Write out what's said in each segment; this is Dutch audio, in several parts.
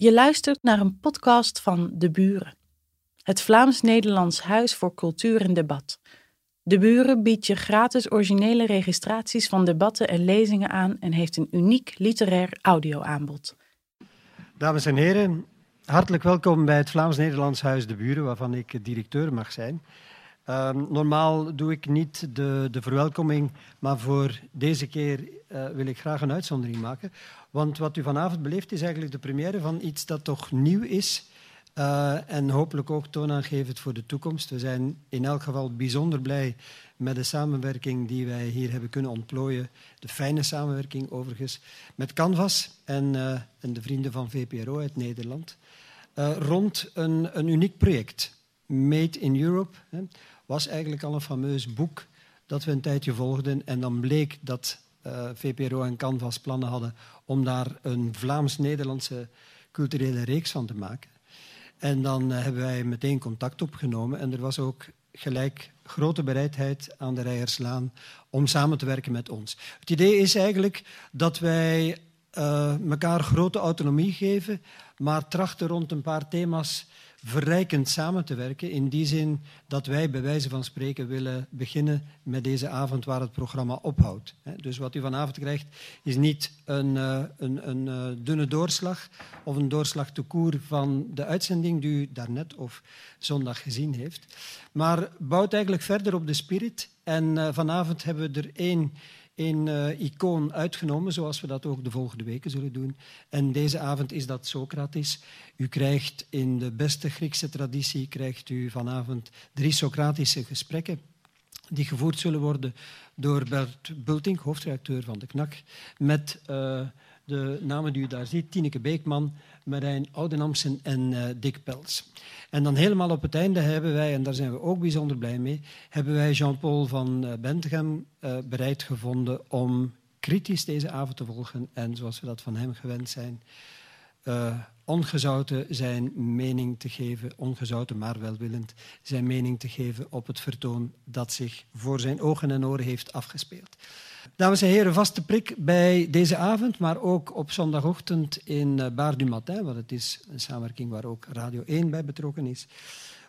Je luistert naar een podcast van De Buren, het Vlaams-Nederlands Huis voor Cultuur en Debat. De Buren biedt je gratis originele registraties van debatten en lezingen aan en heeft een uniek literair audioaanbod. Dames en heren, hartelijk welkom bij het Vlaams-Nederlands Huis De Buren, waarvan ik directeur mag zijn. Uh, normaal doe ik niet de, de, verwelkoming, maar voor deze keer uh, wil ik graag een uitzondering maken. Want wat u vanavond beleeft is eigenlijk de première van iets dat toch nieuw is uh, en hopelijk ook toonaangevend voor de toekomst. We zijn in elk geval bijzonder blij met de samenwerking die wij hier hebben kunnen ontplooien. De fijne samenwerking overigens met Canvas en, uh, en de vrienden van VPRO uit Nederland. Uh, rond een, een, uniek project, Made in Europe. Hè, was eigenlijk al een fameus boek dat we een tijdje volgden. En dan bleek dat VPRO en Canvas plannen hadden om daar een Vlaams-Nederlandse culturele reeks van te maken. En dan uh, hebben wij meteen contact opgenomen en er was ook gelijk grote bereidheid aan de Rijerslaan om samen te werken met ons. Het idee is eigenlijk dat wij uh, elkaar grote autonomie geven, maar trachten rond een paar thema's verrijkend samen te werken. In die zin dat wij bij wijze van spreken willen beginnen met deze avond waar het programma ophoudt. Dus wat u vanavond krijgt is niet een, uh, een, een uh, dunne doorslag of een doorslag te koer van de uitzending die u daarnet of zondag gezien heeft. Maar bouwt eigenlijk verder op de spirit. En uh, vanavond hebben we er één een uh, icoon uitgenomen, zoals we dat ook de volgende weken zullen doen. En deze avond is dat Socrates. U krijgt in de beste Griekse traditie krijgt u vanavond drie Socratische gesprekken die gevoerd zullen worden door Bert Bultink, hoofdredacteur van de KNAK, met uh, de namen die u daar ziet, Tineke Beekman, Marijn Oudenamsen en uh, Dick Pels. En dan helemaal op het einde hebben wij, en daar zijn we ook bijzonder blij mee, hebben wij Jean-Paul van uh, Bentegem uh, bereid gevonden om kritisch deze avond te volgen en zoals we dat van hem gewend zijn, ongezouten zijn mening te geven, ongezouten maar welwillend, zijn mening te geven op het vertoon dat zich voor zijn ogen en oren heeft afgespeeld. Dames en heren, vaste prik bij deze avond, maar ook op zondagochtend in Bar du Matin, want het is een samenwerking waar ook Radio 1 bij betrokken is.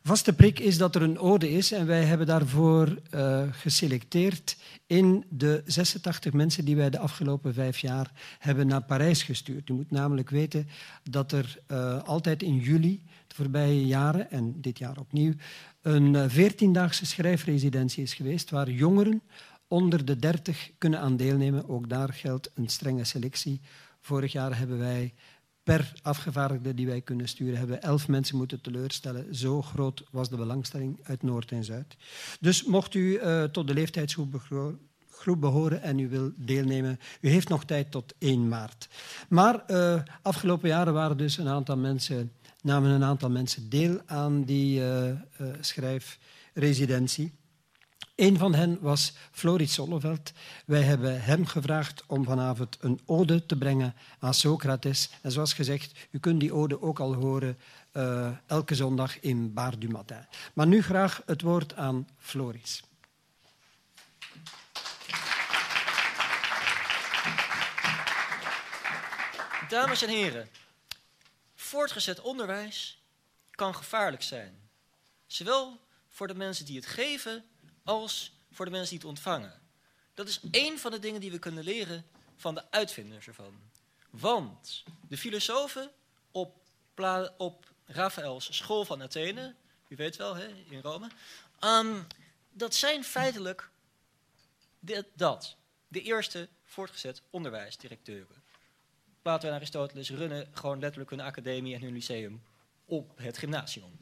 Vaste prik is dat er een ode is en wij hebben daarvoor uh, geselecteerd in de 86 mensen die wij de afgelopen vijf jaar hebben naar Parijs gestuurd. U moet namelijk weten dat er uh, altijd in juli, de voorbije jaren en dit jaar opnieuw, een veertiendaagse schrijfresidentie is geweest waar jongeren onder de 30 kunnen aan deelnemen. Ook daar geldt een strenge selectie. Vorig jaar hebben wij per afgevaardigde die wij kunnen sturen, hebben we elf mensen moeten teleurstellen. Zo groot was de belangstelling uit Noord en Zuid. Dus mocht u uh, tot de leeftijdsgroep groep behoren en u wil deelnemen, u heeft nog tijd tot 1 maart. Maar uh, afgelopen jaren waren dus een aantal mensen, namen een aantal mensen deel aan die uh, schrijfresidentie. Een van hen was Floris Solleveld. Wij hebben hem gevraagd om vanavond een ode te brengen aan Socrates. En zoals gezegd, u kunt die ode ook al horen uh, elke zondag in Bar du Matin. Maar nu graag het woord aan Floris. Dames en heren, voortgezet onderwijs kan gevaarlijk zijn. Zowel voor de mensen die het geven als voor de mensen die het ontvangen. Dat is één van de dingen die we kunnen leren van de uitvinders ervan. Want de filosofen op, op Raphaëls school van Athene, u weet wel, hè, in Rome, um, dat zijn feitelijk dat, de eerste voortgezet onderwijsdirecteuren. Plato en Aristoteles runnen gewoon letterlijk hun academie en hun lyceum op het gymnasium.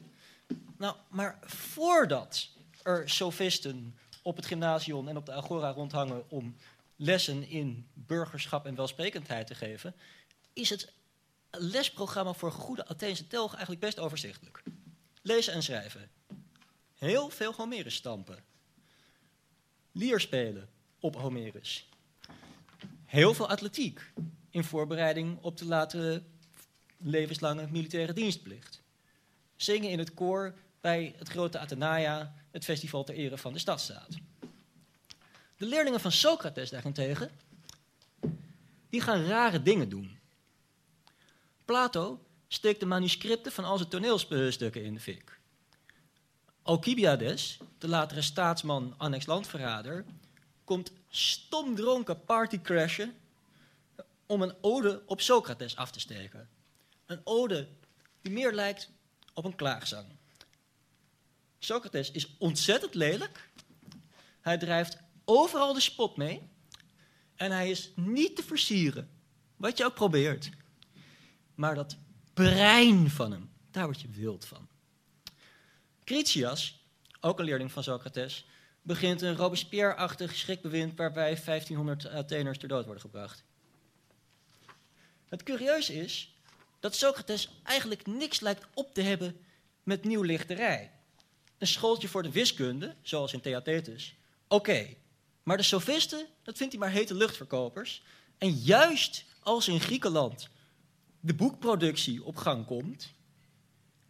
Nou, maar voordat er sofisten op het gymnasium en op de agora rondhangen om lessen in burgerschap en welsprekendheid te geven, is het lesprogramma voor goede Atheense telg eigenlijk best overzichtelijk. Lezen en schrijven. Heel veel Homerus stampen. Lier spelen op Homerus. Heel veel atletiek in voorbereiding op de latere levenslange militaire dienstplicht. Zingen in het koor bij het grote Athenaia, het festival ter ere van de stadstaat. De leerlingen van Socrates daarentegen, die gaan rare dingen doen. Plato steekt de manuscripten van al zijn toneelstukken in de fik. Alcibiades, de latere staatsman annex landverrader, komt stomdronken partycrashen om een ode op Socrates af te steken. Een ode die meer lijkt op een klaagzang. Socrates is ontzettend lelijk. Hij drijft overal de spot mee. En hij is niet te versieren, wat je ook probeert. Maar dat brein van hem, daar word je wild van. Critias, ook een leerling van Socrates, begint een Robespierre-achtig schrikbewind waarbij 1500 Atheners ter dood worden gebracht. Het curieus is dat Socrates eigenlijk niks lijkt op te hebben met nieuwlichterij. Een schooltje voor de wiskunde, zoals in Theaetetus, oké. Maar de sofisten, dat vindt hij maar hete luchtverkopers. En juist als in Griekenland de boekproductie op gang komt,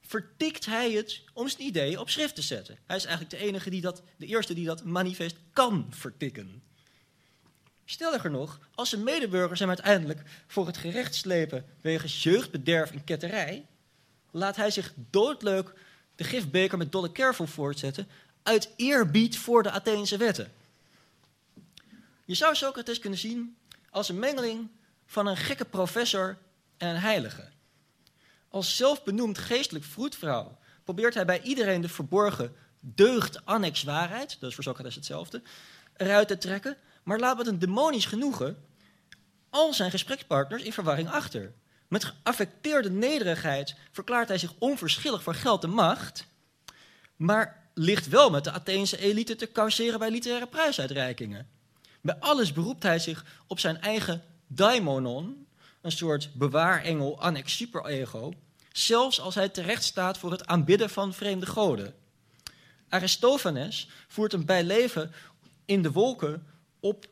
vertikt hij het om zijn idee op schrift te zetten. Hij is eigenlijk de enige die dat, de eerste die dat manifest kan vertikken. Stelliger nog, als zijn medeburgers hem uiteindelijk voor het gerecht slepen wegens jeugdbederf en ketterij, laat hij zich doodleuk de gifbeker met dolle kervel voortzetten uit eerbied voor de Atheense wetten. Je zou Socrates kunnen zien als een mengeling van een gekke professor en een heilige. Als zelfbenoemd geestelijk vroedvrouw probeert hij bij iedereen de verborgen deugd annex waarheid, dat is voor Socrates hetzelfde, eruit te trekken, maar laat met een demonisch genoegen al zijn gesprekspartners in verwarring achter. Met geaffecteerde nederigheid verklaart hij zich onverschillig voor geld en macht, maar ligt wel met de Atheense elite te causeren bij literaire prijsuitreikingen. Bij alles beroept hij zich op zijn eigen daimonon, een soort bewaarengel annex superego, zelfs als hij terecht staat voor het aanbidden van vreemde goden. Aristophanes voert een bijleven in de wolken op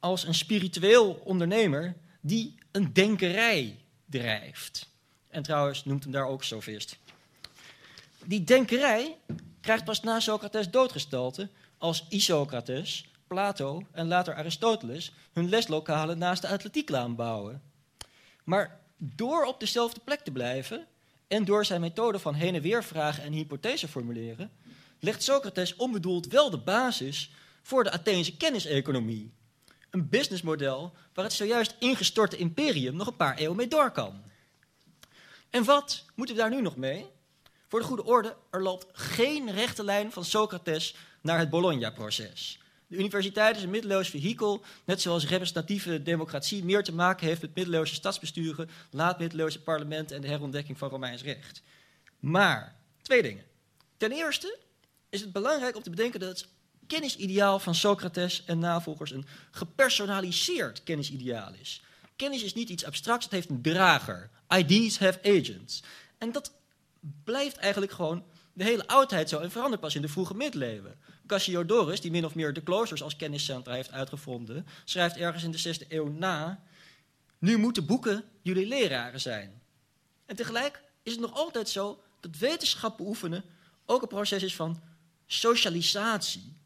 als een spiritueel ondernemer die een denkerij drijft. En trouwens noemt hem daar ook sofist. Die denkerij krijgt pas na Socrates doodgestalte als Isocrates, Plato en later Aristoteles hun leslokalen naast de atletieklaan bouwen. Maar door op dezelfde plek te blijven en door zijn methode van heen en weer vragen en hypothese formuleren, legt Socrates onbedoeld wel de basis voor de Atheense kenniseconomie. Een businessmodel waar het zojuist ingestorte imperium nog een paar eeuwen mee door kan. En wat moeten we daar nu nog mee? Voor de goede orde, er loopt geen rechte lijn van Socrates naar het Bologna-proces. De universiteit is een middeleeuws vehikel, net zoals representatieve democratie meer te maken heeft met middeleeuwse stadsbesturen, laat-middeleeuwse parlementen en de herontdekking van Romeins recht. Maar, twee dingen. Ten eerste is het belangrijk om te bedenken dat kennisideaal van Socrates en navolgers een gepersonaliseerd kennisideaal is. Kennis is niet iets abstracts, het heeft een drager. Ideas have agents. En dat blijft eigenlijk gewoon de hele oudheid zo en verandert pas in de vroege middeleeuwen. Cassiodorus, die min of meer de kloosters als kenniscentra heeft uitgevonden, schrijft ergens in de 6e eeuw na: Nu moeten boeken jullie leraren zijn. En tegelijk is het nog altijd zo dat wetenschap beoefenen ook een proces is van socialisatie,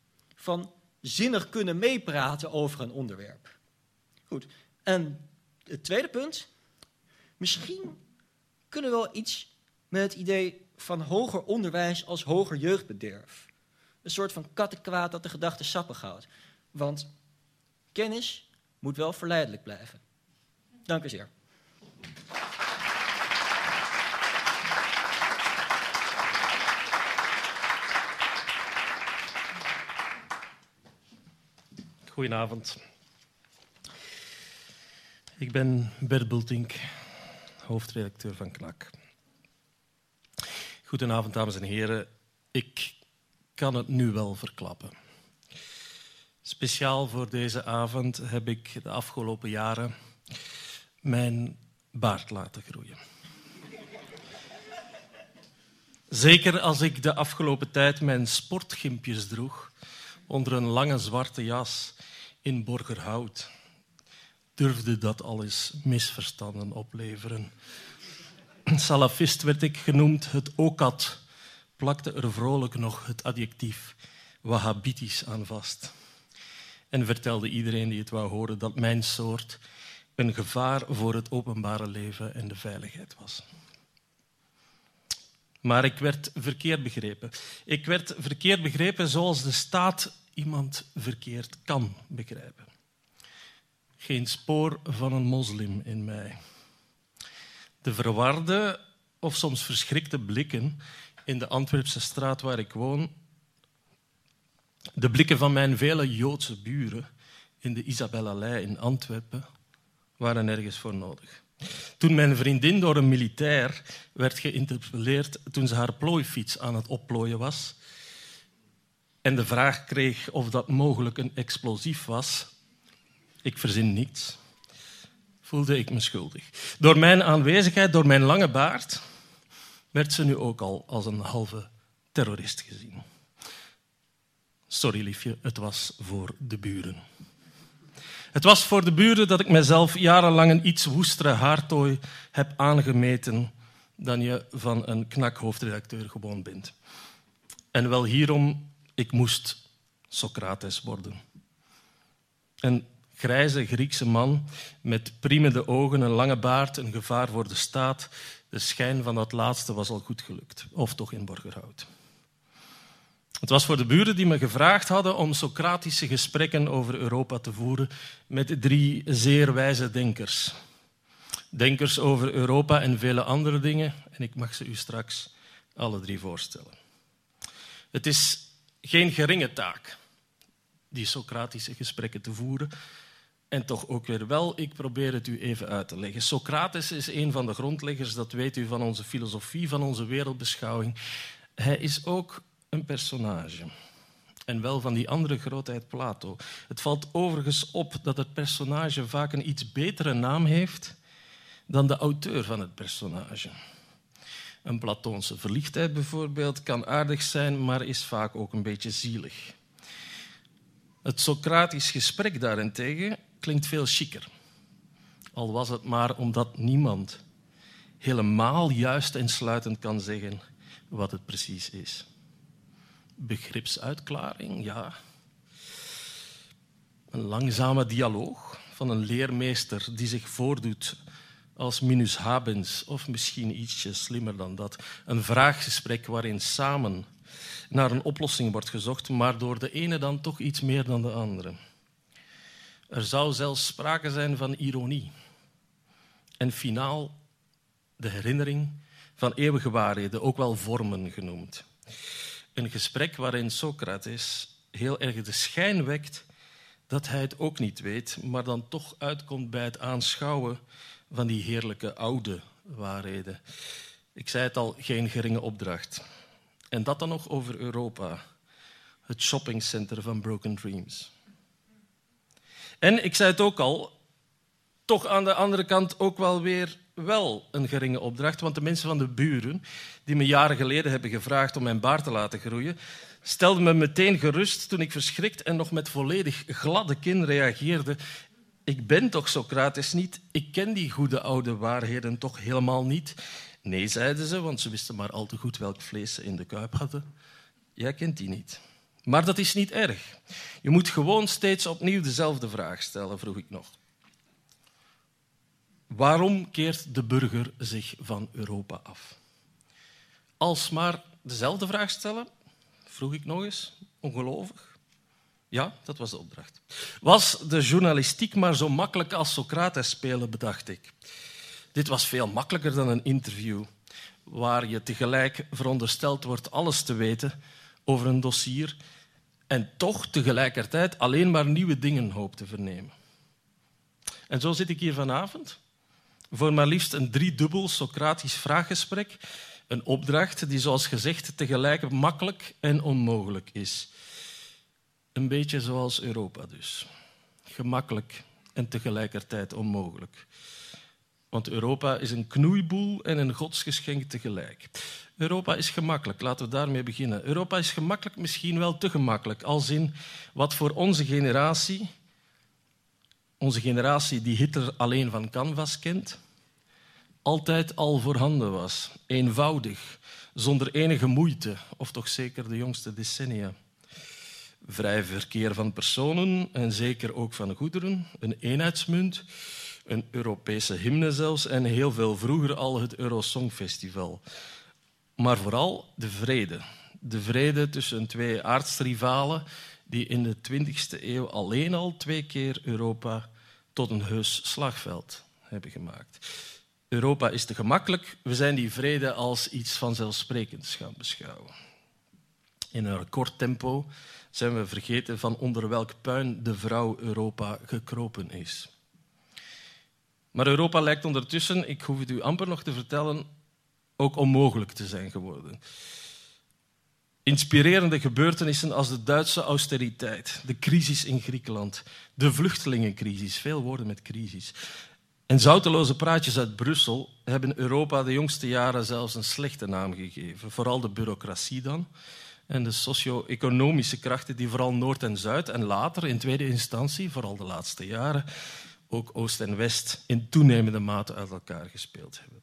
van zinnig kunnen meepraten over een onderwerp. Goed, en het tweede punt. Misschien kunnen we wel iets met het idee van hoger onderwijs als hoger jeugdbederf. Een soort van kattenkwaad dat de gedachte sappig houdt. Want kennis moet wel verleidelijk blijven. Dank u zeer. Goedenavond. Ik ben Bert Bultink, hoofdredacteur van KNAK. Goedenavond, dames en heren. Ik kan het nu wel verklappen. Speciaal voor deze avond heb ik de afgelopen jaren mijn baard laten groeien. Zeker als ik de afgelopen tijd mijn sportgimpjes droeg onder een lange zwarte jas in Borgerhout, durfde dat al eens misverstanden opleveren. Salafist werd ik genoemd, het OKAT plakte er vrolijk nog het adjectief wahhabitisch aan vast. En vertelde iedereen die het wou horen dat mijn soort een gevaar voor het openbare leven en de veiligheid was. Maar ik werd verkeerd begrepen. Ik werd verkeerd begrepen zoals de staat iemand verkeerd kan begrijpen. Geen spoor van een moslim in mij. De verwarde of soms verschrikte blikken in de Antwerpse straat waar ik woon, de blikken van mijn vele Joodse buren in de Isabellalei in Antwerpen, waren nergens voor nodig. Toen mijn vriendin door een militair werd geïnterpelleerd toen ze haar plooifiets aan het opplooien was en de vraag kreeg of dat mogelijk een explosief was, ik verzin niets, voelde ik me schuldig. Door mijn aanwezigheid, door mijn lange baard, werd ze nu ook al als een halve terrorist gezien. Sorry liefje, het was voor de buren. Het was voor de buren dat ik mezelf jarenlang een iets woestere haartooi heb aangemeten dan je van een knakhoofdredacteur gewoon bent. En wel hierom, ik moest Socrates worden. Een grijze Griekse man met priemende ogen, een lange baard, een gevaar voor de staat. De schijn van dat laatste was al goed gelukt, of toch in Borgerhout. Het was voor de buren die me gevraagd hadden om Socratische gesprekken over Europa te voeren met drie zeer wijze denkers. Denkers over Europa en vele andere dingen, en ik mag ze u straks alle drie voorstellen. Het is geen geringe taak, die Socratische gesprekken te voeren, en toch ook weer wel, ik probeer het u even uit te leggen. Socrates is een van de grondleggers, dat weet u van onze filosofie, van onze wereldbeschouwing. Hij is ook een personage. En wel van die andere grootheid Plato. Het valt overigens op dat het personage vaak een iets betere naam heeft dan de auteur van het personage. Een Platoonse verliefdheid bijvoorbeeld kan aardig zijn, maar is vaak ook een beetje zielig. Het Socratisch gesprek daarentegen klinkt veel chiquer. Al was het maar omdat niemand helemaal juist en sluitend kan zeggen wat het precies is begripsuitklaring, ja. Een langzame dialoog van een leermeester die zich voordoet als minus habens, of misschien ietsje slimmer dan dat. Een vraaggesprek waarin samen naar een oplossing wordt gezocht, maar door de ene dan toch iets meer dan de andere. Er zou zelfs sprake zijn van ironie. En finaal de herinnering van eeuwige waarheden, ook wel vormen genoemd. Een gesprek waarin Socrates heel erg de schijn wekt dat hij het ook niet weet, maar dan toch uitkomt bij het aanschouwen van die heerlijke oude waarheden. Ik zei het al, geen geringe opdracht. En dat dan nog over Europa, het shoppingcenter van Broken Dreams. En ik zei het ook al, toch aan de andere kant ook wel weer wel een geringe opdracht, want de mensen van de buren, die me jaren geleden hebben gevraagd om mijn baard te laten groeien, stelden me meteen gerust toen ik verschrikt en nog met volledig gladde kin reageerde. Ik ben toch Socrates niet, ik ken die goede oude waarheden toch helemaal niet. Nee, zeiden ze, want ze wisten maar al te goed welk vlees ze in de kuip hadden. Jij kent die niet. Maar dat is niet erg. Je moet gewoon steeds opnieuw dezelfde vraag stellen, vroeg ik nog. Waarom keert de burger zich van Europa af? Als maar dezelfde vraag stellen, vroeg ik nog eens, ongelovig. Ja, dat was de opdracht. Was de journalistiek maar zo makkelijk als Socrates spelen, bedacht ik. Dit was veel makkelijker dan een interview, waar je tegelijk verondersteld wordt alles te weten over een dossier en toch tegelijkertijd alleen maar nieuwe dingen hoopt te vernemen. En zo zit ik hier vanavond voor maar liefst een driedubbel Socratisch vraaggesprek. Een opdracht die, zoals gezegd, tegelijk makkelijk en onmogelijk is. Een beetje zoals Europa dus. Gemakkelijk en tegelijkertijd onmogelijk. Want Europa is een knoeiboel en een godsgeschenk tegelijk. Europa is gemakkelijk, laten we daarmee beginnen. Europa is gemakkelijk, misschien wel te gemakkelijk, als in wat voor onze generatie onze generatie die Hitler alleen van canvas kent, altijd al voorhanden was. Eenvoudig, zonder enige moeite, of toch zeker de jongste decennia. Vrij verkeer van personen en zeker ook van goederen, een eenheidsmunt, een Europese hymne zelfs en heel veel vroeger al het Eurosongfestival. maar vooral de vrede. De vrede tussen twee aardsrivalen die in de 20e eeuw alleen al twee keer Europa tot een heus slagveld hebben gemaakt. Europa is te gemakkelijk. We zijn die vrede als iets vanzelfsprekends gaan beschouwen. In een recordtempo zijn we vergeten van onder welk puin de vrouw Europa gekropen is. Maar Europa lijkt ondertussen, ik hoef het u amper nog te vertellen, ook onmogelijk te zijn geworden. Inspirerende gebeurtenissen als de Duitse austeriteit, de crisis in Griekenland, de vluchtelingencrisis, veel woorden met crisis, en zouteloze praatjes uit Brussel hebben Europa de jongste jaren zelfs een slechte naam gegeven. Vooral de bureaucratie dan. En de socio-economische krachten die vooral Noord en Zuid en later in tweede instantie, vooral de laatste jaren, ook Oost en West in toenemende mate uit elkaar gespeeld hebben.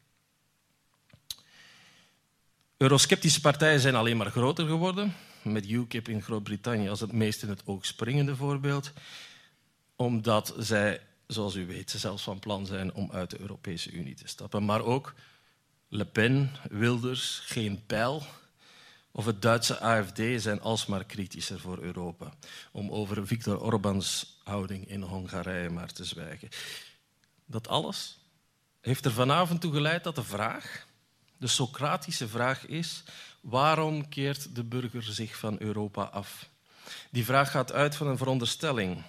Eurosceptische partijen zijn alleen maar groter geworden, met UKIP in Groot-Brittannië als het meest in het oog springende voorbeeld, omdat zij zoals u weet, zelfs van plan zijn om uit de Europese Unie te stappen. Maar ook Le Pen, Wilders, Geen Pijl of het Duitse AFD zijn alsmaar kritischer voor Europa. Om over Viktor Orbáns houding in Hongarije maar te zwijgen. Dat alles heeft er vanavond toe geleid dat de vraag, de Socratische vraag is, waarom keert de burger zich van Europa af? Die vraag gaat uit van een veronderstelling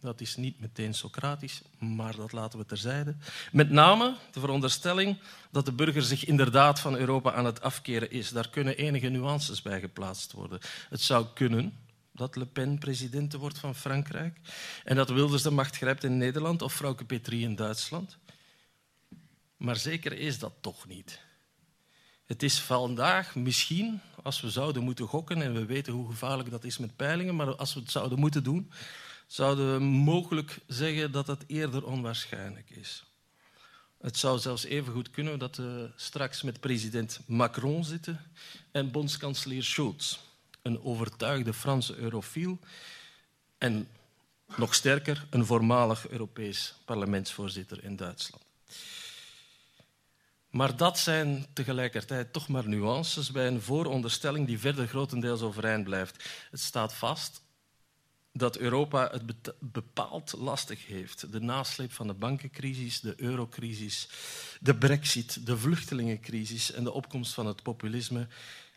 dat is niet meteen Socratisch, maar dat laten we terzijde. Met name de veronderstelling dat de burger zich inderdaad van Europa aan het afkeren is. Daar kunnen enige nuances bij geplaatst worden. Het zou kunnen dat Le Pen president wordt van Frankrijk en dat Wilders de macht grijpt in Nederland of Frauke Petrie in Duitsland. Maar zeker is dat toch niet. Het is vandaag misschien, als we zouden moeten gokken, en we weten hoe gevaarlijk dat is met peilingen, maar als we het zouden moeten doen, zouden we mogelijk zeggen dat het eerder onwaarschijnlijk is. Het zou zelfs even goed kunnen dat we straks met president Macron zitten en bondskanselier Schulz, een overtuigde Franse eurofiel en nog sterker, een voormalig Europees parlementsvoorzitter in Duitsland. Maar dat zijn tegelijkertijd toch maar nuances bij een vooronderstelling die verder grotendeels overeind blijft. Het staat vast dat Europa het bepaald lastig heeft. De nasleep van de bankencrisis, de eurocrisis, de brexit, de vluchtelingencrisis en de opkomst van het populisme.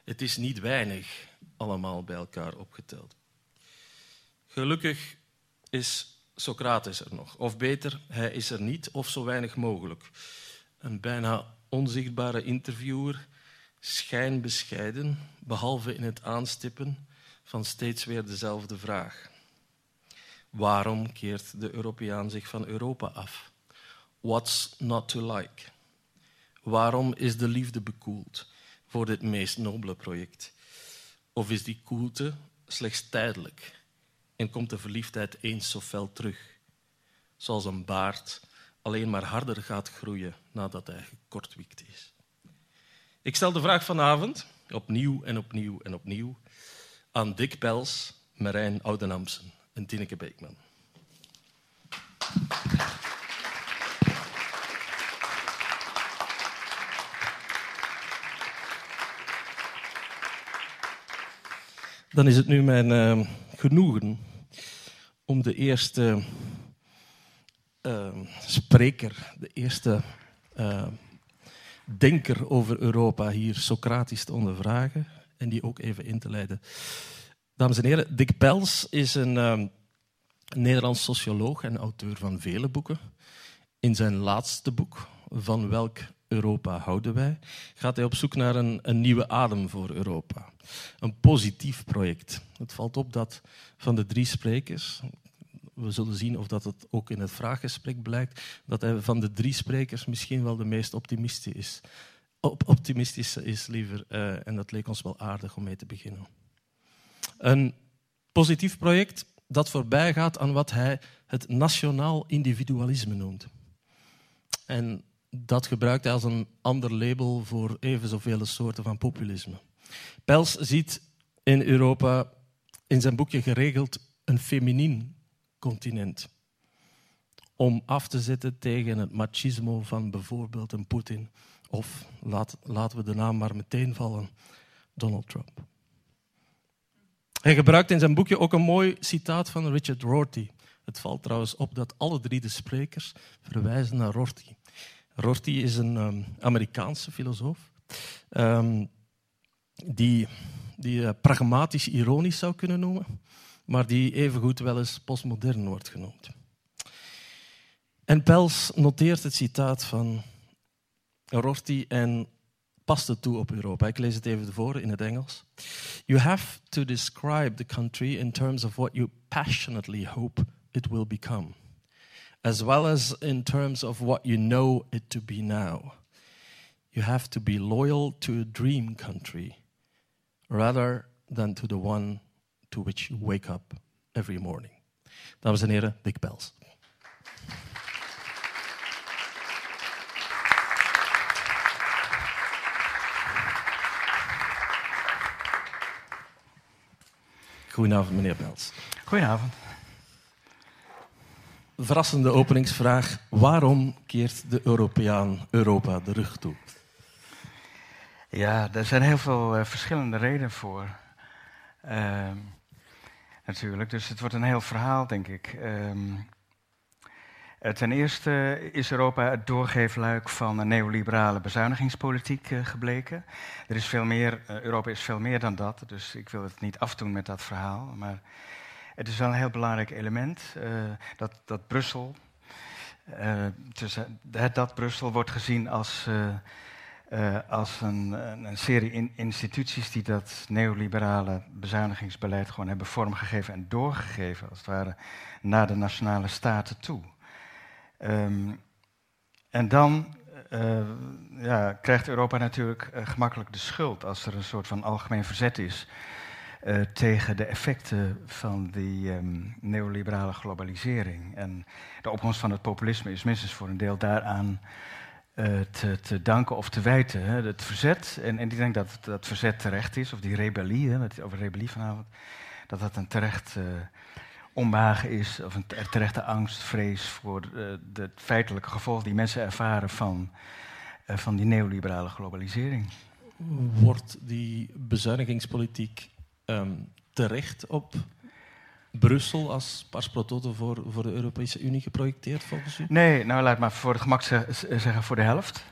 Het is niet weinig allemaal bij elkaar opgeteld. Gelukkig is Socrates er nog. Of beter, hij is er niet of zo weinig mogelijk. Een bijna onzichtbare interviewer, schijnbescheiden, behalve in het aanstippen van steeds weer dezelfde vraag. Waarom keert de Europeaan zich van Europa af? What's not to like? Waarom is de liefde bekoeld voor dit meest nobele project? Of is die koelte slechts tijdelijk en komt de verliefdheid eens zo fel terug? Zoals een baard alleen maar harder gaat groeien nadat hij gekortwiekt is. Ik stel de vraag vanavond, opnieuw en opnieuw en opnieuw, aan Dick Pels, Marijn Oudenamsen en Tineke Beekman. Dan is het nu mijn uh, genoegen om de eerste uh, spreker, de eerste uh, denker over Europa hier Socratisch te ondervragen en die ook even in te leiden. Dames en heren, Dick Pels is een uh, Nederlands socioloog en auteur van vele boeken. In zijn laatste boek, Van welk Europa houden wij, gaat hij op zoek naar een, een nieuwe adem voor Europa. Een positief project. Het valt op dat van de drie sprekers, we zullen zien of dat het ook in het vraaggesprek blijkt, dat hij van de drie sprekers misschien wel de meest optimistisch is. optimistische is liever, uh, en dat leek ons wel aardig om mee te beginnen. Een positief project dat voorbij gaat aan wat hij het nationaal individualisme noemt. En dat gebruikt hij als een ander label voor even zoveel soorten van populisme. Pels ziet in Europa in zijn boekje geregeld een feminien continent. Om af te zetten tegen het machismo van bijvoorbeeld een Poetin Of laat, laten we de naam maar meteen vallen: Donald Trump. Hij gebruikt in zijn boekje ook een mooi citaat van Richard Rorty. Het valt trouwens op dat alle drie de sprekers verwijzen naar Rorty. Rorty is een um, Amerikaanse filosoof um, die, die uh, pragmatisch ironisch zou kunnen noemen, maar die evengoed wel eens postmodern wordt genoemd. En Pels noteert het citaat van Rorty en past het toe op Europa. Ik lees het even voor in het Engels. You have to describe the country in terms of what you passionately hope it will become, as well as in terms of what you know it to be now. You have to be loyal to a dream country rather than to the one to which you wake up every morning. Dames en heren, Big Bells. Goedenavond, meneer Bels. Goedenavond. Verrassende openingsvraag. Waarom keert de Europeaan Europa de rug toe? Ja, er zijn heel veel uh, verschillende redenen voor. Uh, natuurlijk, dus het wordt een heel verhaal, denk ik. Uh, ten eerste is Europa het doorgeefluik van een neoliberale bezuinigingspolitiek uh, gebleken. Er is veel meer, Europa is veel meer dan dat, dus ik wil het niet afdoen met dat verhaal. Maar het is wel een heel belangrijk element dat, dat Brussel, dus, dat Brussel wordt gezien als als een, een serie in instituties die dat neoliberale bezuinigingsbeleid gewoon hebben vormgegeven en doorgegeven, als het ware, naar de nationale staten toe. Um, en dan uh, ja, krijgt Europa natuurlijk uh, gemakkelijk de schuld als er een soort van algemeen verzet is tegen de effecten van die um, neoliberale globalisering. En de opkomst van het populisme is minstens voor een deel daaraan te, te, danken of te wijten. Hè. Het verzet, en, en ik denk dat dat verzet terecht is, of die rebellie, hè, over rebellie vanavond, dat dat een terecht onbehagen is, of een terechte angst, vrees voor uh, de feitelijke gevolgen die mensen ervaren van, van die neoliberale globalisering. Wordt die bezuinigingspolitiek um, terecht op Brussel als pars pro toto voor, voor de Europese Unie geprojecteerd volgens u? Nee, nou laat maar voor het gemak zeggen voor de helft.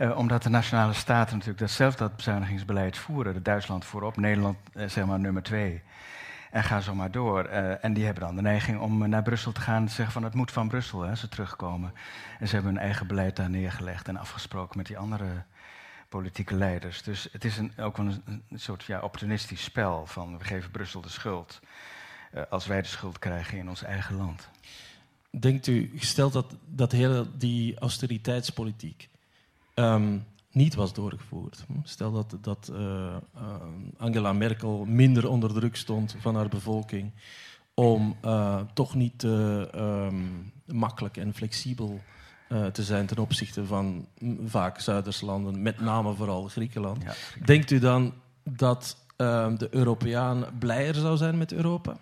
Uh, omdat de nationale staten natuurlijk dat zelf dat bezuinigingsbeleid voeren. Duitsland voorop, Nederland zeg maar nummer twee. En ga zo maar door. Uh, en die hebben dan de neiging om naar Brussel te gaan en te zeggen van het moet van Brussel, hè, ze terugkomen. En ze hebben hun eigen beleid daar neergelegd en afgesproken met die andere politieke leiders. Dus het is een, ook wel een, soort ja, opportunistisch spel van we geven Brussel de schuld. Eh, als wij de schuld krijgen in ons eigen land. Denkt u, gesteld dat, dat hele die austeriteitspolitiek um, niet was doorgevoerd. Hm? Stel dat, dat uh, Angela Merkel minder onder druk stond van haar bevolking om uh, toch niet um, makkelijk en flexibel te zijn ten opzichte van hm, vaak Zuiderse landen, met name vooral Griekenland. Ja, Denkt u dan dat uh, de Europeaan blijer zou zijn met Europa?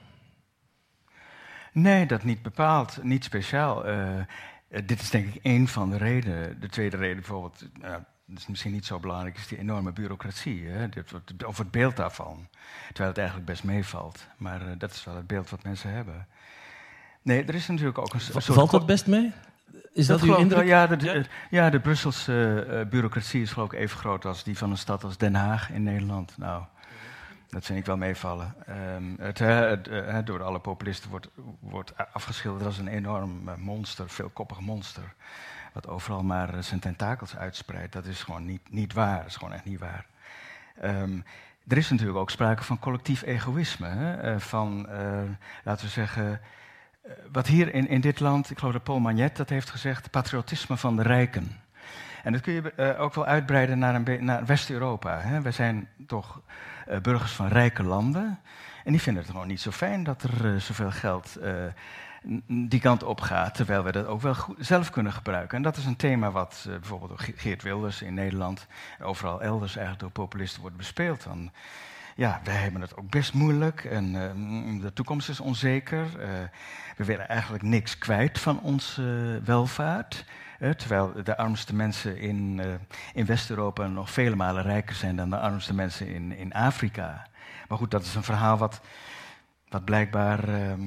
Nee, dat niet bepaald, niet speciaal. Uh, dit is denk ik één van de redenen. De tweede reden bijvoorbeeld, uh, dat is misschien niet zo belangrijk, is die enorme bureaucratie. Hè? Of het beeld daarvan. Terwijl het eigenlijk best meevalt. Maar uh, dat is wel het beeld wat mensen hebben. Nee, er is natuurlijk ook een, een soort... Valt dat best mee? Is dat, dat uw indruk? Ja, de, ja? ja, de Brusselse bureaucratie is geloof ik even groot als die van een stad als Den Haag in Nederland. Nou, dat vind ik wel meevallen. Um, het, het, door alle populisten wordt, wordt afgeschilderd als een enorm monster, veelkoppig monster. Wat overal maar uh, zijn tentakels uitspreidt. Dat is gewoon niet, niet waar. Dat is gewoon echt niet waar. Um, er is natuurlijk ook sprake van collectief egoïsme. Hè? van, laten we zeggen, wat hier in, in dit land, ik geloof dat Paul Magnet dat heeft gezegd, patriotisme van de rijken. En dat kun je ook wel uitbreiden naar, naar West-Europa. We zijn toch burgers van rijke landen. En die vinden het gewoon niet zo fijn dat er zoveel geld die kant op gaat, terwijl we dat ook wel goed zelf kunnen gebruiken. En dat is een thema wat bijvoorbeeld door Geert Wilders in Nederland overal elders eigenlijk door populisten wordt bespeeld. Dan, ja, wij hebben het ook best moeilijk en uh, de toekomst is onzeker. Uh, we willen eigenlijk niks kwijt van onze welvaart. terwijl de armste mensen in, in West-Europa nog vele malen rijker zijn dan de armste mensen in, in Afrika. Maar goed, dat is een verhaal wat, wat blijkbaar ehm,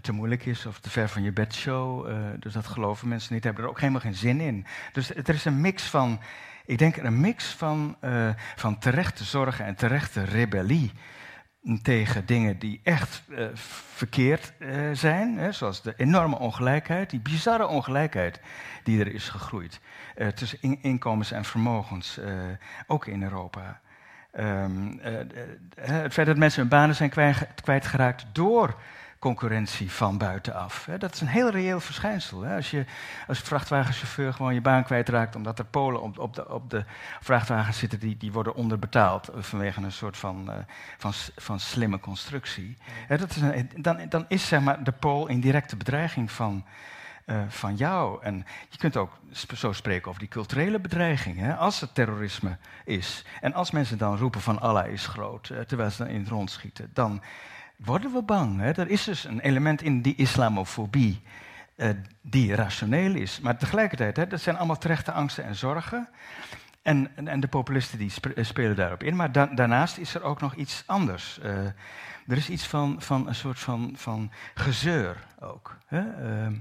te, moeilijk is of te ver van je bedshow. Uh, dus dat geloven mensen niet, hebben er ook helemaal geen zin in. Dus er is een mix van, ik denk een mix van, uh, van terechte zorgen en terechte rebellie tegen dingen die echt uh, verkeerd zijn, hè, zoals de enorme ongelijkheid, die bizarre ongelijkheid die er is gegroeid tussen in inkomens en vermogens, ook in Europa. Um, het feit dat mensen hun banen zijn kwijtgeraakt door concurrentie van buitenaf. Dat is een heel reëel verschijnsel. Als je als vrachtwagenchauffeur gewoon je baan kwijtraakt omdat er Polen op, op, de, op de vrachtwagens zitten die, die worden onderbetaald vanwege een soort van, van, van slimme constructie. Dat is een, dan, dan is zeg maar, de Pool in directe bedreiging van, uh, van jou. En je kunt ook zo spreken over die culturele bedreiging. Hè? Als het terrorisme is en als mensen dan roepen van Allah is groot, uh, terwijl ze dan in het rond schieten, dan worden we bang. Hè? Er is dus een element in die islamofobie uh, die rationeel is. Maar tegelijkertijd, hè, dat zijn allemaal terechte angsten en zorgen. En, en, de populisten die spelen daarop in. Maar da daarnaast is er ook nog iets anders. er is iets van, van een soort van, van gezeur ook. Hè? Ehm,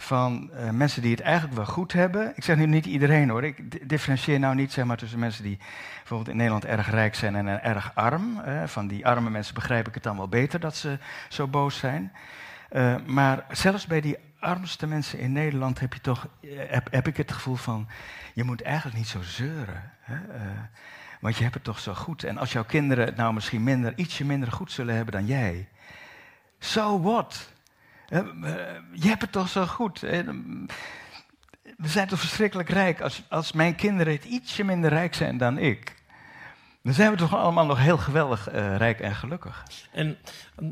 van uh, mensen die het eigenlijk wel goed hebben. Ik zeg nu niet iedereen hoor. Ik differentieer nou niet zeg maar, tussen mensen die bijvoorbeeld in Nederland erg rijk zijn en erg arm. Van die arme mensen begrijp ik het dan wel beter dat ze zo boos zijn. Uh, maar zelfs bij die armste mensen in Nederland heb, je toch, heb, heb ik het gevoel van... je moet eigenlijk niet zo zeuren. Hè? want je hebt het toch zo goed. En als jouw kinderen het nou misschien minder, ietsje minder goed zullen hebben dan jij... So what? Je hebt het toch zo goed. We zijn toch verschrikkelijk rijk. Als, als mijn kinderen ietsje minder rijk zijn dan ik. Dan zijn we toch allemaal nog heel geweldig uh, rijk en gelukkig. En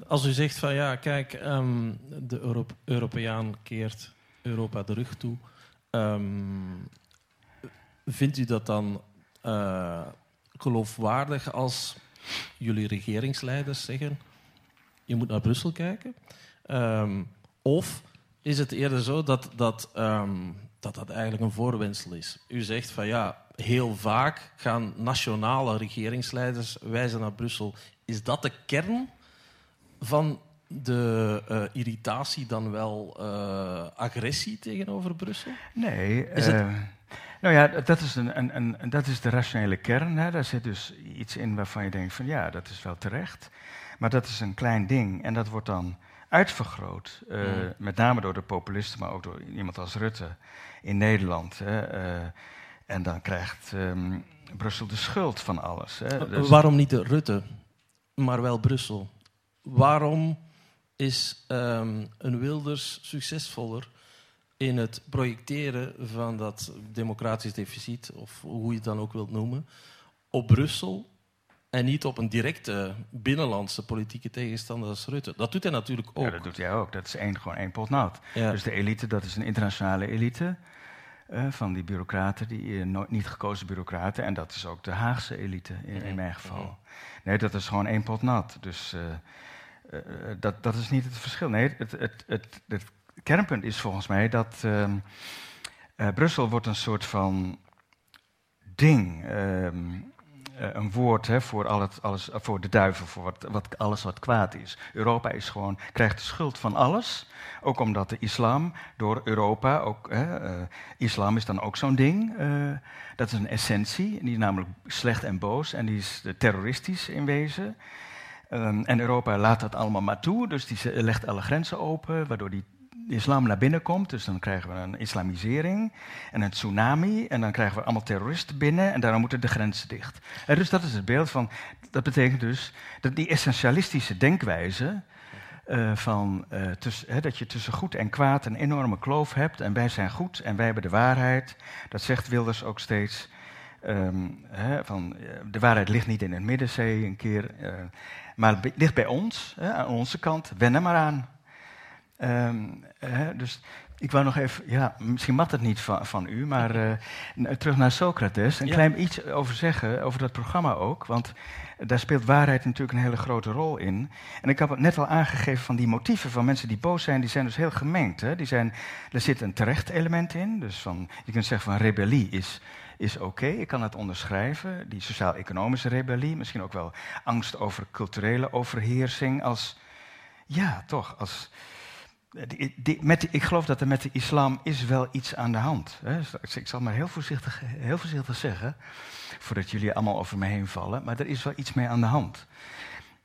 als u zegt van ja, kijk, um, de Europe Europeaan keert Europa de rug toe. Um, vindt u dat dan uh, geloofwaardig als jullie regeringsleiders zeggen: je moet naar Brussel kijken? Um, of is het eerder zo dat dat, um, dat dat eigenlijk een voorwensel is? U zegt van ja, heel vaak gaan nationale regeringsleiders wijzen naar Brussel. Is dat de kern van de uh, irritatie dan wel uh, agressie tegenover Brussel? Nee. Is het... uh, nou ja, dat is, een, een, een, dat is de rationele kern. Hè. Daar zit dus iets in waarvan je denkt van ja, dat is wel terecht. Maar dat is een klein ding en dat wordt dan uitvergroot. Uh, mm. Met name door de populisten, maar ook door iemand als Rutte in Nederland. Hè, uh, en dan krijgt um, Brussel de schuld van alles. Hè. Dus Waarom niet de Rutte, maar wel Brussel? Waarom is um, een Wilders succesvoller in het projecteren van dat democratisch deficit, of hoe je het dan ook wilt noemen, op Brussel en niet op een directe binnenlandse politieke tegenstander als Rutte. Dat doet hij natuurlijk ook. Ja, dat doet hij ook. Dat is één, gewoon één pot nat. Ja. Dus de elite, dat is een internationale elite. Uh, van die bureaucraten, die uh, niet gekozen bureaucraten. En dat is ook de Haagse elite in, in mijn geval. Nee, dat is gewoon één pot nat. Dus uh, dat, dat is niet het verschil. Nee, het, het, het, het kernpunt is volgens mij dat ehm, Brussel wordt een soort van ding. Ehm, eh, een woord hè, voor, al het, alles, eh, voor de duivel, voor wat, wat, alles wat kwaad is. Europa is gewoon, krijgt de schuld van alles. Ook omdat de islam door Europa, ook, hè, uh, islam is dan ook zo'n ding. Dat is een essentie, die is namelijk slecht en boos en die is terroristisch in wezen. Um, en Europa laat dat allemaal maar toe, dus die legt alle grenzen open, waardoor die de islam naar binnen komt, dus dan krijgen we een islamisering en een tsunami en dan krijgen we allemaal terroristen binnen en daarom moeten de grenzen dicht. En dus dat is het beeld van, dat betekent dus dat die essentialistische denkwijze uh, van, uh, hè, dat je tussen goed en kwaad een enorme kloof hebt en wij zijn goed en wij hebben de waarheid, dat zegt Wilders ook steeds. Hè, van, uh, de waarheid ligt niet in het Middenzee een keer, maar ligt bij ons, aan onze kant, wen er maar aan. Ehm, hè, dus ik wou nog even, ja, misschien mat het niet van, van u, maar eh, terug naar Socrates. Een Ja. klein iets over zeggen, over dat programma ook. Want daar speelt waarheid natuurlijk een hele grote rol in. En ik heb het net al aangegeven van die motieven van mensen die boos zijn, die zijn dus heel gemengd. Hè? Die zijn, er zit een terecht element in. Dus van, je kunt zeggen van rebellie is, is oké, ik kan het onderschrijven. Die sociaal-economische rebellie, misschien ook wel angst over culturele overheersing als, ja, toch, als... Die- met ik geloof dat er met de islam is wel iets aan de hand. Hè. Dus Ik zal maar heel voorzichtig, heel voorzichtig zeggen, voordat jullie allemaal over me heen vallen, maar er is wel iets mee aan de hand.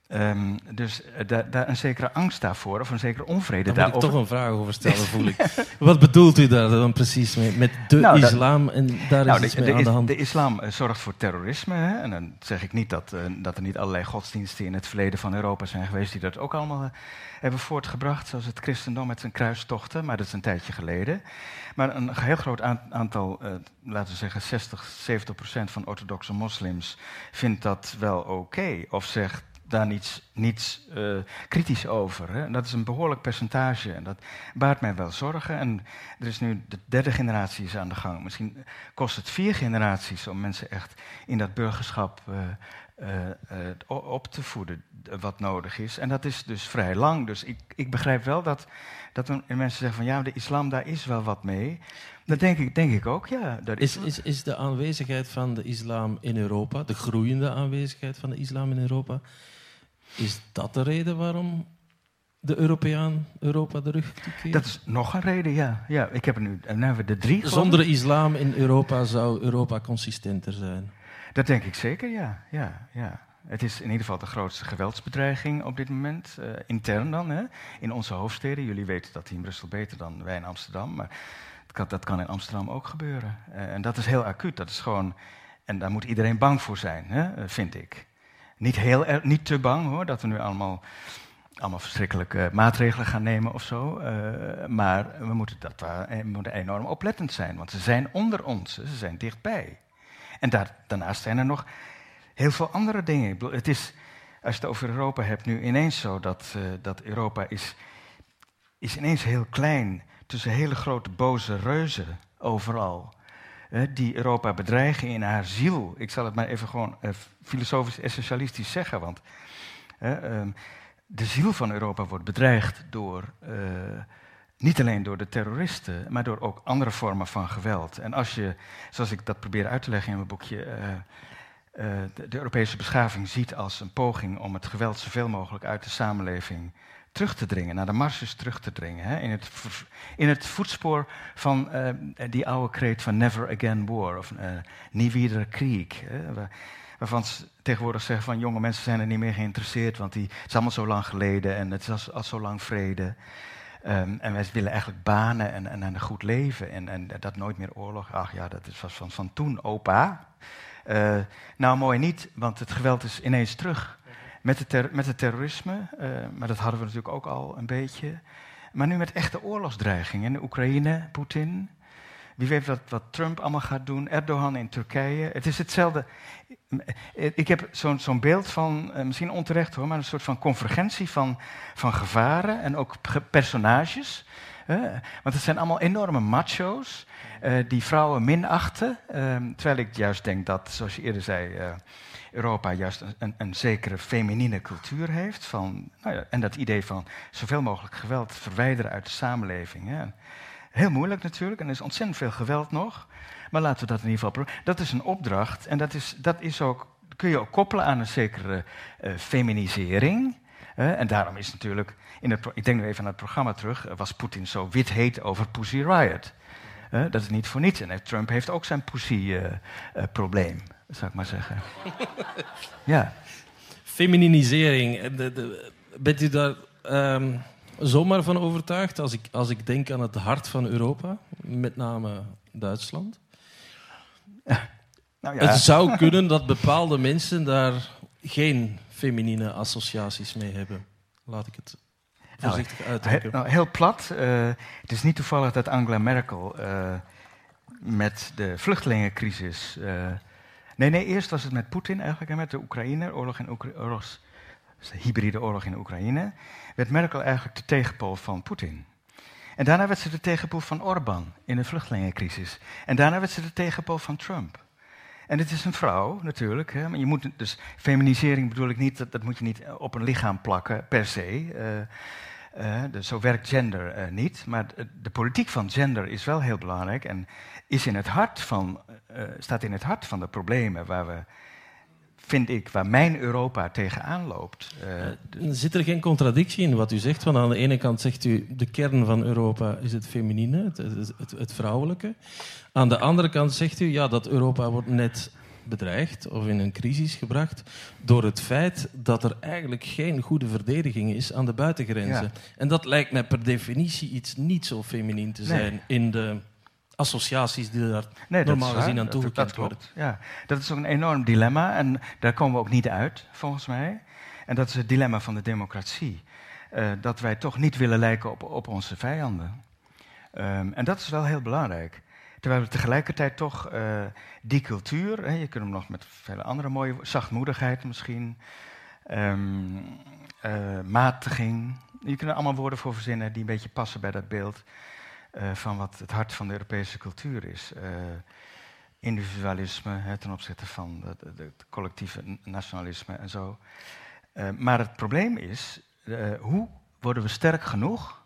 Ehm, dus eh, daar daar een zekere angst daarvoor, of een zekere onvrede Daar wil ik daarover. toch een vraag over stellen, voel ik. Wat bedoelt u daar dan precies mee? Met de Nou, islam en daar Nou, is iets de, mee de aan de hand? de islam eh, zorgt voor terrorisme. Hè? En dan zeg ik niet dat, eh, dat er niet allerlei godsdiensten in het verleden van Europa zijn geweest die dat ook allemaal hebben voortgebracht. Zoals het christendom met zijn kruistochten, maar dat is een tijdje geleden. Maar een heel groot aan- aantal, laten we zeggen 60, 70 procent van orthodoxe moslims vindt dat wel oké. of zegt daar niets, niets eh, kritisch over. Hè? En dat is een behoorlijk percentage en dat baart mij wel zorgen. En er is nu de derde generatie is aan de gang. Misschien kost het vier generaties om mensen echt in dat burgerschap eh, eh, op te voeden wat nodig is. En dat is dus vrij lang. Dus ik, ik begrijp wel dat, dat mensen zeggen van ja, de islam, daar is wel wat mee. Dat denk ik, denk ik ook, ja. Daar Is, is, is de aanwezigheid van de islam in Europa, de groeiende aanwezigheid van de islam in Europa, is dat de reden waarom de Europeaan Europa de rug toekeert? Dat is nog een reden, ja. ja ik heb er nu, nu hebben we de drie. Zonder islam in Europa zou Europa consistenter zijn. Dat denk ik zeker, ja. ja, ja. Het is in ieder geval de grootste geweldsbedreiging op dit moment, eh, intern dan, hè, in onze hoofdsteden. Jullie weten dat die in Brussel beter dan wij in Amsterdam, maar dat kan, dat kan in Amsterdam ook gebeuren. Eh, en dat is heel acuut, dat is gewoon, en daar moet iedereen bang voor zijn, hè, eh, vind ik. Niet, heel, niet te bang hoor, dat we nu allemaal, allemaal verschrikkelijke maatregelen gaan nemen of zo. eh, maar we moeten, dat, daar- we moeten enorm oplettend zijn, want ze zijn onder ons, ze zijn dichtbij. En daar, daarnaast zijn er nog heel veel andere dingen. Het is, als je het over Europa hebt, nu ineens zo dat, eh, dat Europa is, is ineens heel klein tussen hele grote boze reuzen overal. Die Europa bedreigen in haar ziel. Ik zal het maar even gewoon eh, filosofisch essentialistisch zeggen, want ehm, de ziel van Europa wordt bedreigd door, eh, niet alleen door de terroristen, maar door ook andere vormen van geweld. En als je, zoals ik dat probeer uit te leggen in mijn boekje, eh, de Europese beschaving ziet als een poging om het geweld zoveel mogelijk uit de samenleving terug te dringen, naar de marges terug te dringen. Hè, in, het, in het voetspoor van eh, die oude kreet van Never Again War, of eh Nie wieder Krieg. Hè, waar- waarvan ze tegenwoordig zeggen van jonge mensen zijn er niet meer geïnteresseerd, want die, het is allemaal zo lang geleden en het is al, zo lang vrede. Ehm, en wij willen eigenlijk banen en, en een goed leven en, en dat nooit meer oorlog. Ach ja, dat was van, van toen, opa. Eh, nou, mooi niet, want het geweld is ineens terug. Met het, met het terrorisme, eh, maar dat hadden we natuurlijk ook al een beetje. Maar nu met echte oorlogsdreigingen. In de Oekraïne, Poetin. Wie weet wat, wat Trump allemaal gaat doen. Erdogan in Turkije. Het is hetzelfde. Ik heb zo'n zo'n beeld van, eh, misschien onterecht hoor, maar een soort van convergentie van, van gevaren en ook ge- personages. Eh, want het zijn allemaal enorme macho's die vrouwen minachten. ehm, terwijl ik juist denk dat, zoals je eerder zei, Europa juist een, een, zekere feminine cultuur heeft. Van, nou ja, en dat idee van zoveel mogelijk geweld verwijderen uit de samenleving. Hè. Heel moeilijk natuurlijk, en er is ontzettend veel geweld nog. Maar laten we dat in ieder geval proberen. Dat is een opdracht en dat, is, dat is ook, kun je ook koppelen aan een zekere eh, feminisering. en daarom is natuurlijk, in het, ik denk nu even aan het programma terug, eh, was Poetin zo wit heet over Pussy Riot. Dat is niet voor niets. En eh, Trump heeft ook zijn Pussy-probleem, zou ik maar zeggen. ja. Femininisering. eh, de- de- bent u daar ehm, zomaar van overtuigd als ik, als ik denk aan het hart van Europa, met name Duitsland? Nou ja, Het zou kunnen dat bepaalde mensen daar geen feminine associaties mee hebben. Laat ik het voorzichtig He- uitdrukken. nou, heel plat. eh, het is niet toevallig dat Angela Merkel eh, met de vluchtelingencrisis. Nee, nee, eerst was het met Poetin eigenlijk en met de Oekraïne, oorlog en Oekra- oorlogs, de hybride oorlog in Oekraïne, werd Merkel eigenlijk de tegenpool van Poetin. En daarna werd ze de tegenpool van Orbán in de vluchtelingencrisis. En daarna werd ze de tegenpool van Trump. En het is een vrouw natuurlijk. Hè, maar je moet, dus feminisering bedoel ik niet, dat, dat moet je niet op een lichaam plakken per se. Uh, dus zo werkt gender niet. Maar de, de, politiek van gender is wel heel belangrijk en is in het hart van, uh, staat in het hart van de problemen waar we vind ik, waar mijn Europa tegenaan loopt. Uh, Zit er geen contradictie in wat u zegt? Want aan de ene kant zegt u, de kern van Europa is het feminine, het, het, het vrouwelijke. Aan de andere kant zegt u, ja, dat Europa wordt net bedreigd of in een crisis gebracht door het feit dat er eigenlijk geen goede verdediging is aan de buitengrenzen. Ja. En dat lijkt mij per definitie iets niet zo feminien te zijn nee. in de associaties die daar nee, normaal gezien aan toegekend worden. Ja, dat is ook een enorm dilemma en daar komen we ook niet uit, volgens mij. En dat is het dilemma van de democratie. Uh, dat wij toch niet willen lijken op, op onze vijanden. Um, en dat is wel heel belangrijk. Terwijl we tegelijkertijd toch uh, die cultuur, hè, je kunt hem nog met vele andere mooie, zachtmoedigheid misschien, um, uh, matiging, je kunt er allemaal woorden voor verzinnen die een beetje passen bij dat beeld. Uh, van wat het hart van de Europese cultuur is. Uh, individualisme ten opzichte van het collectieve nationalisme en zo. Uh, maar het probleem is, hoe worden we sterk genoeg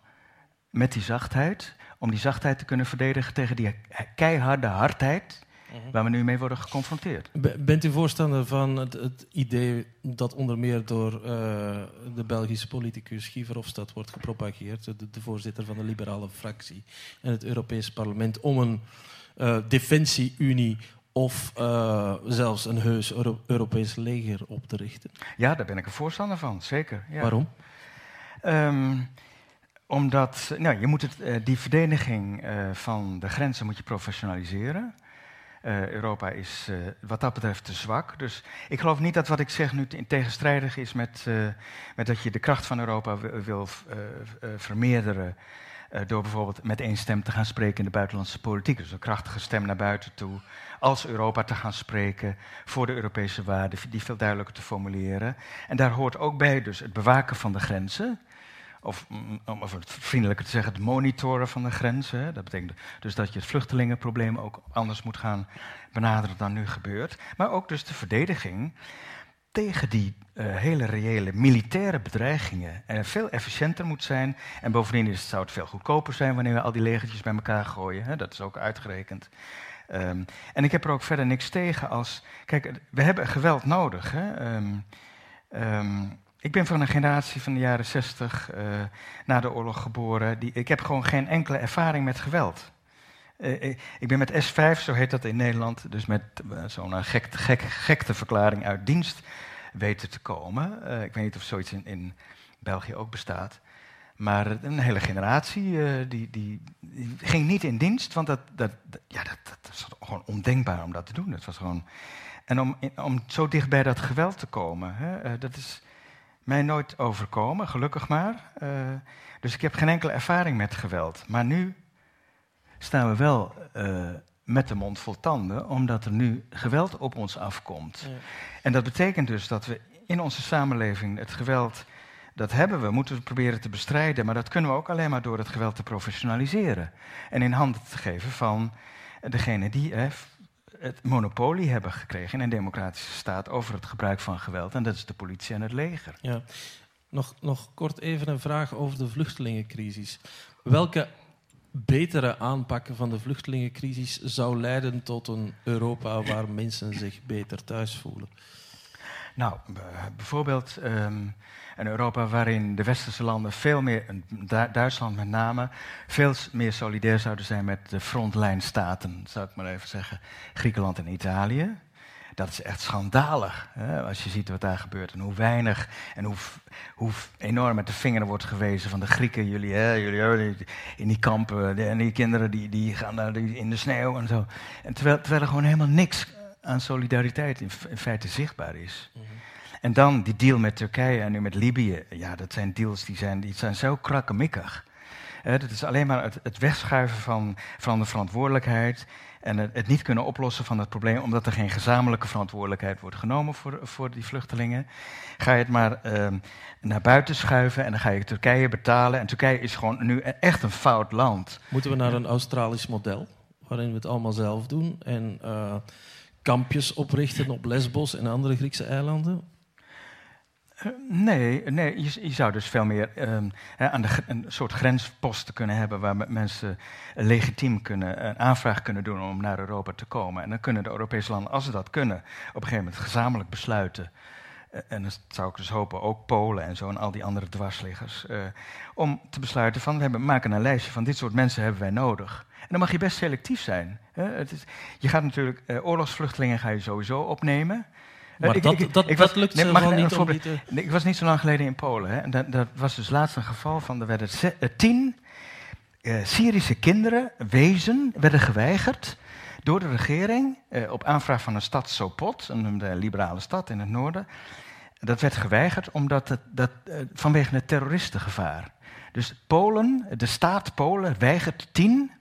met die zachtheid, om die zachtheid te kunnen verdedigen tegen die keiharde hardheid. Waar we nu mee worden geconfronteerd. Bent u voorstander van het, het idee dat onder meer door uh, de Belgische politicus Guy Verhofstadt wordt gepropageerd, de, de, voorzitter van de liberale fractie en het Europees Parlement, om een uh, defensie-unie of uh, zelfs een heus Euro Europees leger op te richten? Ja, daar ben ik een voorstander van, zeker. Ja. Waarom? Um, omdat nou, je moet het, die verdediging van de grenzen moet je professionaliseren. Uh, Europa is uh, wat dat betreft te zwak. Dus ik geloof niet dat wat ik zeg nu tegenstrijdig is met, uh, met dat je de kracht van Europa wil vermeerderen. door bijvoorbeeld met één stem te gaan spreken in de buitenlandse politiek. Dus een krachtige stem naar buiten toe. Als Europa te gaan spreken voor de Europese waarden, die veel duidelijker te formuleren. En daar hoort ook bij dus het bewaken van de grenzen of om het vriendelijker te zeggen, het monitoren van de grenzen. Dat betekent dus dat je het vluchtelingenprobleem ook anders moet gaan benaderen dan nu gebeurt. Maar ook dus de verdediging tegen die uh, hele reële militaire bedreigingen en veel efficiënter moet zijn. En bovendien is, zou het veel goedkoper zijn wanneer we al die legertjes bij elkaar gooien. Hè? Dat is ook uitgerekend. Um, en ik heb er ook verder niks tegen als. Kijk, we hebben geweld nodig. Hè? Um, um, ik ben van een generatie van de jaren 60 uh, na de oorlog geboren. Die, ik heb gewoon geen enkele ervaring met geweld. Uh, ik ben met S5, zo heet dat in Nederland, dus met zo'n gek, gek, uit dienst weten te komen. ik weet niet of zoiets in, in, België ook bestaat. Maar een hele generatie die, die, die, ging niet in dienst, want dat, dat, dat ja, dat, dat was gewoon ondenkbaar om dat te doen. Het was gewoon... En om, om zo dicht bij dat geweld te komen, hè, dat is mij nooit overkomen, gelukkig maar. Uh, dus ik heb geen enkele ervaring met geweld. Maar nu staan we wel uh, met de mond vol tanden, omdat er nu geweld op ons afkomt. Ja. En dat betekent dus dat we in onze samenleving het geweld, dat hebben we, moeten we proberen te bestrijden. Maar dat kunnen we ook alleen maar door het geweld te professionaliseren. En in handen te geven van degene die het monopolie hebben gekregen in een democratische staat over het gebruik van geweld. En dat is de politie en het leger. Ja. Nog, nog kort even een vraag over de vluchtelingencrisis. Welke betere aanpak van de vluchtelingencrisis zou leiden tot een Europa waar mensen zich beter thuis voelen? Nou, bijvoorbeeld um, een Europa waarin de westerse landen veel meer, Duitsland met name, veel meer solidair zouden zijn met de frontlijnstaten, zou ik maar even zeggen, Griekenland en Italië. Dat is echt schandalig, hè, als je ziet wat daar gebeurt en hoe weinig en hoe, hoe enorm met de vinger wordt gewezen van de Grieken. Jullie, hè, jullie in die kampen en die kinderen die, die gaan daar in de sneeuw en zo. En terwijl, terwijl er gewoon helemaal niks aan solidariteit in, feite zichtbaar is. -hmm. En dan die deal met Turkije en nu met Libië. Ja, dat zijn deals die zijn, die zijn zo krakkemikkig. Uh, dat is alleen maar het, het wegschuiven van, van de verantwoordelijkheid. en het, het niet kunnen oplossen van het probleem, omdat er geen gezamenlijke verantwoordelijkheid wordt genomen voor, voor die vluchtelingen, ga je het maar ehm, naar buiten schuiven en dan ga je Turkije betalen. En Turkije is gewoon nu echt een fout land. Moeten we naar een Australisch model, waarin we het allemaal zelf doen en uh, kampjes oprichten op Lesbos en andere Griekse eilanden? Eh, nee, nee je, zou dus veel meer um, aan de, een soort grensposten kunnen hebben waar mensen legitiem kunnen, een aanvraag kunnen doen om naar Europa te komen. En dan kunnen de Europese landen, als ze dat kunnen, op een gegeven moment gezamenlijk besluiten. Uh, en dat zou ik dus hopen, ook Polen en zo en al die andere dwarsliggers. Om te besluiten van, we hebben, maken een lijstje van dit soort mensen hebben wij nodig. En dan mag je best selectief zijn. Hè? Je gaat natuurlijk, oorlogsvluchtelingen ga je sowieso opnemen. Maar ik, dat, dat, ik was, lukt nee, mag niet om te... nee, Ik was niet zo lang geleden in Polen. Hè, en dat, dat, was dus laatst een geval van, er werden eh, tien uh, Syrische kinderen, wezen, werden geweigerd door de regering uh, op aanvraag van een stad Sopot, een liberale stad in het noorden. Dat werd geweigerd omdat het, dat, vanwege het terroristengevaar. Dus Polen, de staat Polen, weigert tien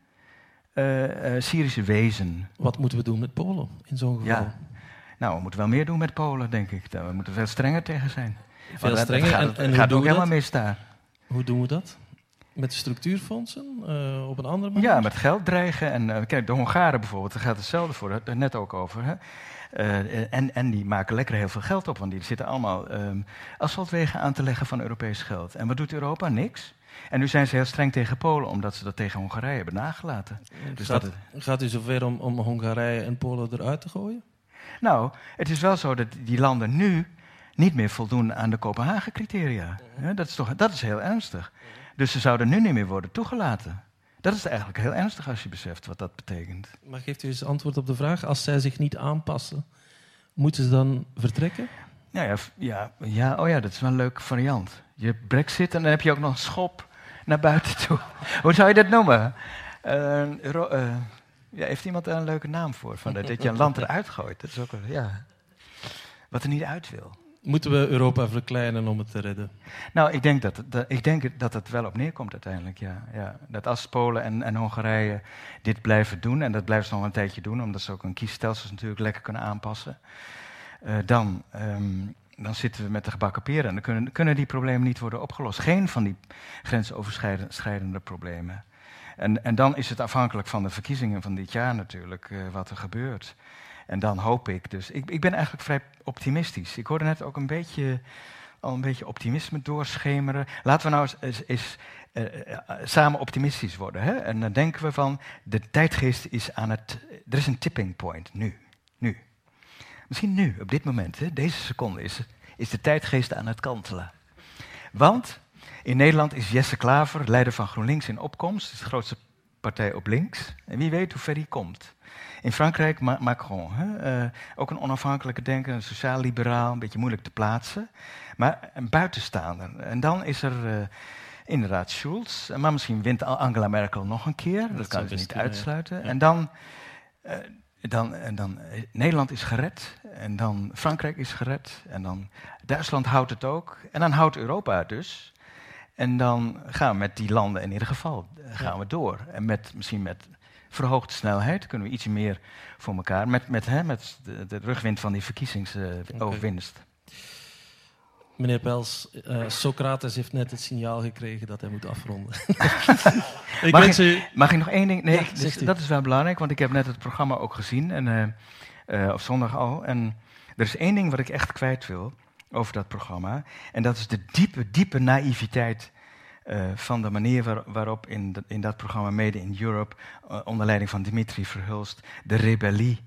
Syrische wezen. Wat moeten we doen met Polen in zo'n geval? Ja. Nou, we moeten wel meer doen met Polen, denk ik. We moeten veel strenger tegen zijn. Veel strenger? gaat, en, gaat ook helemaal mis daar. Hoe doen we dat? Met structuurfondsen? Uh, op een andere manier? Ja, met geld dreigen. En uh, kijk, de Hongaren bijvoorbeeld, daar gaat hetzelfde voor. Daar het net ook over. Hè? Uh, en, en die maken lekker heel veel geld op, want die zitten allemaal um, asfaltwegen aan te leggen van Europees geld. En wat doet Europa? Niks. En nu zijn ze heel streng tegen Polen, omdat ze dat tegen Hongarije hebben nagelaten. Dus gaat, dat het... gaat u zover om, om Hongarije en Polen eruit te gooien? Nou, het is wel zo dat die landen nu niet meer voldoen aan de Kopenhagen-criteria. Dat, is toch, dat is heel ernstig. Dus ze zouden nu niet meer worden toegelaten. Dat is eigenlijk heel ernstig als je beseft wat dat betekent. Maar geeft u eens antwoord op de vraag: als zij zich niet aanpassen, moeten ze dan vertrekken? Ja, ja, ja, ja, oh ja, dat is wel een leuke variant. Je brexit en dan heb je ook nog een schop naar buiten toe. Hoe zou je dat noemen? Uh, uh, ja, heeft iemand daar een leuke naam voor? Van, dat je een land eruit gooit. Dat is ook ja, wat er niet uit wil. Moeten we Europa verkleinen om het te redden? Nou, ik denk dat, dat, ik denk dat het wel op neerkomt uiteindelijk. Ja, ja. Dat als Polen en, en Hongarije dit blijven doen, en dat blijven ze nog een tijdje doen, omdat ze ook hun kiesstelsels natuurlijk lekker kunnen aanpassen, uh, dan, um, dan zitten we met de gebakken peren. En dan kunnen, kunnen die problemen niet worden opgelost. Geen van die grensoverschrijdende problemen. En, en dan is het afhankelijk van de verkiezingen van dit jaar natuurlijk uh, wat er gebeurt. En dan hoop ik dus. Ik, ik ben eigenlijk vrij optimistisch. Ik hoorde net ook een beetje, al een beetje optimisme doorschemeren. Laten we nou eens, eens, uh, samen optimistisch worden. Hè? En dan denken we van, de tijdgeest is aan het... Er is een tipping point, nu. Nu. Misschien nu, op dit moment, hè, deze seconde, is, is de tijdgeest aan het kantelen. Want in Nederland is Jesse Klaver, leider van GroenLinks in opkomst. is de grootste partij op links. En wie weet hoe ver hij komt. In Frankrijk Macron. Hè? Uh, ook een onafhankelijke denker, een sociaal-liberaal, een beetje moeilijk te plaatsen. Maar een buitenstaander. En dan is er uh, inderdaad Schulz. Maar misschien wint Angela Merkel nog een keer. Dat, dat kan ze niet uitsluiten. En dan, uh, dan, en dan Nederland is gered. En dan Frankrijk is gered. En dan Duitsland houdt het ook. En dan houdt Europa het dus. En dan gaan we met die landen in ieder geval eh, gaan we door. En met, misschien met verhoogde snelheid kunnen we iets meer voor elkaar. Met, met, hè, met de, de rugwind van die verkiezingsoverwinst. Meneer Pels, uh, Socrates heeft net het signaal gekregen dat hij moet afronden. ik mag, ik, mag, ik, nog één ding? Nee, dat is wel belangrijk, want ik heb net het programma ook gezien, en, uh, uh, op zondag al. En er is één ding wat ik echt kwijt wil over dat programma. En dat is de diepe, diepe naïviteit uh, van de manier waarop in, in, dat programma Made in Europe, uh, onder leiding van Dimitri Verhulst, de rebellie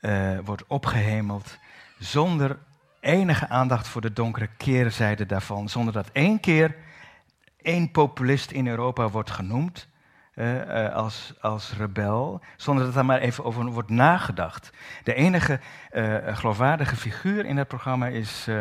uh, wordt opgehemeld. Zonder enige aandacht voor de donkere keerzijde daarvan. Zonder dat één keer één populist in Europa wordt genoemd. Uh, als, als rebel, zonder dat er maar even over wordt nagedacht. De enige uh, geloofwaardige figuur in het programma is uh,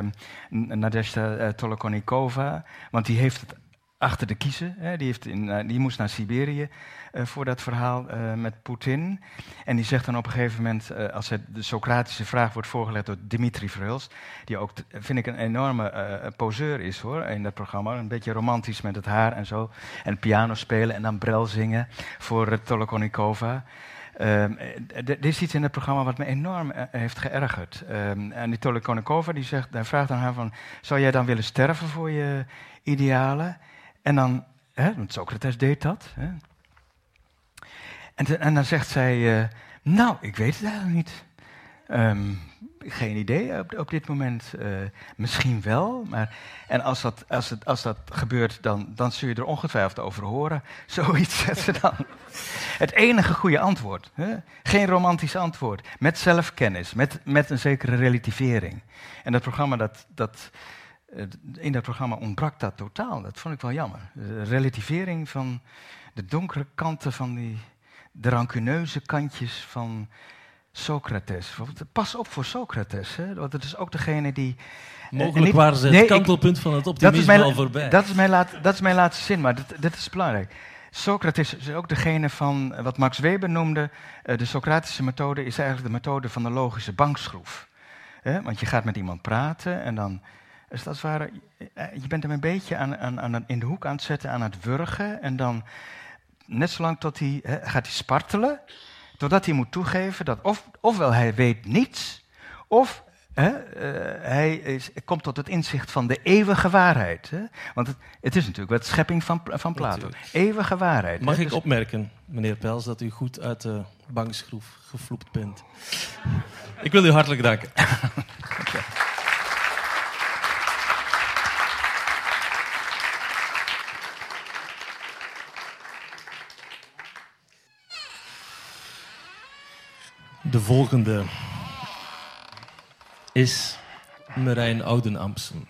Nadezhda Tolokonikova, want die heeft het achter de kiezen. Hè. Die, heeft in, die moest naar Siberië uh, voor dat verhaal uh, met Poetin. En die zegt dan op een gegeven moment, als het de Socratische vraag wordt voorgelegd door Dimitri Verhulst, die ook, vind ik, een enorme poseur is hoor, in dat programma. Een beetje romantisch met het haar en zo. En piano spelen en dan brel zingen voor Tolokonikova. Ehm, er is iets in het programma wat me enorm eh, heeft geërgerd. Um, Anatoly Konnikova die zegt, hij vraagt aan haar van, zou jij dan willen sterven voor je idealen? En dan, hè, want Socrates deed dat. Hè? En, en, dan zegt zij, uh, nou, ik weet het eigenlijk niet. Um, geen idee op, op dit moment. Uh, misschien wel. Maar, en als dat, als, het, als dat gebeurt, dan, dan zul je er ongetwijfeld over horen. Zoiets zet ze dan. Het enige goede antwoord. Hè? Geen romantisch antwoord. Met zelfkennis. Met, met een zekere relativering. En dat programma, dat, dat, eh, in dat programma ontbrak dat totaal. Dat vond ik wel jammer. De relativering van de donkere kanten van die. De rancuneuze kantjes van Socrates. Pas op voor Socrates, hè? want het is ook degene die... Eh, Mogelijk niet, waren ze het kantelpunt van het optimisme mijn, al voorbij. Dat is, mijn laat, dat is mijn laatste zin, maar dit, dit is belangrijk. Socrates is ook degene van wat Max Weber noemde. De Socratische methode is eigenlijk de methode van de logische bankschroef. want je gaat met iemand praten en dan is dat ware, eh, je bent hem een beetje aan, aan, aan, in de hoek aan het zetten, aan het wurgen. En dan net zolang tot hij gaat hij spartelen. Totdat hij moet toegeven dat of, ofwel hij weet niets, of uh, hij is, komt tot het inzicht van de eeuwige waarheid. Want het, het, is natuurlijk wat schepping van, van Plato. Eeuwige waarheid. Mag ik dus... opmerken, meneer Pels, dat u goed uit de bankschroef gevloept bent? ik wil u hartelijk danken. okay. De volgende is Marijn Oudenampsen.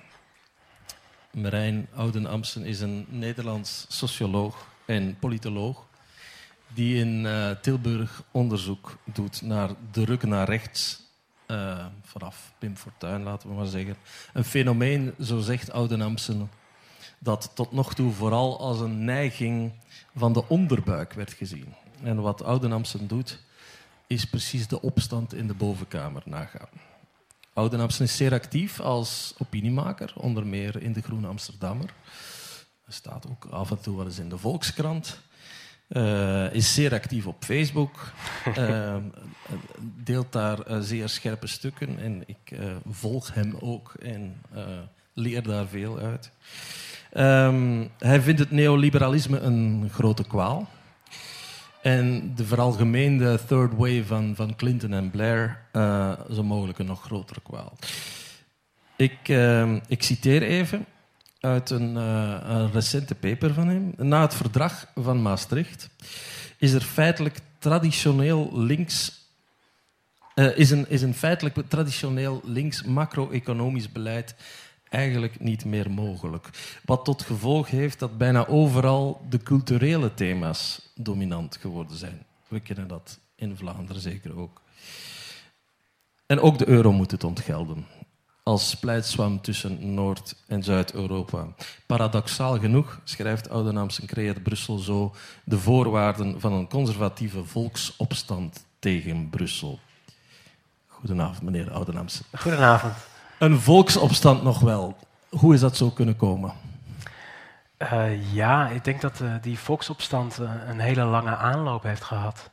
Marijn Oudenampsen is een Nederlands socioloog en politoloog die in uh, Tilburg onderzoek doet naar de ruk naar rechts uh, vanaf Pim Fortuyn, laten we maar zeggen. Een fenomeen, zo zegt Oudenampsen, dat tot nog toe vooral als een neiging van de onderbuik werd gezien. En wat Oudenampsen doet, is precies de opstand in de bovenkamer nagaan. Oudenapsen is zeer actief als opiniemaker, onder meer in de Groene Amsterdammer. Hij staat ook af en toe wel eens in de Volkskrant. Uh, is zeer actief op Facebook. Uh, deelt daar uh, zeer scherpe stukken. En ik volg hem ook en leer daar veel uit. Um, hij vindt het neoliberalisme een grote kwaal. En de veralgemeende third wave van, van Clinton en Blair uh, zo mogelijk een nog grotere kwaal. Ik, uh, ik citeer even uit een, uh, een, recente paper van hem. Na het verdrag van Maastricht is er feitelijk traditioneel links. is, een, is een feitelijk traditioneel links macro-economisch beleid eigenlijk niet meer mogelijk. Wat tot gevolg heeft dat bijna overal de culturele thema's dominant geworden zijn. We kennen dat in Vlaanderen zeker ook. En ook de euro moet het ontgelden. Als splijtswam tussen Noord- en Zuid-Europa. Paradoxaal genoeg schrijft Oudenaamsen creëert Brussel zo de voorwaarden van een conservatieve volksopstand tegen Brussel. Goedenavond, meneer Oudenaamsen. Goedenavond een volksopstand nog wel. Hoe is dat zo kunnen komen? Uh, ja, ik denk dat uh, die volksopstand uh, een hele lange aanloop heeft gehad.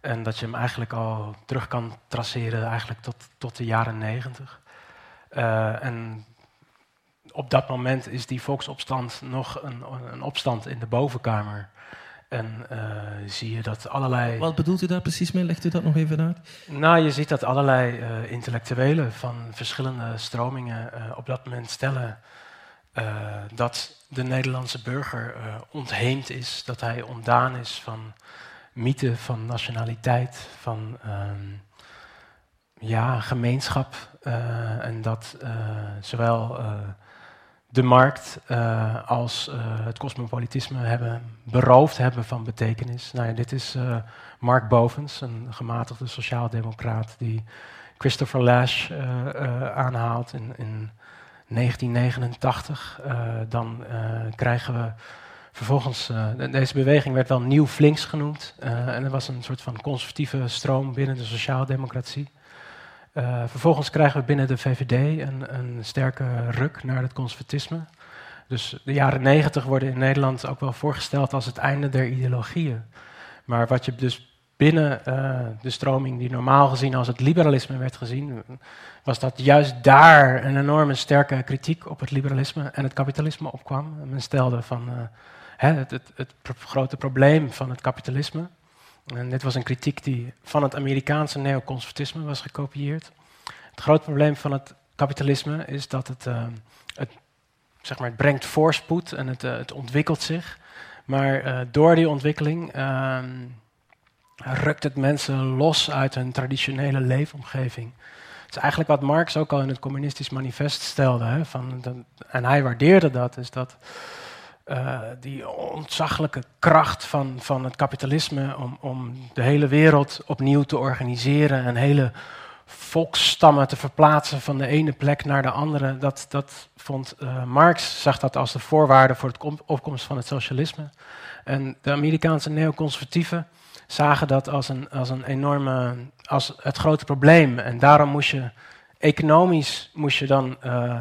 En dat je hem eigenlijk al terug kan traceren eigenlijk tot, tot de jaren negentig. en op dat moment is die volksopstand nog een, een opstand in de bovenkamer. En uh, zie je dat allerlei. Wat bedoelt u daar precies mee? Legt u dat nog even uit? Nou, je ziet dat allerlei uh, intellectuelen van verschillende stromingen uh, op dat moment stellen dat de Nederlandse burger ontheemd is, dat hij ontdaan is van mythe, van nationaliteit, van ehm, ja, gemeenschap. en dat zowel de markt uh, als uh, het cosmopolitisme hebben beroofd hebben van betekenis. Nou ja, dit is uh, Mark Bovens, een gematigde sociaaldemocraat die Christopher Lash aanhaalt in, in 1989. dan krijgen we vervolgens, deze beweging werd wel nieuw flinks genoemd en er was een soort van conservatieve stroom binnen de sociaaldemocratie. Uh, vervolgens krijgen we binnen de VVD een, een, sterke ruk naar het conservatisme. Dus de jaren negentig worden in Nederland ook wel voorgesteld als het einde der ideologieën. Maar wat je dus binnen eh, de stroming die normaal gezien als het liberalisme werd gezien, was dat juist daar een enorme sterke kritiek op het liberalisme en het kapitalisme opkwam. Men stelde van hè, het, het, het grote probleem van het kapitalisme. En dit was een kritiek die van het Amerikaanse neoconservatisme was gekopieerd. Het grote probleem van het kapitalisme is dat het, uh, het, zeg maar, het brengt voorspoed en het, uh, het ontwikkelt zich. Maar uh, door die ontwikkeling ehm, rukt het mensen los uit hun traditionele leefomgeving. Het is eigenlijk wat Marx ook al in het communistisch manifest stelde. Hè, van en hij waardeerde dat, is dat uh, die ontzaglijke kracht van, van het kapitalisme om, om de hele wereld opnieuw te organiseren en hele volksstammen te verplaatsen van de ene plek naar de andere. Dat, dat vond uh, Marx, zag dat als de voorwaarde voor de opkomst van het socialisme. En de Amerikaanse neoconservatieven zagen dat als een, als een enorme, als het grote probleem. En daarom moest je, economisch moest je dan uh,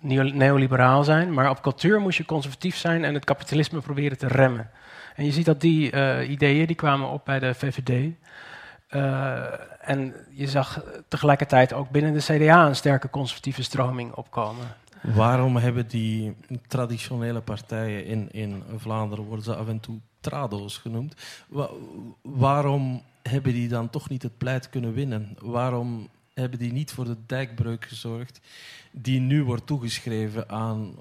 neoliberaal zijn, maar op cultuur moest je conservatief zijn en het kapitalisme proberen te remmen. En je ziet dat die uh, ideeën die kwamen op bij de VVD. Uh, en je zag tegelijkertijd ook binnen de CDA een sterke conservatieve stroming opkomen. Waarom hebben die traditionele partijen in, in Vlaanderen, worden ze af en toe trado's genoemd, Wa waarom hebben die dan toch niet het pleit kunnen winnen? Waarom hebben die niet voor de dijkbreuk gezorgd die nu wordt toegeschreven aan,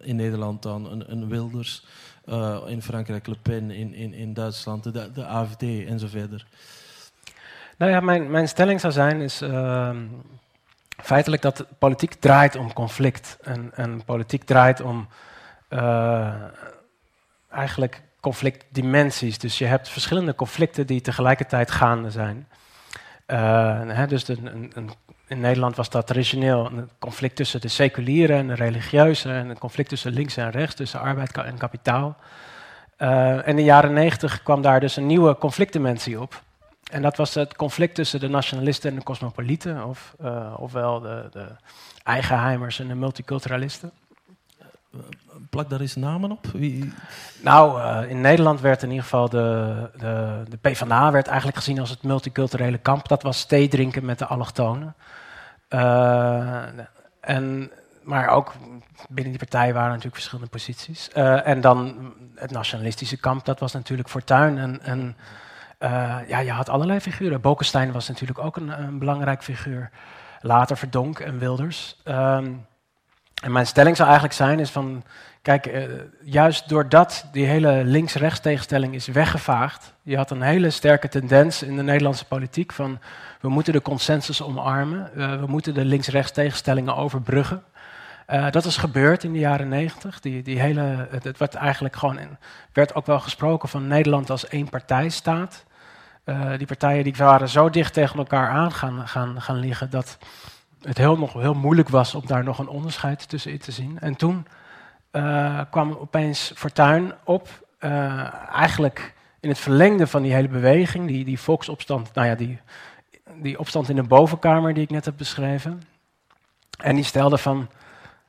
in Nederland aan een, een Wilders, uh, in Frankrijk Le Pen, in, in, in Duitsland de, de AFD en? Nou ja, mijn, mijn stelling zou zijn is uh, feitelijk dat politiek draait om conflict. En, en politiek draait om uh, eigenlijk conflictdimensies. Dus je hebt verschillende conflicten die tegelijkertijd gaande zijn. Hè, dus een, in Nederland was dat traditioneel een conflict tussen de seculiere en de religieuze, en een conflict tussen links en rechts, tussen arbeid en kapitaal. En in de jaren negentig kwam daar dus een nieuwe conflictdimensie op. En dat was het conflict tussen de nationalisten en de cosmopolieten, of, uh, ofwel de, de eigenheimers en de multiculturalisten. Plak daar eens namen op? Wie? Nou, uh, in Nederland werd in ieder geval de, de, de PvdA werd eigenlijk gezien als het multiculturele kamp. Dat was thee drinken met de allochtonen. Uh, en, maar ook binnen die partij waren natuurlijk verschillende posities. Uh, en dan het nationalistische kamp, dat was natuurlijk Fortuyn en... en ja, je had allerlei figuren. Bokenstein was natuurlijk ook een, een belangrijk figuur. Later Verdonk en Wilders. Um, en mijn stelling zou eigenlijk zijn, is van, kijk, uh, juist doordat die hele links-rechts tegenstelling is weggevaagd, je had een hele sterke tendens in de Nederlandse politiek van, we moeten de consensus omarmen, uh, we moeten de links-rechts tegenstellingen overbruggen. Uh, dat is gebeurd in de jaren negentig. Die, die hele, het, werd eigenlijk gewoon in, werd ook wel gesproken van Nederland als één partijstaat. Die partijen die waren zo dicht tegen elkaar aan gaan, gaan, gaan liggen dat het heel, nog heel moeilijk was om daar nog een onderscheid tussen in te zien. En toen uh, kwam opeens Fortuyn op, eigenlijk in het verlengde van die hele beweging, die, die volksopstand, nou ja, die, die opstand in de bovenkamer die ik net heb beschreven. En die stelde van,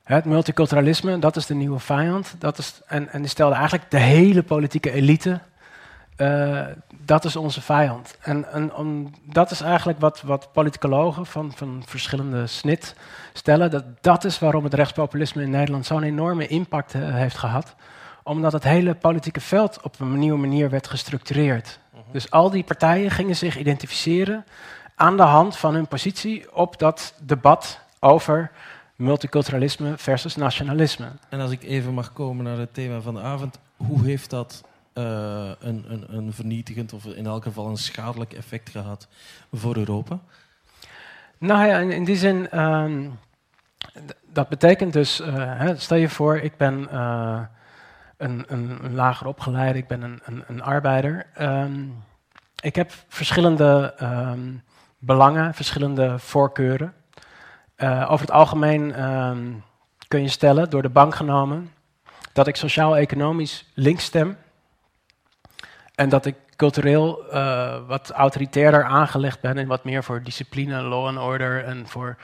het multiculturalisme, dat is de nieuwe vijand. Dat is, en, en die stelde eigenlijk de hele politieke elite, uh, dat is onze vijand. En, en om, dat is eigenlijk wat, wat politicologen van, van verschillende snit stellen. Dat, dat is waarom het rechtspopulisme in Nederland zo'n enorme impact uh, heeft gehad. Omdat het hele politieke veld op een nieuwe manier werd gestructureerd. Uh -huh. Dus al die partijen gingen zich identificeren aan de hand van hun positie op dat debat over multiculturalisme versus nationalisme. En als ik even mag komen naar het thema van de avond, hoe heeft dat uh, een, een, een, vernietigend of in elk geval een schadelijk effect gehad voor Europa? Nou ja, in, in die zin, um, dat betekent dus, hè, stel je voor, ik ben uh, een, een, lager opgeleide, ik ben een, arbeider. Um, ik heb verschillende um, belangen, verschillende voorkeuren. Over het algemeen kun je stellen, door de bank genomen, dat ik sociaal-economisch links stem. En dat ik cultureel uh, wat autoritairder aangelegd ben en wat meer voor discipline, law and order en voor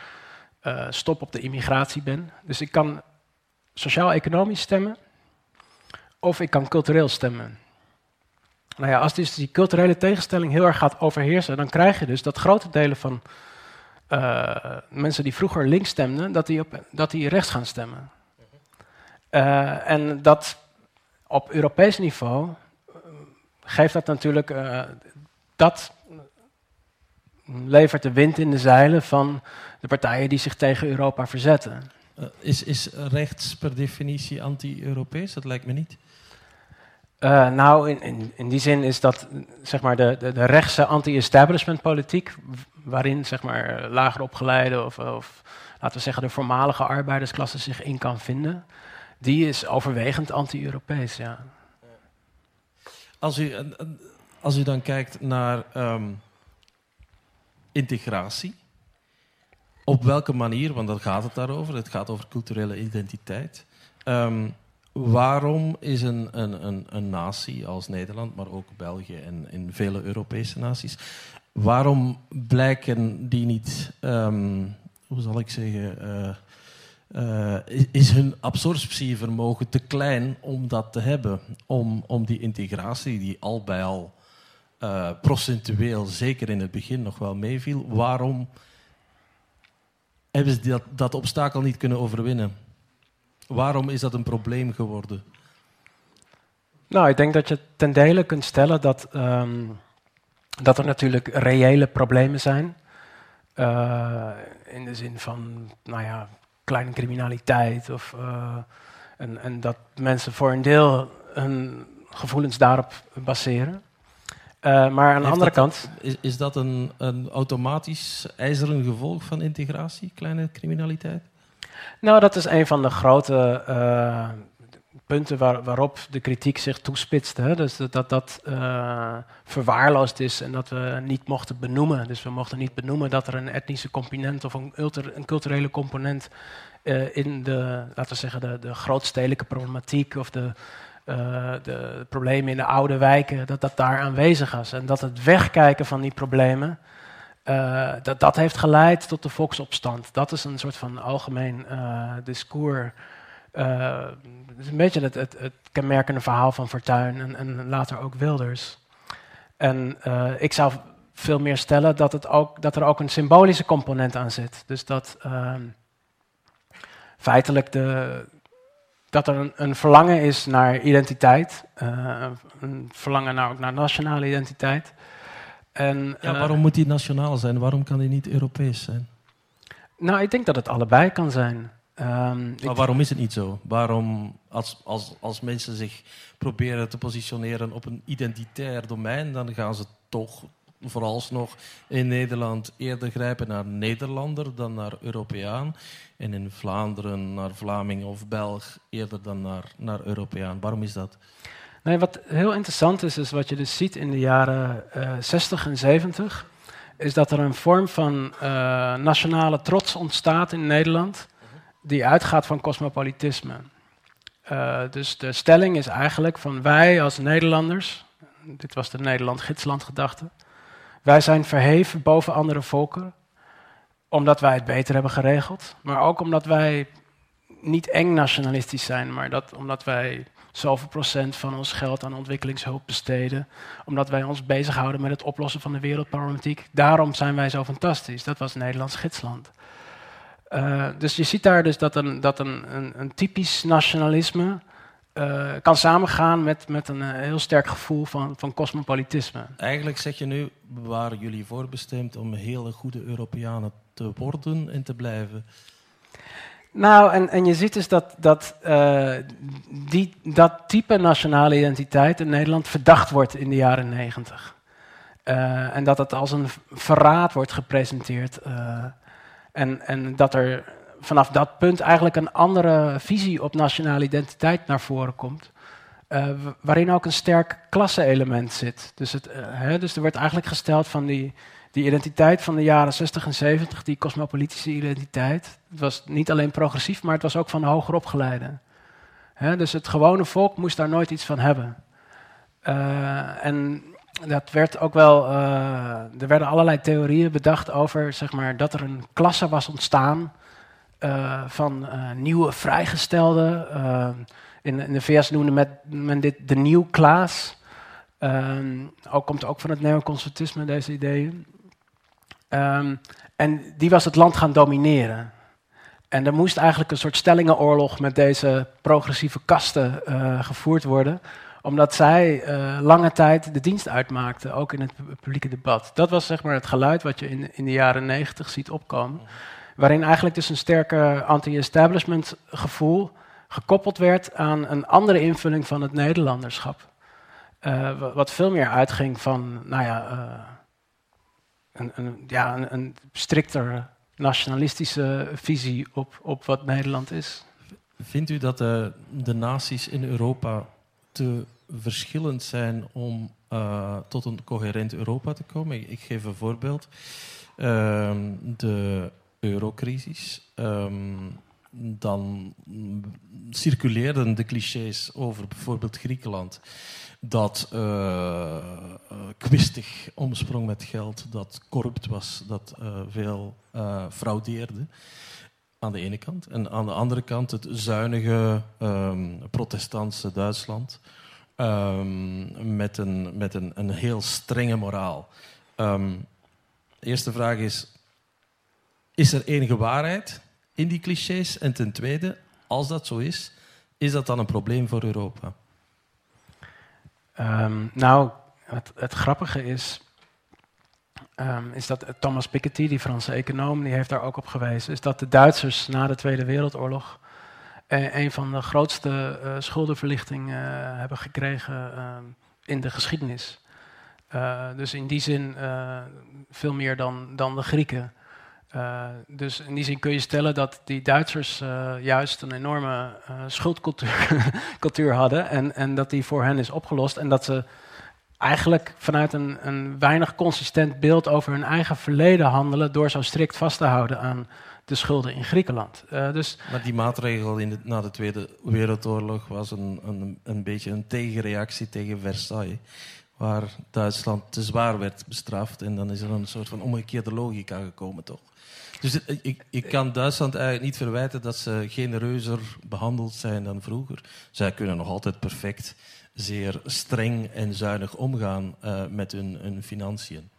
uh, stop op de immigratie ben. Dus ik kan sociaal-economisch stemmen of ik kan cultureel stemmen. Nou ja, als dus die culturele tegenstelling heel erg gaat overheersen, dan krijg je dus dat grote delen van uh, mensen die vroeger links stemden, dat die, op, dat die rechts gaan stemmen. Uh, en dat op Europees niveau geeft dat natuurlijk, dat levert de wind in de zeilen van de partijen die zich tegen Europa verzetten. is, is rechts per definitie anti-Europees? Dat lijkt me niet. Uh, nou, in, in, in, die zin is dat zeg maar, de, de, de rechtse anti-establishment politiek, waarin zeg maar, lager opgeleide of, of, laten we zeggen de voormalige arbeidersklasse zich in kan vinden, die is overwegend anti-Europees. Ja. Als, u, als u dan kijkt naar um, integratie, op welke manier, want dat gaat het daarover, het gaat over culturele identiteit. Um, waarom is een, een, een, een natie als Nederland, maar ook België en in vele Europese naties, waarom blijken die niet, um, hoe zal ik zeggen, uh, uh, is hun absorptievermogen te klein om dat te hebben? Om, om die integratie, die al bij al uh, procentueel, zeker in het begin, nog wel meeviel, waarom hebben ze dat, dat obstakel niet kunnen overwinnen? Waarom is dat een probleem geworden? Nou, ik denk dat je ten dele kunt stellen dat, um, dat er natuurlijk reële problemen zijn. Uh, in de zin van, nou ja, kleine criminaliteit. Of, uh, en, en, dat mensen voor een deel hun gevoelens daarop baseren. Uh, maar aan de andere kant. Is, is dat een, een automatisch ijzeren gevolg van integratie, kleine criminaliteit? Nou, dat is een van de grote uh, punten waar, waarop de kritiek zich toespitst. Hè? Dus dat dat, dat uh, verwaarloosd is en dat we niet mochten benoemen. Dus we mochten niet benoemen dat er een etnische component of een, een culturele component uh, in de, laten we zeggen, de, de grootstedelijke problematiek of de, de problemen in de oude wijken, dat dat daar aanwezig was. En dat het wegkijken van die problemen dat, dat heeft geleid tot de volksopstand. Dat is een soort van algemeen discours. Uh, het is een beetje het, het, het, kenmerkende verhaal van Fortuyn en, en later ook Wilders. En ik zou veel meer stellen dat, het ook, dat er ook een symbolische component aan zit. Dus dat ehm, feitelijk de, dat er een, een, verlangen is naar identiteit, een verlangen naar, ook naar nationale identiteit. En, ja, waarom moet die nationaal zijn? Waarom kan die niet Europees zijn? Nou, ik denk dat het allebei kan zijn. Um, maar waarom is het niet zo? Waarom, als, als, als mensen zich proberen te positioneren op een identitair domein, dan gaan ze toch vooralsnog in Nederland eerder grijpen naar Nederlander dan naar Europeaan. En in Vlaanderen naar Vlaming of Belg eerder dan naar, naar Europeaan. Waarom is dat? Nee, wat heel interessant is, is wat je dus ziet in de jaren uh, eh, 60 en 70, is dat er een vorm van uh, nationale trots ontstaat in Nederland, die uitgaat van cosmopolitisme. Uh, dus de stelling is eigenlijk van wij als Nederlanders, dit was de Nederland-Gidsland gedachte, wij zijn verheven boven andere volken, omdat wij het beter hebben geregeld, maar ook omdat wij niet eng nationalistisch zijn, maar dat omdat wij zoveel procent van ons geld aan ontwikkelingshulp besteden, omdat wij ons bezighouden met het oplossen van de wereldproblematiek. Daarom zijn wij zo fantastisch. Dat was Nederlands gidsland. Uh, dus je ziet daar dus dat een, dat een, een, een typisch nationalisme uh, kan samengaan met, met een uh, heel sterk gevoel van, van cosmopolitisme. Eigenlijk zeg je nu, waren jullie voorbestemd om hele goede Europeanen te worden en te blijven. Nou, en, en je ziet dus dat, dat, die, dat type nationale identiteit in Nederland verdacht wordt in de jaren negentig. En dat het als een verraad wordt gepresenteerd. En, en dat er vanaf dat punt eigenlijk een andere visie op nationale identiteit naar voren komt. waarin ook een sterk klasse-element zit. Dus, het, hè, dus er wordt eigenlijk gesteld van die, die identiteit van de jaren 60 en 70, die cosmopolitische identiteit, het was niet alleen progressief, maar het was ook van hoger opgeleiden. dus het gewone volk moest daar nooit iets van hebben. Uh, en dat werd ook wel, uh, er werden allerlei theorieën bedacht over zeg maar, dat er een klasse was ontstaan uh, van nieuwe vrijgestelden. In, in, de VS noemde men dit de nieuw class. Um, ook komt ook van het neoconservatisme, deze ideeën. Um, en die was het land gaan domineren. En er moest eigenlijk een soort stellingenoorlog met deze progressieve kasten gevoerd worden, omdat zij uh, lange tijd de dienst uitmaakten, ook in het publieke debat. Dat was zeg maar het geluid wat je in, in de jaren negentig ziet opkomen, waarin eigenlijk dus een sterke anti-establishment gevoel gekoppeld werd aan een andere invulling van het Nederlanderschap. Uh, wat veel meer uitging van, nou ja, een, een, ja, een strikter nationalistische visie op, op wat Nederland is. Vindt u dat de, de naties in Europa te verschillend zijn om uh, tot een coherent Europa te komen? Ik, geef een voorbeeld. Uh, de eurocrisis. Um, dan circuleerden de clichés over bijvoorbeeld Griekenland dat uh, kwistig omsprong met geld, dat corrupt was, dat veel fraudeerde. Aan de ene kant. En aan de andere kant het zuinige um, protestantse Duitsland. Um, met een, met een, een heel strenge moraal. Um, de eerste vraag is: is er enige waarheid in die clichés? En ten tweede, als dat zo is, is dat dan een probleem voor Europa? Nou, het, het, grappige is, um, is dat Thomas Piketty, die Franse econoom, die heeft daar ook op gewezen, is dat de Duitsers na de Tweede Wereldoorlog eh, een van de grootste uh, schuldenverlichtingen uh, hebben gekregen uh, in de geschiedenis. dus in die zin veel meer dan, dan de Grieken. Dus in die zin kun je stellen dat die Duitsers juist een enorme schuldcultuur cultuur hadden en, en dat die voor hen is opgelost en dat ze eigenlijk vanuit een, een weinig consistent beeld over hun eigen verleden handelen door zo strikt vast te houden aan de schulden in Griekenland. dus maar die maatregel in na de Tweede Wereldoorlog was een, een, een beetje een tegenreactie tegen Versailles waar Duitsland te zwaar werd bestraft. En dan is er een soort van omgekeerde logica gekomen, toch? Dus ik, ik kan Duitsland eigenlijk niet verwijten dat ze genereuzer behandeld zijn dan vroeger. Zij kunnen nog altijd perfect zeer streng en zuinig omgaan uh, met hun, hun, financiën.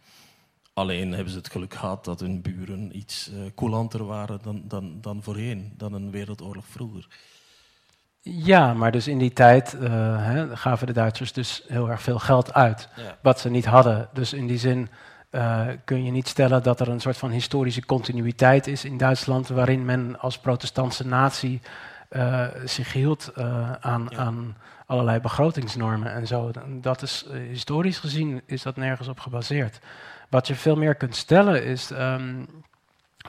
Alleen hebben ze het geluk gehad dat hun buren iets uh, coulanter waren dan, dan, dan voorheen, dan een wereldoorlog vroeger. Ja, maar dus in die tijd uh, hè, gaven de Duitsers dus heel erg veel geld uit, ja. wat ze niet hadden. Dus in die zin uh, kun je niet stellen dat er een soort van historische continuïteit is in Duitsland, waarin men als protestantse natie uh, zich hield aan, ja. aan, allerlei begrotingsnormen en zo. Dat is historisch gezien is dat nergens op gebaseerd. Wat je veel meer kunt stellen is um,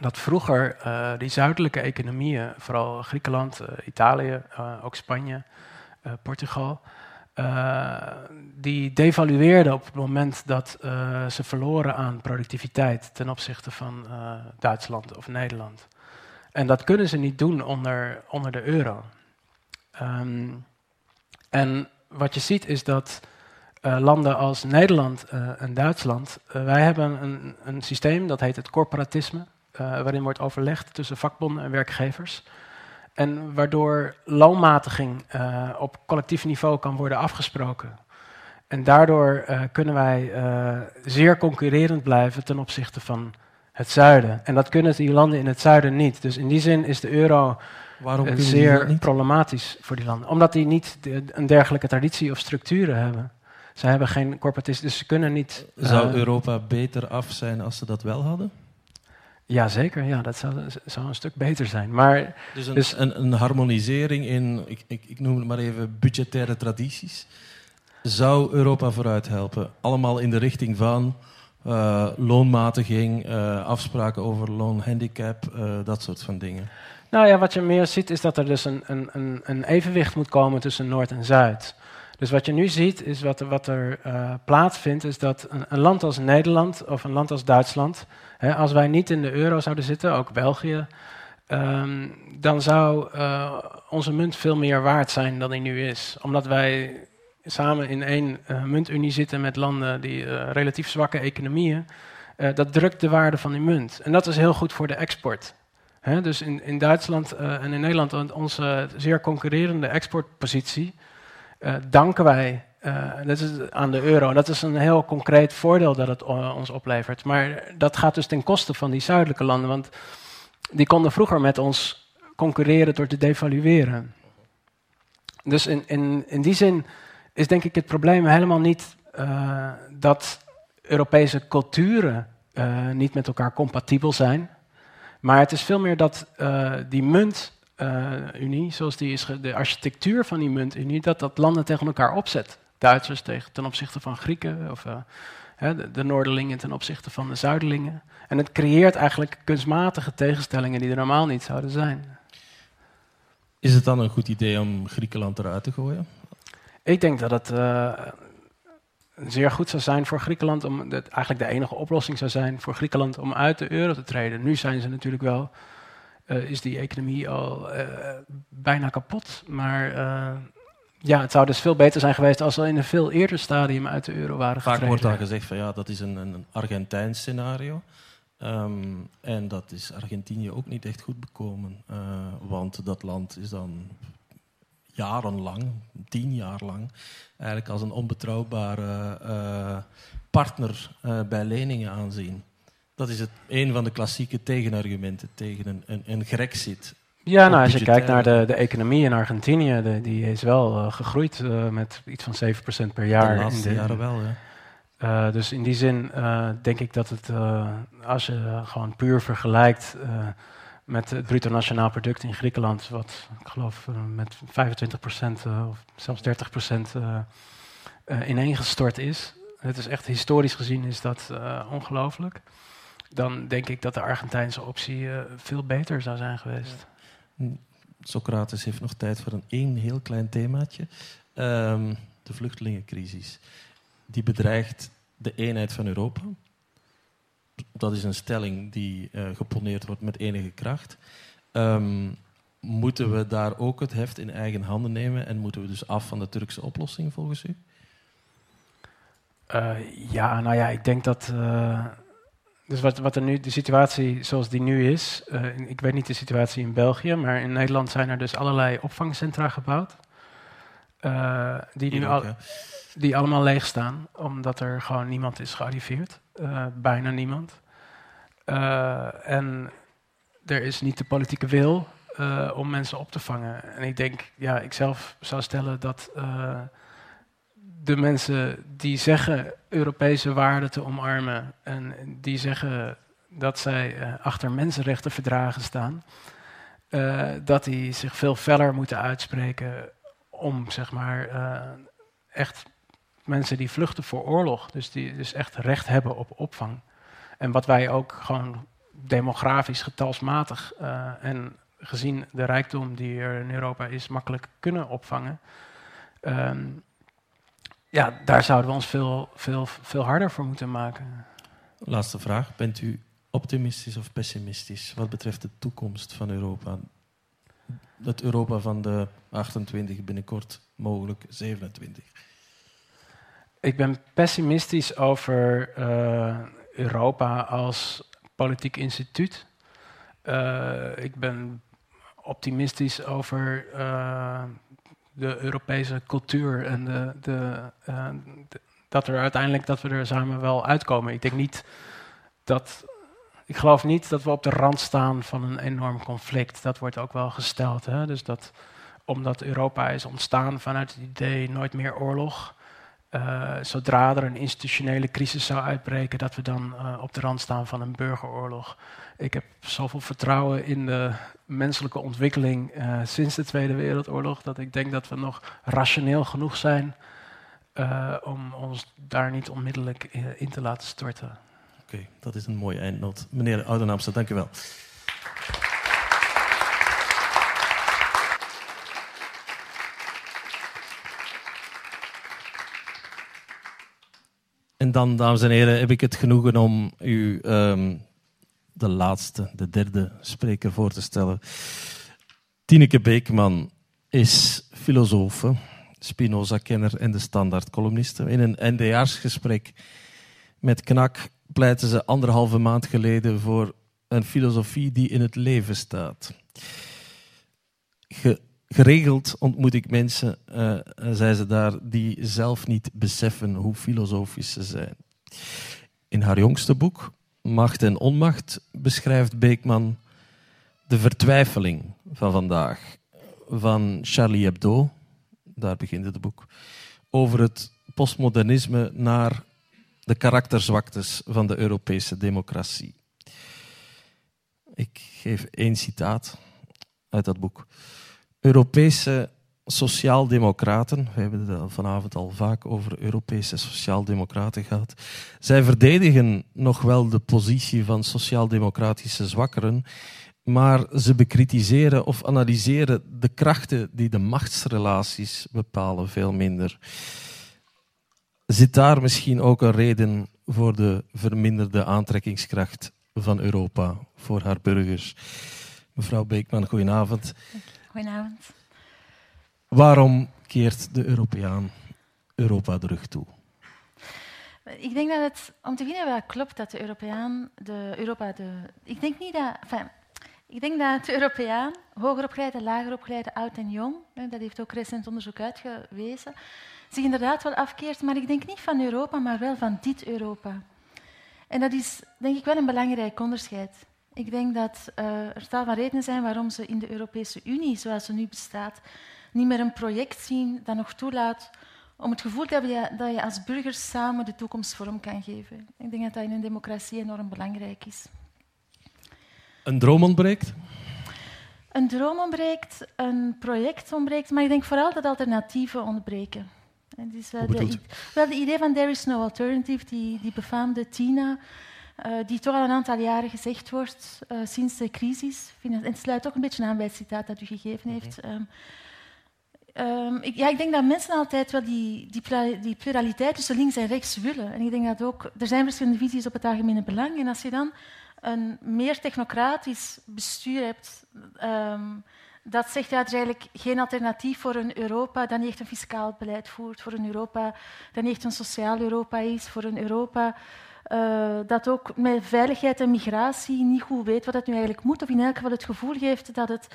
dat vroeger die zuidelijke economieën, vooral Griekenland, Italië, ook Spanje, Portugal, die devalueerden op het moment dat ze verloren aan productiviteit ten opzichte van Duitsland of Nederland. En dat kunnen ze niet doen onder, onder de euro. Um, en wat je ziet is dat landen als Nederland en Duitsland, wij hebben een, een systeem dat heet het corporatisme, waarin wordt overlegd tussen vakbonden en werkgevers. En waardoor loonmatiging op collectief niveau kan worden afgesproken. En daardoor kunnen wij zeer concurrerend blijven ten opzichte van het zuiden. En dat kunnen die landen in het zuiden niet. Dus in die zin is de euro Waarom zeer problematisch voor die landen. Omdat die niet de, een dergelijke traditie of structuren hebben. Ze hebben geen corporatisme, dus ze kunnen niet... Zou Europa beter af zijn als ze dat wel hadden? Ja, zeker. Ja, dat zou, zou een stuk beter zijn. Maar, dus een, dus een, een harmonisering in, ik, ik, ik, noem het maar even, budgettaire tradities, zou Europa vooruit helpen. Allemaal in de richting van uh, loonmatiging, uh, afspraken over loonhandicap, uh, dat soort van dingen. Nou ja, wat je meer ziet is dat er dus een, een, een evenwicht moet komen tussen Noord en Zuid. Dus wat je nu ziet, is wat er, wat er uh, plaatsvindt, is dat een, land als Nederland of een land als Duitsland, hè, als wij niet in de euro zouden zitten, ook België, um, dan zou uh, onze munt veel meer waard zijn dan die nu is. Omdat wij samen in één uh, muntunie zitten met landen die relatief zwakke economieën, dat drukt de waarde van die munt. En dat is heel goed voor de export. Dus in, in Duitsland en in Nederland onze zeer concurrerende exportpositie uh, danken wij Uh, dat is aan de euro. Dat is een heel concreet voordeel dat het ons oplevert. Maar dat gaat dus ten koste van die zuidelijke landen. Want die konden vroeger met ons concurreren door te devalueren. Dus in, in, in die zin is denk ik het probleem helemaal niet dat Europese culturen niet met elkaar compatibel zijn. Maar het is veel meer dat uh, die muntunie, zoals die is, de architectuur van die muntunie, dat dat landen tegen elkaar opzet. Duitsers tegen, ten opzichte van Grieken, of de, de Noorderlingen ten opzichte van de Zuiderlingen. En het creëert eigenlijk kunstmatige tegenstellingen die er normaal niet zouden zijn. Is het dan een goed idee om Griekenland eruit te gooien? Ik denk dat het uh, zeer goed zou zijn voor Griekenland, om dat eigenlijk de enige oplossing zou zijn voor Griekenland om uit de euro te treden. Nu zijn ze natuurlijk wel, uh, is die economie al uh, bijna kapot. Maar ja, het zou dus veel beter zijn geweest als ze in een veel eerder stadium uit de euro waren Vaak wordt dan gezegd van ja, dat is een, een Argentijns scenario. Um, en dat is Argentinië ook niet echt goed bekomen. Want dat land is dan jarenlang, tien jaar lang, eigenlijk als een onbetrouwbare uh, partner uh, bij leningen aanzien. Dat is het, een van de klassieke tegenargumenten tegen een, een, een Grexit. Ja, nou, als je kijkt naar de, de economie in Argentinië, de, die is wel gegroeid met iets van 7% per jaar. De laatste in de, jaren wel, ja. Uh, dus in die zin uh, denk ik dat het, uh, als je gewoon puur vergelijkt met het bruto nationaal product in Griekenland, wat ik geloof met 25% of zelfs 30% ineengestort is. Het is echt historisch gezien is dat ongelooflijk. Dan denk ik dat de Argentijnse optie veel beter zou zijn geweest. Socrates heeft nog tijd voor een één heel klein themaatje. Um, de vluchtelingencrisis die bedreigt de eenheid van Europa. Dat is een stelling die uh, geponeerd wordt met enige kracht. Um, moeten we daar ook het heft in eigen handen nemen en moeten we dus af van de Turkse oplossing volgens u? Uh, ja, nou ja, ik denk dat. Uh, dus wat, wat er nu, de situatie zoals die nu is. ik weet niet de situatie in België, maar in Nederland zijn er dus allerlei opvangcentra gebouwd. die nu al die allemaal leeg staan, omdat er gewoon niemand is gearriveerd. Uh, bijna niemand. Uh, en er is niet de politieke wil uh, om mensen op te vangen. En ik denk, ja, ik zelf zou stellen dat de mensen die zeggen Europese waarden te omarmen en die zeggen dat zij achter mensenrechtenverdragen staan, dat die zich veel feller moeten uitspreken om zeg maar echt mensen die vluchten voor oorlog, dus die dus echt recht hebben op opvang. En wat wij ook gewoon demografisch, getalsmatig uh, en gezien de rijkdom die er in Europa is, makkelijk kunnen opvangen. Um, ja, daar zouden we ons veel, veel, veel harder voor moeten maken. Laatste vraag. Bent u optimistisch of pessimistisch wat betreft de toekomst van Europa? Het Europa van de 28, binnenkort mogelijk 27. Ik ben pessimistisch over uh, Europa als politiek instituut. Uh, ik ben optimistisch over uh, de Europese cultuur en de, de, de, dat er uiteindelijk dat we er samen wel uitkomen. Ik denk niet dat. Ik geloof niet dat we op de rand staan van een enorm conflict. Dat wordt ook wel gesteld. Hè? Dus dat omdat Europa is ontstaan vanuit het idee nooit meer oorlog uh, zodra er een institutionele crisis zou uitbreken, dat we dan uh, op de rand staan van een burgeroorlog. Ik heb zoveel vertrouwen in de menselijke ontwikkeling uh, sinds de Tweede Wereldoorlog, dat ik denk dat we nog rationeel genoeg zijn om ons daar niet onmiddellijk in te laten storten. Oké, dat is een mooie eindnoot. Meneer Oudenaamster, dank u wel. Dan, dames en heren, heb ik het genoegen om u um, de laatste, de derde spreker voor te stellen. Tineke Beekman is filosoof, Spinoza-kenner en de standaard-columniste. In een NDA's-gesprek met Knak pleiten ze anderhalve maand geleden voor een filosofie die in het leven staat. Ge geregeld ontmoet ik mensen, uh, zei ze daar, die zelf niet beseffen hoe filosofisch ze zijn. In haar jongste boek, Macht en Onmacht, beschrijft Beekman de vertwijfeling van vandaag van Charlie Hebdo, daar begint het boek, over het postmodernisme naar de karakterzwaktes van de Europese democratie. Ik geef één citaat uit dat boek. Europese sociaaldemocraten, we hebben het vanavond al vaak over Europese sociaaldemocraten gehad, zij verdedigen nog wel de positie van sociaaldemocratische zwakkeren, maar ze bekritiseren of analyseren de krachten die de machtsrelaties bepalen veel minder. Zit daar misschien ook een reden voor de verminderde aantrekkingskracht van Europa voor haar burgers? Mevrouw Beekman, goedenavond. Goedenavond. Waarom keert de Europeaan Europa de rug toe? Ik denk dat het, om te beginnen wel klopt dat de Europeaan, de Europa, de, ik denk niet dat, enfin, ik denk dat de Europeaan, hoger opgeleide, lager opgeleide, oud en jong, dat heeft ook recent onderzoek uitgewezen, zich inderdaad wel afkeert, maar ik denk niet van Europa, maar wel van dit Europa. En dat is denk ik wel een belangrijk onderscheid. Ik denk dat uh, er tal van redenen zijn waarom ze in de Europese Unie, zoals ze nu bestaat, niet meer een project zien dat nog toelaat om het gevoel te hebben dat je als burgers samen de toekomst vorm kan geven. Ik denk dat dat in een democratie enorm belangrijk is. Een droom ontbreekt? Een droom ontbreekt, een project ontbreekt, maar ik denk vooral dat alternatieven ontbreken. Dus, uh, de, wel, de idee van There is no alternative, die, die befaamde Tina, die toch al een aantal jaren gezegd wordt uh, sinds de crisis. En het sluit ook een beetje aan bij het citaat dat u gegeven heeft. Um, um, ik, ja, ik denk dat mensen altijd wel die, die, die, pluraliteit tussen links en rechts willen. En ik denk dat ook, er zijn verschillende visies op het algemene belang. En als je dan een meer technocratisch bestuur hebt, um, dat zegt ja, er is eigenlijk geen alternatief voor een Europa dat niet echt een fiscaal beleid voert, voor een Europa dat niet echt een sociaal Europa is, voor een Europa uh, dat ook met veiligheid en migratie niet goed weet wat het nu eigenlijk moet, of in elk geval het gevoel geeft dat het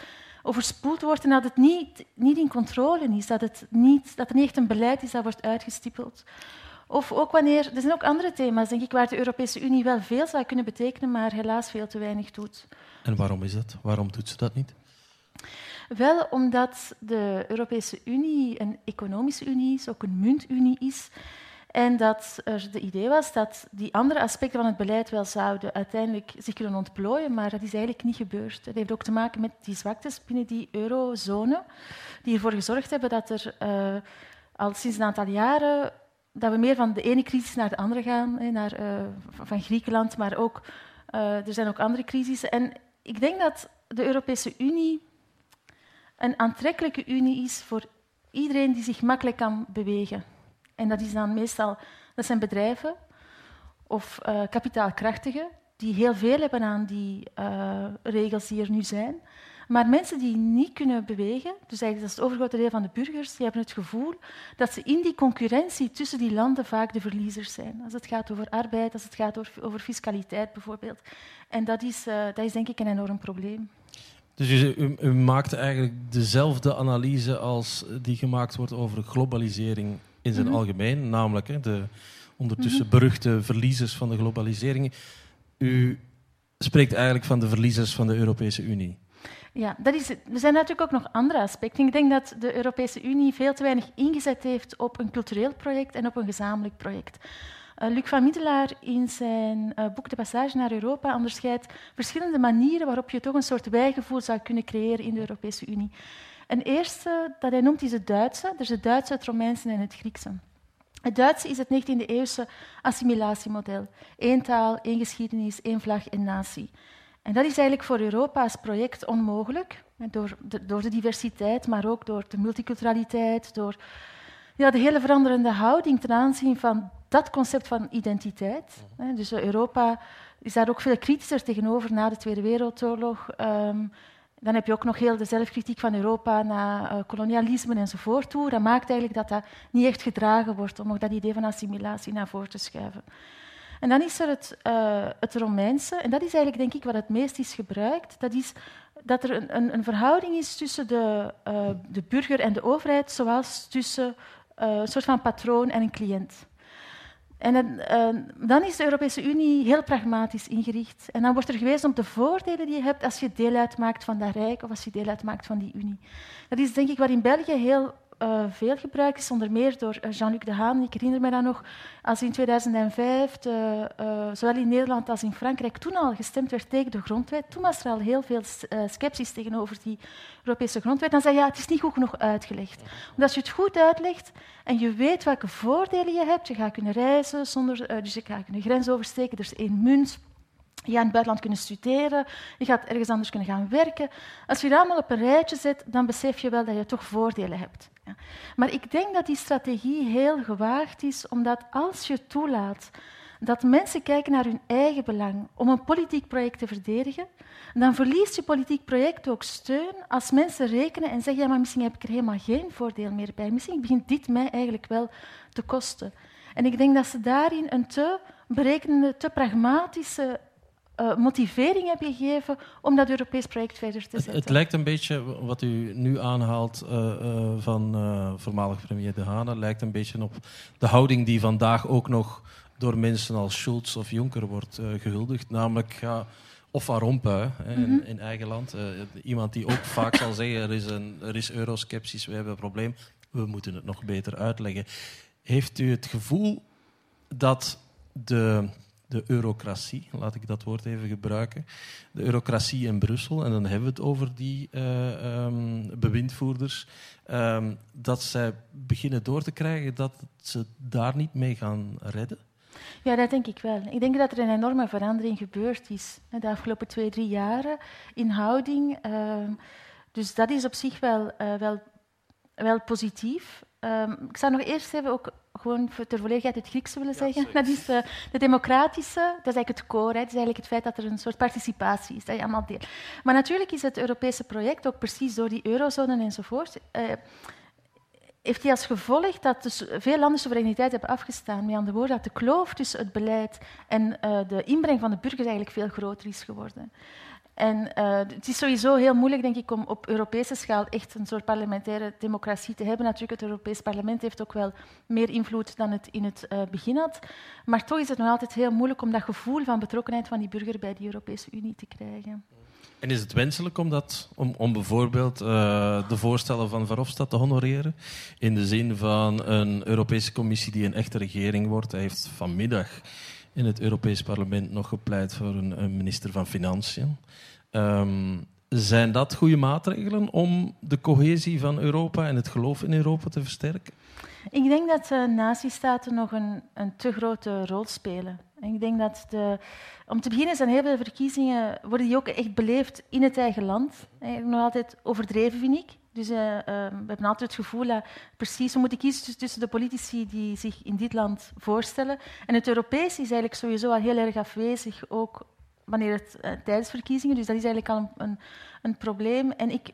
overspoeld wordt en dat het niet, niet in controle is, dat, het niet, dat er niet echt een beleid is dat wordt uitgestippeld. Of ook wanneer, er zijn ook andere thema's, denk ik, waar de Europese Unie wel veel zou kunnen betekenen, maar helaas veel te weinig doet. En waarom is dat? Waarom doet ze dat niet? Wel omdat de Europese Unie een economische unie is, ook een muntunie is. En dat er de idee was dat die andere aspecten van het beleid wel zouden uiteindelijk zich kunnen ontplooien, maar dat is eigenlijk niet gebeurd. Dat heeft ook te maken met die zwaktes binnen die eurozone, die ervoor gezorgd hebben dat er uh, al sinds een aantal jaren dat we meer van de ene crisis naar de andere gaan, hè, naar, uh, van Griekenland, maar ook uh, er zijn ook andere crisissen. En ik denk dat de Europese Unie een aantrekkelijke unie is voor iedereen die zich makkelijk kan bewegen. En dat is dan meestal dat zijn bedrijven of uh, kapitaalkrachtigen die heel veel hebben aan die uh, regels die er nu zijn. Maar mensen die niet kunnen bewegen, dus eigenlijk dat is het overgrote deel van de burgers, die hebben het gevoel dat ze in die concurrentie tussen die landen vaak de verliezers zijn. Als het gaat over arbeid, als het gaat over, fiscaliteit bijvoorbeeld. En dat is, uh, dat is denk ik een enorm probleem. Dus u, u, maakt eigenlijk dezelfde analyse als die gemaakt wordt over globalisering in zijn mm -hmm. algemeen, namelijk hè, de ondertussen mm -hmm. beruchte verliezers van de globalisering. U spreekt eigenlijk van de verliezers van de Europese Unie. Ja, dat is, er zijn natuurlijk ook nog andere aspecten. Ik denk dat de Europese Unie veel te weinig ingezet heeft op een cultureel project en op een gezamenlijk project. Uh, Luc van Middelaar in zijn uh, boek De Passage naar Europa onderscheidt verschillende manieren waarop je toch een soort wijgevoel zou kunnen creëren in de Europese Unie. Een eerste dat hij noemt is het Duitse. Er is het Duitse, het Romeinse en het Griekse. Het Duitse is het 19e-eeuwse assimilatiemodel. Eén taal, één geschiedenis, één vlag en natie. En dat is eigenlijk voor Europa als project onmogelijk, door de, door de diversiteit, maar ook door de multiculturaliteit, door ja, de hele veranderende houding ten aanzien van dat concept van identiteit. Dus Europa is daar ook veel kritischer tegenover na de Tweede Wereldoorlog. Um, dan heb je ook nog heel de zelfkritiek van Europa na uh, kolonialisme enzovoort toe. Dat maakt eigenlijk dat dat niet echt gedragen wordt om nog dat idee van assimilatie naar voren te schuiven. En dan is er het, uh, het Romeinse, en dat is eigenlijk denk ik wat het meest is gebruikt. Dat is dat er een, een, een verhouding is tussen de, uh, de burger en de overheid, zoals tussen een soort van patroon en een cliënt. En uh, dan is de Europese Unie heel pragmatisch ingericht. En dan wordt er gewezen op de voordelen die je hebt als je deel uitmaakt van dat rijk of als je deel uitmaakt van die Unie. Dat is denk ik wat in België heel uh, veel gebruikt is, onder meer door uh, Jean-Luc Dehaan. Ik herinner me dat nog, als in 2005, de, uh, zowel in Nederland als in Frankrijk, toen al gestemd werd tegen de grondwet. Toen was er al heel veel sceptisch tegenover die Europese grondwet. Dan zei je, ja, het is niet goed genoeg uitgelegd. Want als je het goed uitlegt en je weet welke voordelen je hebt, je gaat kunnen reizen, zonder, dus je gaat kunnen grens oversteken, er is één munt, je gaat in het buitenland kunnen studeren, je gaat ergens anders kunnen gaan werken. Als je dat allemaal op een rijtje zet, dan besef je wel dat je toch voordelen hebt. Ja. Maar ik denk dat die strategie heel gewaagd is, omdat als je toelaat dat mensen kijken naar hun eigen belang om een politiek project te verdedigen, dan verliest je politiek project ook steun als mensen rekenen en zeggen ja, maar misschien heb ik er helemaal geen voordeel meer bij. Misschien begint dit mij eigenlijk wel te kosten. En ik denk dat ze daarin een te berekenende, te pragmatische uh, motivering heb gegeven om dat Europees project verder te zetten. Het, het lijkt een beetje, wat u nu aanhaalt uh, uh, van voormalig premier De Hane, lijkt een beetje op de houding die vandaag ook nog door mensen als Schulz of Juncker wordt gehuldigd. Namelijk, ja, of Van Rompuy in, -hmm. in, eigen land. iemand die ook vaak zal zeggen, er is, een, er is euroskepsis, we hebben een probleem, we moeten het nog beter uitleggen. Heeft u het gevoel dat de de eurocratie, laat ik dat woord even gebruiken. De eurocratie in Brussel, en dan hebben we het over die uh, um, bewindvoerders, um, dat zij beginnen door te krijgen dat ze daar niet mee gaan redden? Ja, dat denk ik wel. Ik denk dat er een enorme verandering gebeurd is de afgelopen twee, drie jaren in houding. Uh, dus dat is op zich wel, uh, wel, wel positief. Um, ik zou nog eerst even ook gewoon ter volledigheid het Griekse willen zeggen. Dat is uh, de democratische, dat is eigenlijk het core. Hè. Dat is eigenlijk het feit dat er een soort participatie is, dat je allemaal deel. Maar natuurlijk is het Europese project ook precies door die eurozone enzovoort. Uh, heeft hij als gevolg dat dus veel landen soevereiniteit hebben afgestaan. Met andere woorden, dat de kloof tussen het beleid en uh, de inbreng van de burgers eigenlijk veel groter is geworden. En uh, het is sowieso heel moeilijk, denk ik, om op Europese schaal echt een soort parlementaire democratie te hebben. Natuurlijk, het Europees Parlement heeft ook wel meer invloed dan het in het uh, begin had. Maar toch is het nog altijd heel moeilijk om dat gevoel van betrokkenheid van die burger bij die Europese Unie te krijgen. En is het wenselijk om, dat, om, om bijvoorbeeld uh, de voorstellen van Verhofstadt te honoreren? In de zin van een Europese Commissie die een echte regering wordt. Hij heeft vanmiddag in het Europees Parlement nog gepleit voor een, minister van Financiën. Um, zijn dat goede maatregelen om de cohesie van Europa en het geloof in Europa te versterken? Ik denk dat uh, nazistaten nog een, een, te grote rol spelen. Ik denk dat de, om te beginnen zijn heel veel verkiezingen worden die ook echt beleefd in het eigen land. Nog altijd overdreven, vind ik. Dus uh, uh, we hebben altijd het gevoel dat precies, we moeten kiezen tussen de politici die zich in dit land voorstellen. En het Europees is eigenlijk sowieso al heel erg afwezig, ook wanneer het uh, tijdens verkiezingen. Dus dat is eigenlijk al een, een, een probleem. En ik,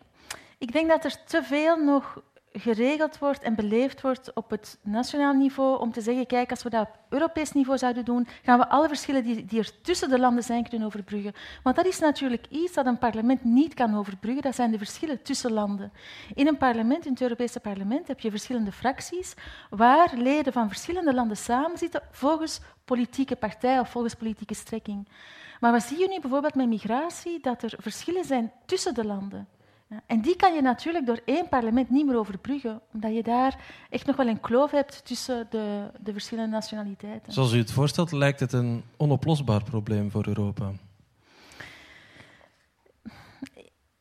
ik denk dat er te veel nog geregeld wordt en beleefd wordt op het nationaal niveau om te zeggen, kijk, als we dat op Europees niveau zouden doen, gaan we alle verschillen die, er tussen de landen zijn kunnen overbruggen. Want dat is natuurlijk iets dat een parlement niet kan overbruggen, dat zijn de verschillen tussen landen. In een parlement, in het Europese parlement, heb je verschillende fracties waar leden van verschillende landen samenzitten volgens politieke partij of volgens politieke strekking. Maar wat zie je nu bijvoorbeeld met migratie? Dat er verschillen zijn tussen de landen. En die kan je natuurlijk door één parlement niet meer overbruggen, omdat je daar echt nog wel een kloof hebt tussen de, de verschillende nationaliteiten. Zoals u het voorstelt, lijkt het een onoplosbaar probleem voor Europa.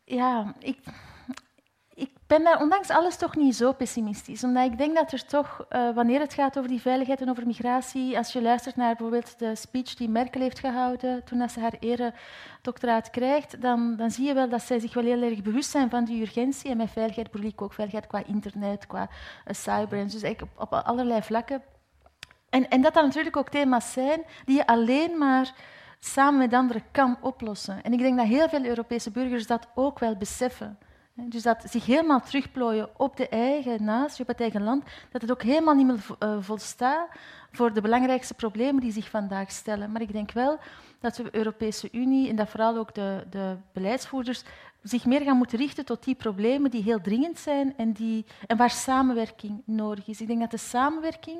Ja, ik ben daar ondanks alles toch niet zo pessimistisch. Omdat ik denk dat er toch, uh, wanneer het gaat over die veiligheid en over migratie, als je luistert naar bijvoorbeeld de speech die Merkel heeft gehouden toen ze haar eredoctoraat krijgt, dan, dan zie je wel dat zij zich wel heel erg bewust zijn van die urgentie. En met veiligheid bedoel ook veiligheid qua internet, qua uh, cyber, en dus op, allerlei vlakken. En, en dat dan natuurlijk ook thema's zijn die je alleen maar samen met anderen kan oplossen. En ik denk dat heel veel Europese burgers dat ook wel beseffen. Dus dat zich helemaal terugplooien op de eigen naast, op het eigen land, dat het ook helemaal niet meer uh, volstaat voor de belangrijkste problemen die zich vandaag stellen. Maar ik denk wel dat de Europese Unie en dat vooral ook de, de beleidsvoerders zich meer gaan moeten richten tot die problemen die heel dringend zijn en, die, en waar samenwerking nodig is. Ik denk dat de samenwerking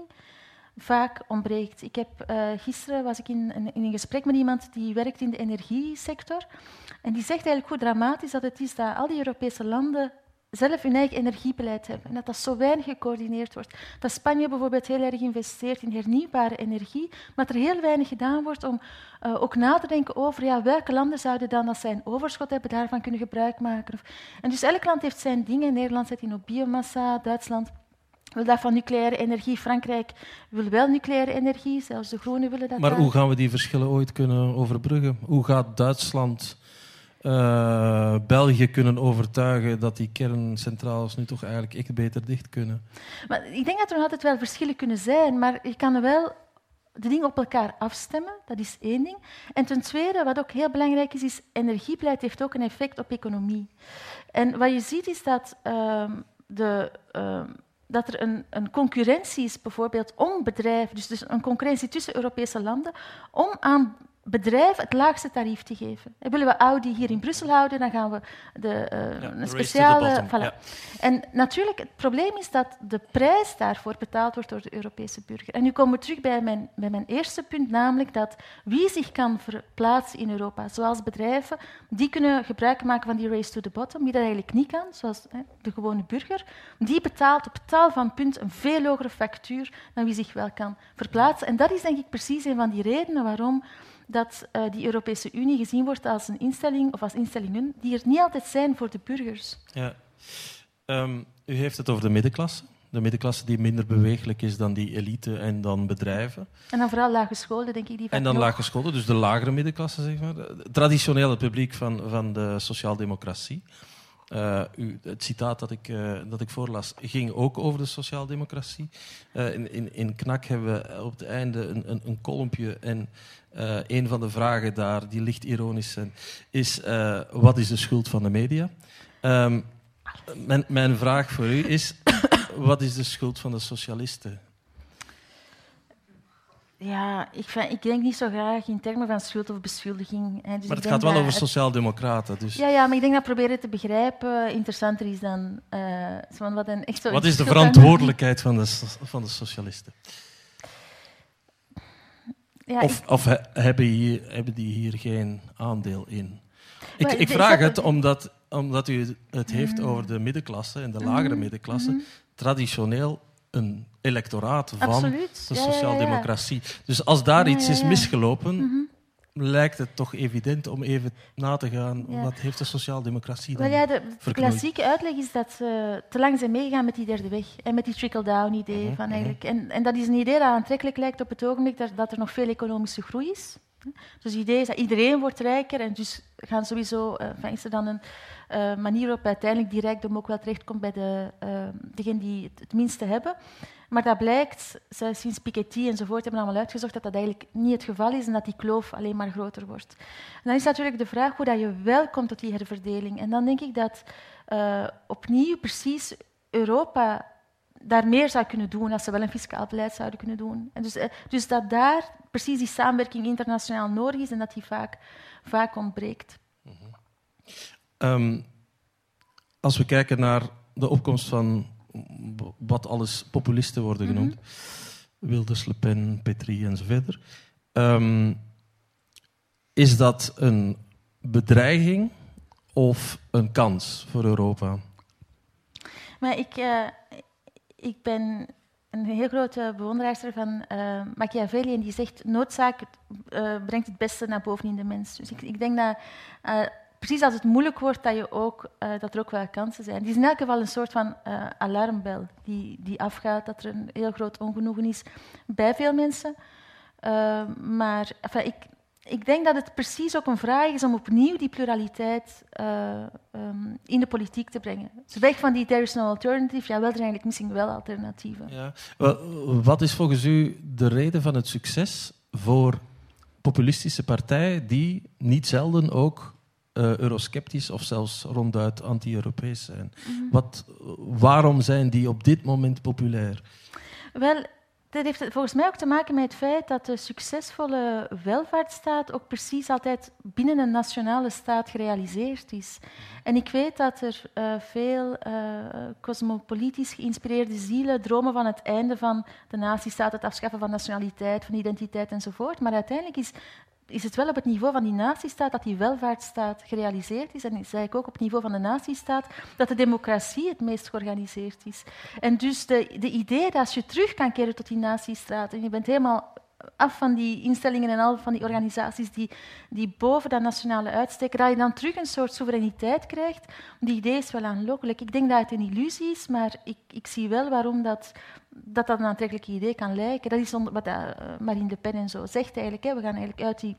vaak ontbreekt. Ik heb, uh, gisteren was ik in, in, een gesprek met iemand die werkt in de energiesector. En die zegt eigenlijk hoe dramatisch dat het is dat al die Europese landen zelf hun eigen energiebeleid hebben. En dat dat zo weinig gecoördineerd wordt. Dat Spanje bijvoorbeeld heel erg investeert in hernieuwbare energie, maar dat er heel weinig gedaan wordt om uh, ook na te denken over ja, welke landen zouden dan, als zij een overschot hebben, daarvan kunnen gebruik maken. En dus elk land heeft zijn dingen. Nederland zet in op biomassa, Duitsland wil dat van nucleaire energie. Frankrijk wil wel nucleaire energie, zelfs de Groenen willen dat. Maar hoe gaan we die verschillen ooit kunnen overbruggen? Hoe gaat Duitsland uh, België kunnen overtuigen dat die kerncentrales nu toch eigenlijk echt beter dicht kunnen? Maar ik denk dat er nog altijd wel verschillen kunnen zijn, maar je kan wel de dingen op elkaar afstemmen, dat is één ding. En ten tweede, wat ook heel belangrijk is, is energiebeleid heeft ook een effect op economie. En wat je ziet is dat, uh, de, uh, dat er een, een, concurrentie is, bijvoorbeeld om bedrijven, dus, dus een concurrentie tussen Europese landen, om aan bedrijf het laagste tarief te geven. En willen we Audi hier in Brussel houden, dan gaan we de, uh, een speciale... Voilà. En natuurlijk, het probleem is dat de prijs daarvoor betaald wordt door de Europese burger. En nu komen we terug bij mijn, bij mijn eerste punt, namelijk dat wie zich kan verplaatsen in Europa, zoals bedrijven, die kunnen gebruik maken van die race to the bottom, wie dat eigenlijk niet kan, zoals hè, de gewone burger, die betaalt op taal van punt een veel hogere factuur dan wie zich wel kan verplaatsen. En dat is denk ik precies een van die redenen waarom dat uh, die Europese Unie gezien wordt als een instelling of als instellingen die er niet altijd zijn voor de burgers. Ja. Um, u heeft het over de middenklasse. De middenklasse die minder bewegelijk is dan die elite en dan bedrijven. En dan vooral lage scholen, denk ik. Die en dan lage scholen, dus de lagere middenklasse, zeg maar. Traditioneel het publiek van, van de sociaaldemocratie. Uh, u, het citaat dat ik, uh, dat ik voorlas ging ook over de sociaaldemocratie. Uh, in, in, in KNAK hebben we op het einde een, een, een kolompje en een van de vragen daar, die licht ironisch zijn, is wat is de schuld van de media? Um, mijn, mijn vraag voor u is, wat is de schuld van de socialisten? Ja, ik, vind, ik, denk niet zo graag in termen van schuld of beschuldiging. Hè. Dus maar het gaat wel over sociaaldemocraten. Dus. Ja, ja, maar ik denk dat proberen te begrijpen interessanter is dan uh, wat een echt zo Wat is de verantwoordelijkheid van de, van de socialisten? Ja, of, ik... of hebben, hier, hebben die hier geen aandeel in? Ik, ik vraag het omdat, omdat u het heeft mm. over de middenklasse en de lagere mm-hmm. middenklasse. Mm-hmm. Traditioneel een electoraat van Absoluut. de sociaaldemocratie. Ja, ja, dus als daar iets is misgelopen, mm-hmm lijkt het toch evident om even na te gaan. Wat heeft de sociaaldemocratie dan Wel ja, de, klassieke uitleg is dat ze te lang zijn meegegaan met die derde weg en met die trickle-down idee. Mhm, van mhm. eigenlijk. En, en, dat is een idee dat aantrekkelijk lijkt op het ogenblik dat, dat er nog veel economische groei is. Dus het idee is dat iedereen wordt rijker en dus gaan sowieso, uh, is er dan een uh, manier waarop uiteindelijk die rijkdom ook wel terechtkomt bij de, uh, degenen die het, minste hebben. Maar dat blijkt, sinds Piketty enzovoort hebben allemaal uitgezocht dat dat eigenlijk niet het geval is en dat die kloof alleen maar groter wordt. En dan is natuurlijk de vraag hoe dat je wel komt tot die herverdeling. En dan denk ik dat uh, opnieuw precies Europa daar meer zou kunnen doen als ze wel een fiscaal beleid zouden kunnen doen. En dus, dus dat daar precies die samenwerking internationaal nodig is en dat die vaak, vaak ontbreekt. Um, als we kijken naar de opkomst van wat alles populisten worden mhm. genoemd, mm -hmm. Wilders, Le Pen, Petri enzovoort, um, is dat een bedreiging of een kans voor Europa? Maar ik, uh, ik ben een heel grote bewonderaar van uh, Machiavelli en die zegt noodzaak uh, brengt het beste naar boven in de mens. Dus ik, ik denk dat precies als het moeilijk wordt, dat, je ook, dat er ook wel kansen zijn. Het is in elk geval een soort van alarmbel die, die afgaat, dat er een heel groot ongenoegen is bij veel mensen. maar enfin, ik, ik denk dat het precies ook een vraag is om opnieuw die pluraliteit uh, um, in de politiek te brengen. Dus weg van die there is no alternative, ja, wel er eigenlijk misschien wel alternatieven. Ja. Wat is volgens u de reden van het succes voor populistische partijen die niet zelden ook uh, eurosceptisch of zelfs ronduit anti-Europees zijn. Wat, waarom zijn die op dit moment populair? Wel, dat heeft volgens mij ook te maken met het feit dat de succesvolle welvaartsstaat ook precies altijd binnen een nationale staat gerealiseerd is. En ik weet dat er uh, veel uh, cosmopolitisch geïnspireerde zielen dromen van het einde van de nazistaat, het afschaffen van nationaliteit, van identiteit enzovoort. Maar uiteindelijk is is het wel op het niveau van die nazistaat dat die welvaartsstaat gerealiseerd is. En zei ik ook op het niveau van de nazistaat dat de democratie het meest georganiseerd is. En dus de, de idee dat als je terug kan keren tot die nazistaat en je bent helemaal af van die instellingen en al van die organisaties die, die boven dat nationale uitsteken, dat je dan terug een soort soevereiniteit krijgt. Die idee is wel aanlokkelijk. Ik denk dat het een illusie is, maar ik, ik zie wel waarom dat, dat, dat een aantrekkelijk idee kan lijken. Dat is wat uh, Marine Le Pen en zo zegt eigenlijk. Hè. We gaan eigenlijk uit die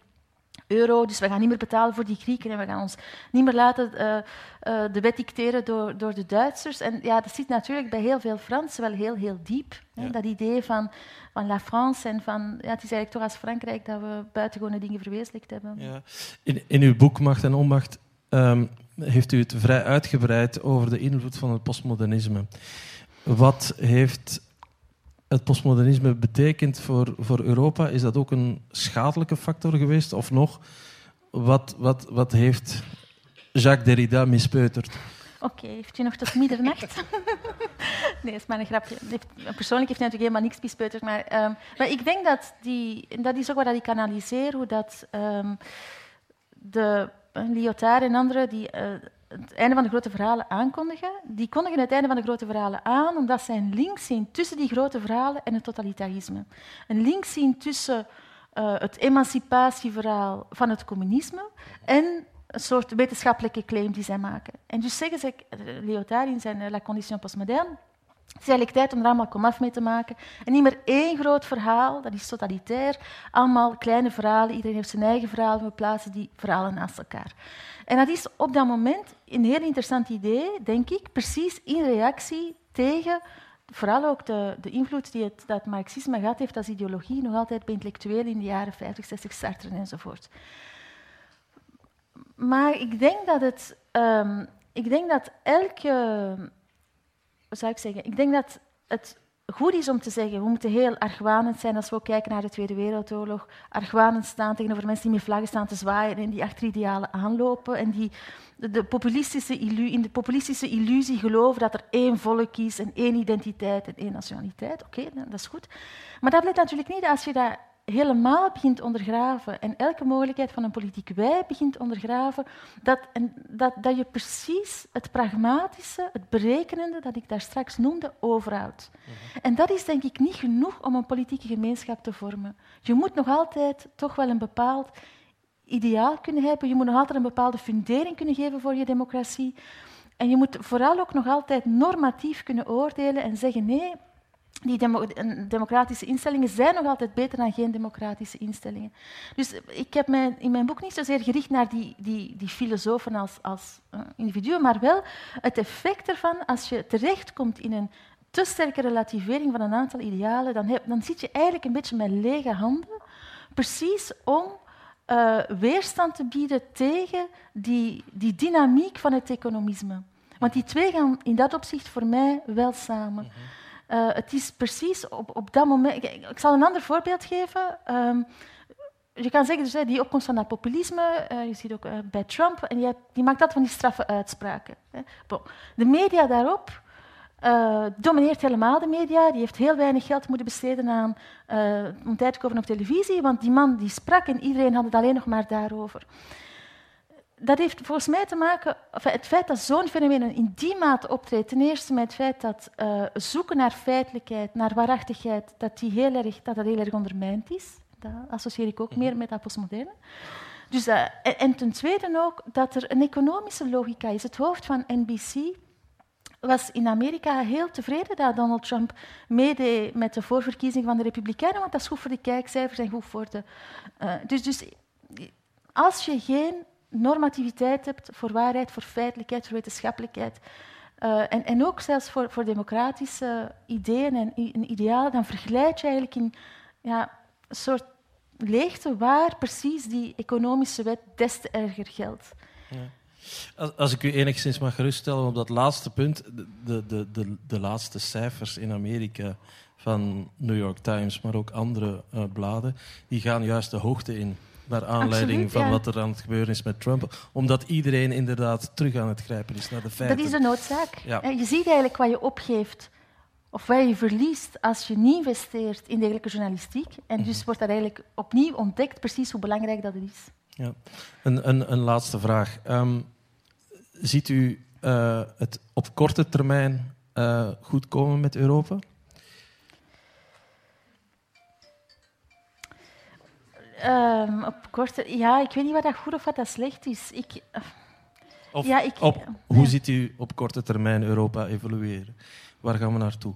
euro, dus we gaan niet meer betalen voor die Grieken en we gaan ons niet meer laten uh, uh, de wet dicteren door, door de Duitsers. En ja, dat zit natuurlijk bij heel veel Fransen wel heel, heel diep. Hè? Dat idee van, van La France en van... Ja, het is eigenlijk toch als Frankrijk dat we buitengewone dingen verwezenlijkt hebben. Ja. In, in uw boek Macht en Onmacht um, heeft u het vrij uitgebreid over de invloed van het postmodernisme. Wat heeft het postmodernisme betekent voor, voor Europa, is dat ook een schadelijke factor geweest? Of nog, wat, wat, wat heeft Jacques Derrida mispeuterd? Oké, heeft u nog tot middernacht? nee, is maar een grapje. Persoonlijk heeft hij natuurlijk helemaal niks mispeuterd. Maar, um, maar ik denk dat die... Dat is ook wat ik kanaliseer, hoe dat... Um, de Lyotard en anderen die uh, het einde van de grote verhalen aankondigen, die kondigen het einde van de grote verhalen aan omdat zij een link zien tussen die grote verhalen en het totalitarisme. Een link zien tussen uh, het emancipatieverhaal van het communisme en een soort wetenschappelijke claim die zij maken. En dus zeggen ze, Lyotard in zijn La Condition Postmoderne, het is eigenlijk tijd om er allemaal komaf mee te maken. En niet meer één groot verhaal, dat is totalitair. Allemaal kleine verhalen, iedereen heeft zijn eigen verhaal. We plaatsen die verhalen naast elkaar. En dat is op dat moment een heel interessant idee, denk ik, precies in reactie tegen vooral ook de, de invloed die het, dat marxisme gehad heeft als ideologie, nog altijd bij intellectuelen in de jaren 50, 60, Sartre enzovoort. Maar ik denk dat het... Um, ik denk dat elke zou ik zeggen? Ik denk dat het goed is om te zeggen, we moeten heel argwanend zijn als we ook kijken naar de Tweede Wereldoorlog. Argwanend staan tegenover mensen die met vlaggen staan te zwaaien en die achter idealen aanlopen en die de, populistische in de populistische illusie geloven dat er één volk is en één identiteit en één nationaliteit. Oké, dat is goed. Maar dat blijkt natuurlijk niet als je dat helemaal begint ondergraven en elke mogelijkheid van een politiek wij begint ondergraven, dat, en dat, dat je precies het pragmatische, het berekenende, dat ik daar straks noemde, overhoudt. Mhm. En dat is denk ik niet genoeg om een politieke gemeenschap te vormen. Je moet nog altijd toch wel een bepaald ideaal kunnen hebben, je moet nog altijd een bepaalde fundering kunnen geven voor je democratie. En je moet vooral ook nog altijd normatief kunnen oordelen en zeggen nee, die democratische instellingen zijn nog altijd beter dan geen democratische instellingen. Dus ik heb mij in mijn boek niet zozeer gericht naar die, die, die filosofen als, als uh, individuen, maar wel het effect ervan als je terechtkomt in een te sterke relativering van een aantal idealen, dan, heb, dan zit je eigenlijk een beetje met lege handen, precies om uh, weerstand te bieden tegen die, die dynamiek van het economisme. Want die twee gaan in dat opzicht voor mij wel samen. Mhm. Uh, het is precies op, op dat moment. Ik, zal een ander voorbeeld geven. Um, je kan zeggen, dus, die opkomst van dat populisme, uh, je ziet ook uh, bij Trump, en die, die, maakt dat van die straffe uitspraken. Hè. De media daarop domineert helemaal de media. Die heeft heel weinig geld moeten besteden aan om tijd te kopen op televisie, want die man die sprak en iedereen had het alleen nog maar daarover dat heeft volgens mij te maken, het feit dat zo'n fenomeen in die mate optreedt, ten eerste met het feit dat uh, zoeken naar feitelijkheid, naar waarachtigheid, dat, die heel erg, dat dat heel erg ondermijnd is. Dat associeer ik ook mhm. meer met dat postmoderne. Dus, uh, en, en, ten tweede ook dat er een economische logica is. Het hoofd van NBC was in Amerika heel tevreden dat Donald Trump meedeed met de voorverkiezing van de Republikeinen, want dat is goed voor de kijkcijfers en goed voor de... Uh, dus, dus als je geen normativiteit hebt voor waarheid, voor feitelijkheid, voor wetenschappelijkheid. Uh, en, en, ook zelfs voor, voor democratische ideeën en, en idealen, dan vergelijk je eigenlijk in ja, een soort leegte waar precies die economische wet des te erger geldt. Als, als ik u enigszins mag geruststellen op dat laatste punt, de, de, de, de laatste cijfers in Amerika van New York Times, maar ook andere uh, bladen, die gaan juist de hoogte in. Naar aanleiding Absoluut, van ja. wat er aan het gebeuren is met Trump. Omdat iedereen inderdaad terug aan het grijpen is naar de feiten. Dat is de noodzaak. Ja. En Je ziet eigenlijk wat je opgeeft of wat je verliest als je niet investeert in degelijke journalistiek. En dus wordt dat eigenlijk opnieuw ontdekt precies hoe belangrijk dat is. Ja. Een, een, een laatste vraag. Ehm, ziet u eh, het op korte termijn eh, goed komen met Europa? Ehm, op korte, ja, ik weet niet wat dat goed of wat dat slecht is. Ik, Of Ja, ik- op, ja. hoe ziet u op korte termijn Europa evolueren? Waar gaan we naartoe?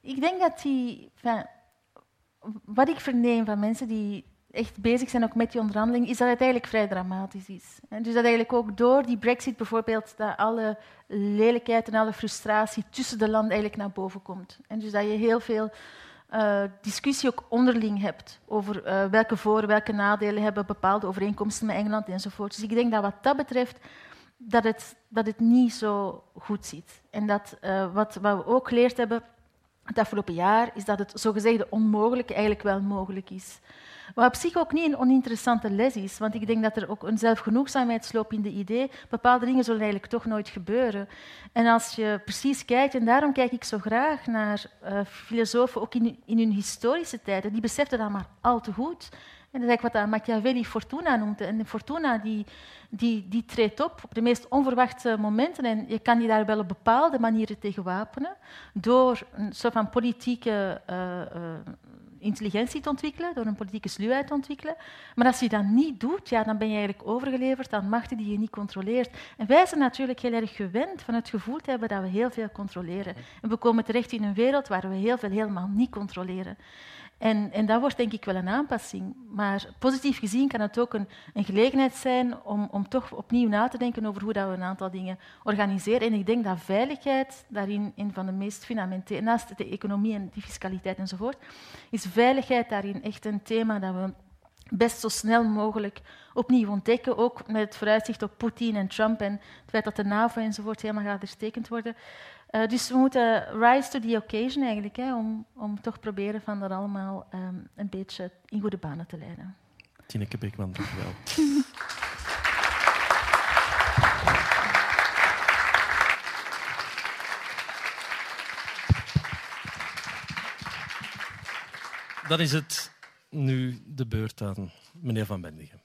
Ik denk dat die. wat ik verneem van mensen die echt bezig zijn ook met die onderhandeling, is dat het eigenlijk vrij dramatisch is. En dus dat eigenlijk ook door die brexit bijvoorbeeld, dat alle lelijkheid en alle frustratie tussen de landen eigenlijk naar boven komt. En dus dat je heel veel eh, discussie ook onderling hebt over eh, welke voor- welke nadelen hebben bepaalde overeenkomsten met Engeland enzovoort. Dus ik denk dat wat dat betreft dat het, dat het niet zo goed zit. En dat eh, wat, wat we ook geleerd hebben het afgelopen jaar, is dat het zogezegde onmogelijke eigenlijk wel mogelijk is. Wat op zich ook niet een oninteressante les is, want ik denk dat er ook een zelfgenoegzaamheidslopende idee, bepaalde dingen zullen eigenlijk toch nooit gebeuren. En als je precies kijkt, en daarom kijk ik zo graag naar eh, filosofen, ook in, in hun historische tijden, die beseften dat maar al te goed. En dat is eigenlijk wat Machiavelli Fortuna noemde. En Fortuna die, die, die treedt op op de meest onverwachte momenten. En je kan die daar wel op bepaalde manieren tegen wapenen. Door een soort van politieke eh, eh, intelligentie te ontwikkelen, door een politieke sluwheid te ontwikkelen. Maar als je dat niet doet, ja, dan ben je eigenlijk overgeleverd aan machten die je niet controleert. En wij zijn natuurlijk heel erg gewend van het gevoel te hebben dat we heel veel controleren. En we komen terecht in een wereld waar we heel veel helemaal niet controleren. En, en dat wordt denk ik wel een aanpassing. Maar positief gezien kan het ook een, een gelegenheid zijn om, om toch opnieuw na te denken over hoe dat we een aantal dingen organiseren. En ik denk dat veiligheid daarin een van de meest fundamentele, naast de economie en die fiscaliteit enzovoort, is veiligheid daarin echt een thema dat we best zo snel mogelijk opnieuw ontdekken. Ook met het vooruitzicht op Poetin en Trump en het feit dat de NAVO enzovoort helemaal gaat herstekend worden. Uh, dus we moeten rise to the occasion eigenlijk, hè, om, om toch proberen van dat allemaal um, een beetje in goede banen te leiden. Tineke Beekman, dank u wel. Dan is het nu de beurt aan meneer Van Bendigen.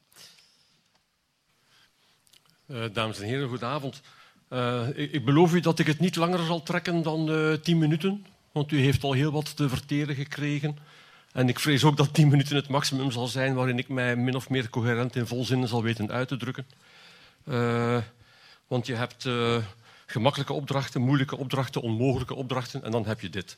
Uh, dames en heren, goedenavond. Uh, ik, beloof u dat ik het niet langer zal trekken dan uh, tien minuten, want u heeft al heel wat te verteren gekregen. En ik vrees ook dat tien minuten het maximum zal zijn waarin ik mij min of meer coherent in volzinnen zal weten uit te drukken. Uh, want je hebt gemakkelijke opdrachten, moeilijke opdrachten, onmogelijke opdrachten en dan heb je dit.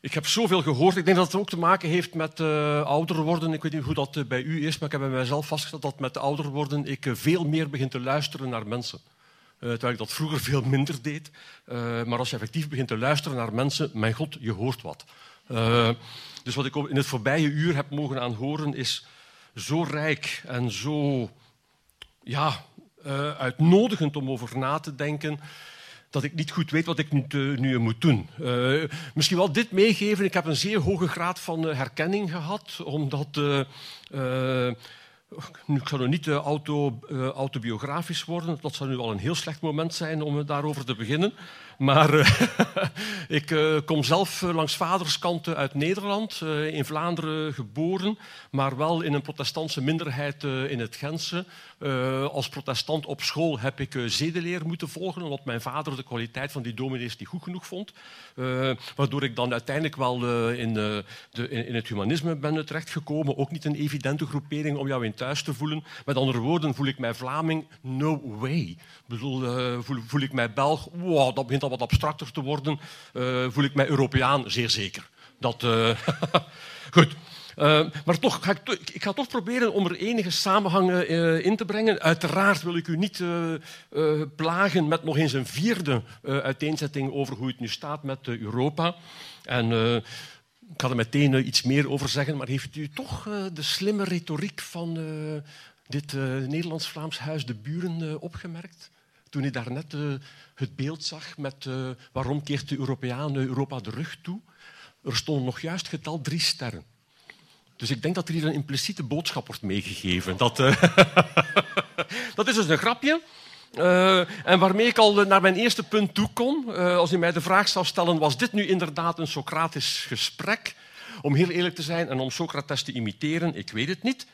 Ik heb zoveel gehoord. Ik denk dat het ook te maken heeft met uh, ouder worden. Ik weet niet hoe dat uh, bij u is, maar ik heb bij mijzelf vastgesteld dat met ouder worden ik uh, veel meer begin te luisteren naar mensen. terwijl ik dat vroeger veel minder deed. maar als je effectief begint te luisteren naar mensen, mijn god, je hoort wat. dus wat ik in het voorbije uur heb mogen aanhoren is zo rijk en zo ja, uitnodigend om over na te denken dat ik niet goed weet wat ik nu, nu moet doen. Uh, misschien wel dit meegeven. Ik heb een zeer hoge graad van uh, herkenning gehad, omdat... Nu, ik zou nog niet auto, autobiografisch worden. Dat zou nu al een heel slecht moment zijn om daarover te beginnen. Maar ik kom zelf langs vaderskant uit Nederland, in Vlaanderen geboren, maar wel in een protestantse minderheid in het Gentse. Uh, als protestant op school heb ik uh, zedeleer moeten volgen, omdat mijn vader de kwaliteit van die dominees niet goed genoeg vond. Uh, waardoor ik dan uiteindelijk wel in, de, in, het humanisme ben terechtgekomen. Ook niet een evidente groepering om jou in thuis te voelen. Met andere woorden, voel ik mij Vlaming? No way. Voel, ik mij Belg? Wow, dat begint al wat abstracter te worden. voel ik mij Europeaan? Zeer zeker. Dat, goed. Uh, maar toch, ga ik, ik, ga toch proberen om er enige samenhangen uh, in te brengen. Uiteraard wil ik u niet uh, plagen met nog eens een vierde uiteenzetting over hoe het nu staat met Europa. En ik ga er meteen eh, iets meer over zeggen, maar heeft u toch eh, de slimme retoriek van eh, dit Nederlands-Vlaams Huis de Buren opgemerkt? Toen u daarnet het beeld zag met waarom keert de Europeaan Europa de rug toe? Er stond nog juist getal drie sterren. Dus ik denk dat er hier een impliciete boodschap wordt meegegeven. Dat, dat is dus een grapje. Uh, en waarmee ik al naar mijn eerste punt toe kom. Als u mij de vraag zou stellen, was dit nu inderdaad een Socratisch gesprek? Om heel eerlijk te zijn en om Socrates te imiteren, ik weet het niet.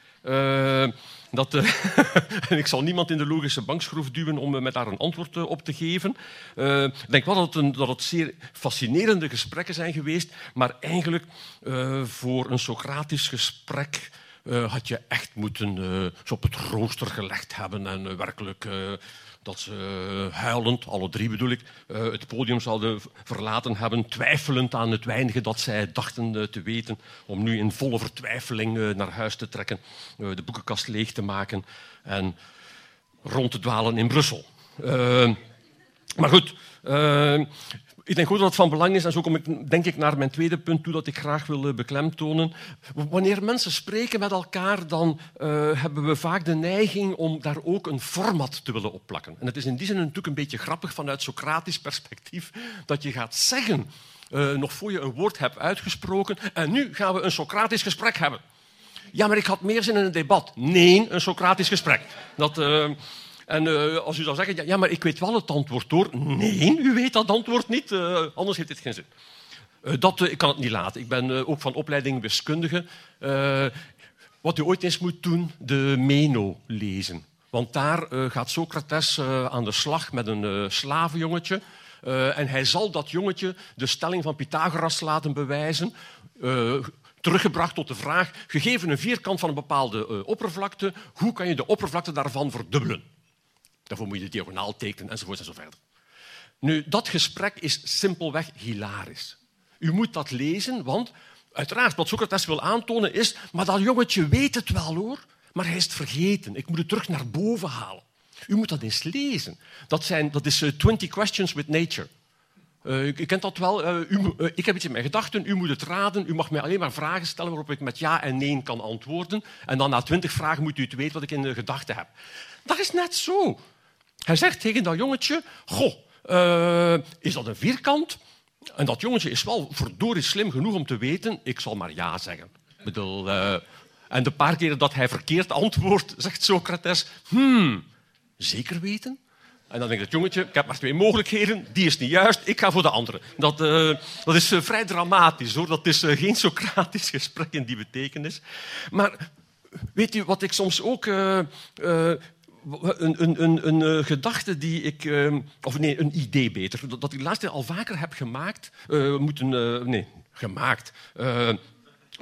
Dat, en ik zal niemand in de logische bankschroef duwen om met daar een antwoord op te geven. ik denk wel dat het, een, dat het, zeer fascinerende gesprekken zijn geweest, maar eigenlijk voor een Socratisch gesprek had je echt moeten ze op het rooster gelegd hebben en werkelijk dat ze eh, huilend, alle drie bedoel ik, eh, het podium zouden verlaten hebben, twijfelend aan het weinige dat zij dachten eh, te weten, om nu in volle vertwijfeling naar huis te trekken, de boekenkast leeg te maken en rond te dwalen in Brussel. maar goed, ik denk goed dat het van belang is, en zo kom ik denk ik naar mijn tweede punt toe dat ik graag wil eh, beklemtonen. Wanneer mensen spreken met elkaar, dan uh, hebben we vaak de neiging om daar ook een format te willen opplakken. En het is in die zin natuurlijk een beetje grappig vanuit Socratisch perspectief dat je gaat zeggen, uh, nog voor je een woord hebt uitgesproken, en nu gaan we een Socratisch gesprek hebben. Ja, maar ik had meer zin in een debat. Nee, een Socratisch gesprek. Dat... en uh, als u dan zegt, ja, maar ik weet wel het antwoord door. Nee, u weet dat antwoord niet, uh, anders heeft dit geen zin. Uh, dat, ik kan het niet laten. Ik ben ook van opleiding wiskundige. wat u ooit eens moet doen, de Meno lezen. Want daar gaat Socrates aan de slag met een slavenjongetje. en hij zal dat jongetje de stelling van Pythagoras laten bewijzen teruggebracht tot de vraag, gegeven een vierkant van een bepaalde oppervlakte, hoe kan je de oppervlakte daarvan verdubbelen? Daarvoor moet je de diagonaal tekenen enzovoort en zo verder. Nu, dat gesprek is simpelweg hilarisch. U moet dat lezen, want uiteraard wat Socrates wil aantonen is, maar dat jongetje weet het wel hoor, maar hij is het vergeten. Ik moet het terug naar boven halen. U moet dat eens lezen. Dat, zijn, dat is uh, eh, 20 Questions with Nature. Uh, u, kent dat wel. U, ik heb iets in mijn gedachten, u moet het raden. U mag mij alleen maar vragen stellen waarop ik met ja en nee kan antwoorden. En dan na twintig vragen moet u het weten wat ik in de gedachten heb. Dat is net zo. Hij zegt tegen dat jongetje, goh, uh, is dat een vierkant? En dat jongetje is wel verdorie slim genoeg om te weten, ik zal maar ja zeggen. Bedoel, uh, en de paar keren dat hij verkeerd antwoordt, zegt Socrates, hmm, zeker weten? En dan denkt het jongetje, ik heb maar twee mogelijkheden, die is niet juist, ik ga voor de andere. Dat, uh, dat is vrij dramatisch hoor, dat is geen Socratisch gesprek in die betekenis. Maar weet u wat ik soms ook een, een, een, een uh, gedachte die ik, uh, of nee, een idee beter, dat, ik de laatste al vaker heb gemaakt, uh, moeten, nee, gemaakt,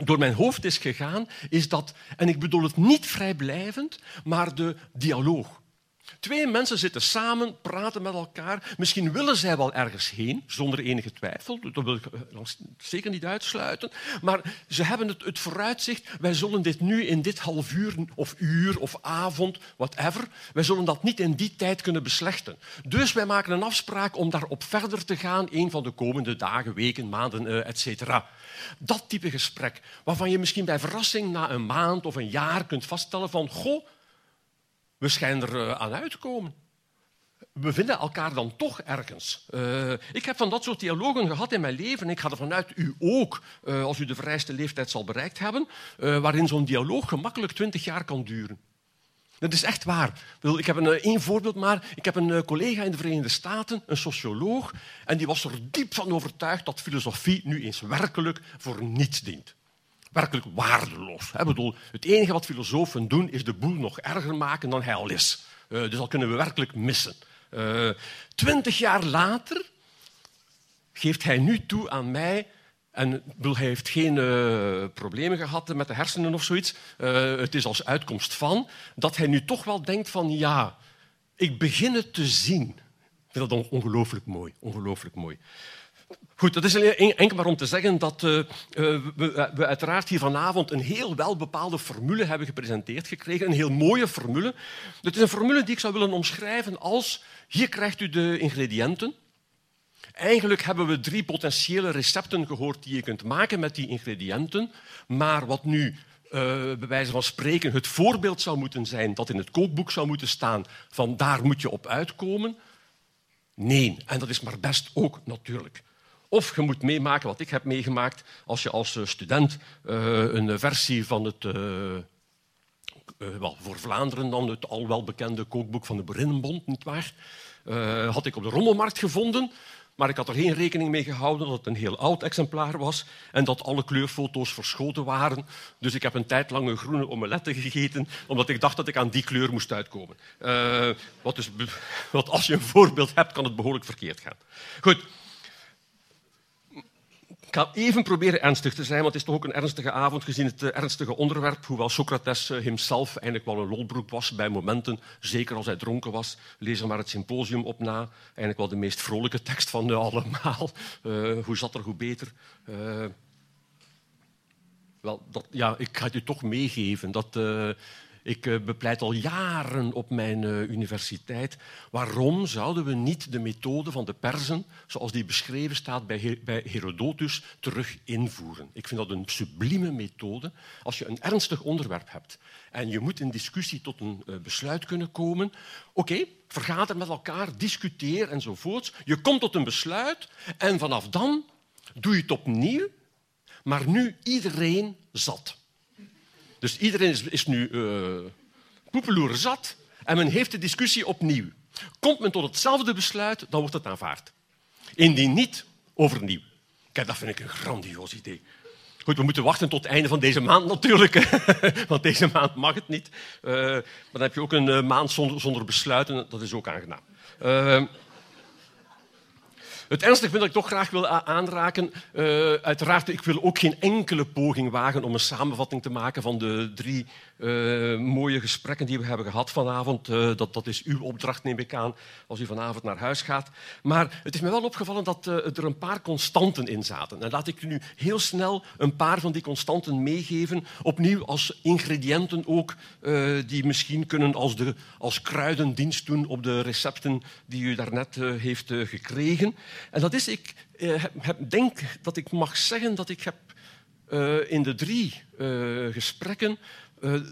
door mijn hoofd is gegaan, is dat, en ik bedoel het niet vrijblijvend, maar de dialoog. Twee mensen zitten samen, praten met elkaar. Misschien willen zij wel ergens heen, zonder enige twijfel. Dat wil ik eh, zeker niet uitsluiten. Maar ze hebben het, het vooruitzicht, wij zullen dit nu in dit half uur of uur of avond, whatever, wij zullen dat niet in die tijd kunnen beslechten. Dus wij maken een afspraak om daarop verder te gaan, een van de komende dagen, weken, maanden, uh, et cetera. Dat type gesprek, waarvan je misschien bij verrassing na een maand of een jaar kunt vaststellen van, goh, we schijnen er eh, aan uit te komen. We vinden elkaar dan toch ergens. Uh, ik heb van dat soort dialogen gehad in mijn leven. Ik ga ervan uit, u ook, uh, als u de vereiste leeftijd zal bereikt hebben, waarin zo'n dialoog gemakkelijk twintig jaar kan duren. Dat is echt waar. Ik heb een, één voorbeeld maar. Ik heb een collega in de Verenigde Staten, een socioloog, en die was er diep van overtuigd dat filosofie nu eens werkelijk voor niets dient werkelijk waardeloos. Het enige wat filosofen doen is de boel nog erger maken dan hij al is. Uh, dus dat kunnen we werkelijk missen. Uh, twintig jaar later geeft hij nu toe aan mij en hij heeft geen uh, problemen gehad met de hersenen of zoiets. Het is als uitkomst van dat hij nu toch wel denkt van ja, ik begin het te zien. Ik vind dat ongelooflijk mooi, ongelooflijk mooi. Goed, dat is enkel maar om te zeggen dat uh, we, we, uiteraard hier vanavond een heel welbepaalde formule hebben gepresenteerd gekregen. Een heel mooie formule. Het is een formule die ik zou willen omschrijven als... Hier krijgt u de ingrediënten. Eigenlijk hebben we drie potentiële recepten gehoord die je kunt maken met die ingrediënten. Maar wat nu uh, bij wijze van spreken het voorbeeld zou moeten zijn, dat in het kookboek zou moeten staan, van daar moet je op uitkomen. Nee, en dat is maar best ook natuurlijk. Of je moet meemaken wat ik heb meegemaakt als je als eh, student uh, een versie van het, uh, wel, voor Vlaanderen dan, het al wel bekende kookboek van de Boerinnenbond, nietwaar, had ik op de rommelmarkt gevonden. Maar ik had er geen rekening mee gehouden dat het een heel oud exemplaar was en dat alle kleurfoto's verschoten waren. Dus ik heb een tijd lang een groene omelette gegeten, omdat ik dacht dat ik aan die kleur moest uitkomen. Uh, wat, dus, wat als je een voorbeeld hebt, kan het behoorlijk verkeerd gaan. Goed, ik ga even proberen ernstig te zijn, want het is toch ook een ernstige avond gezien het uh, ernstige onderwerp. Hoewel Socrates uh, hemzelf eigenlijk wel een lolbroek was bij momenten, zeker als hij dronken was. Lees er maar het symposium op na. Eigenlijk wel de meest vrolijke tekst van de allemaal. Uh, hoe zat er, hoe beter. wel, dat, ja, ik ga het u toch meegeven. Dat, ik uh, bepleit al jaren op mijn uh, universiteit. Waarom zouden we niet de methode van de Persen, zoals die beschreven staat bij, Her bij Herodotus, terug invoeren? Ik vind dat een sublieme methode. Als je een ernstig onderwerp hebt en je moet in discussie tot een uh, besluit kunnen komen, oké, okay, vergader met elkaar, discuteer enzovoorts. Je komt tot een besluit en vanaf dan doe je het opnieuw, maar nu iedereen zat. Dus iedereen is, nu uh, poepeloer zat en men heeft de discussie opnieuw. Komt men tot hetzelfde besluit, dan wordt het aanvaard. Indien niet, overnieuw. Kijk, dat vind ik een grandioos idee. Goed, we moeten wachten tot het einde van deze maand natuurlijk, want deze maand mag het niet. Uh, maar dan heb je ook een uh, maand zonder, besluiten, dat is ook aangenaam. Het ernstige dat ik toch graag wil aanraken, uh, uiteraard, ik wil ook geen enkele poging wagen om een samenvatting te maken van de drie uh, mooie gesprekken die we hebben gehad vanavond. Uh, dat, dat is uw opdracht, neem ik aan, als u vanavond naar huis gaat. Maar het is me wel opgevallen dat er een paar constanten in zaten. En laat ik u nu heel snel een paar van die constanten meegeven, opnieuw als ingrediënten ook, die misschien kunnen als, de, als kruiden dienst doen op de recepten die u daarnet heeft gekregen. En dat is, ik heb, denk dat ik mag zeggen dat ik heb in de drie gesprekken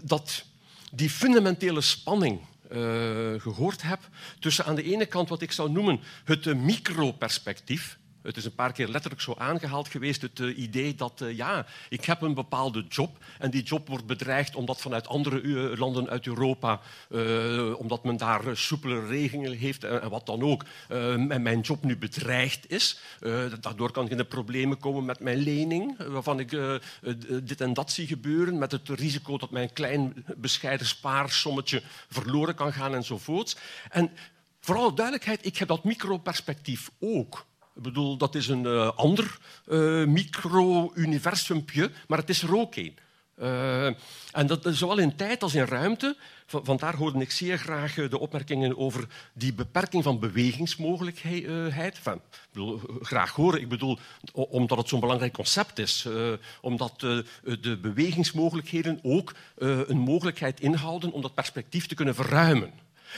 dat die fundamentele spanning gehoord heb tussen aan de ene kant wat ik zou noemen het microperspectief, het is een paar keer letterlijk zo aangehaald geweest, het uh, idee dat uh, ja, ik heb een bepaalde job en die job wordt bedreigd omdat vanuit andere uh, landen uit Europa, omdat men daar soepele regelingen heeft en, wat dan ook, en mijn job nu bedreigd is. daardoor kan ik in de problemen komen met mijn lening, waarvan ik dit en dat zie gebeuren, met het risico dat mijn klein bescheiden spaarsommetje verloren kan gaan enzovoorts. En voor alle duidelijkheid, ik heb dat microperspectief ook. Ik bedoel, dat is een uh, ander uh, micro-universumpje, maar het is er ook één. Uh, en dat zowel in tijd als in ruimte. Vandaar hoorde ik zeer graag de opmerkingen over die beperking van bewegingsmogelijkheid. Enfin, ik bedoel, graag horen, ik bedoel, omdat het zo'n belangrijk concept is. Omdat de bewegingsmogelijkheden ook een mogelijkheid inhouden om dat perspectief te kunnen verruimen.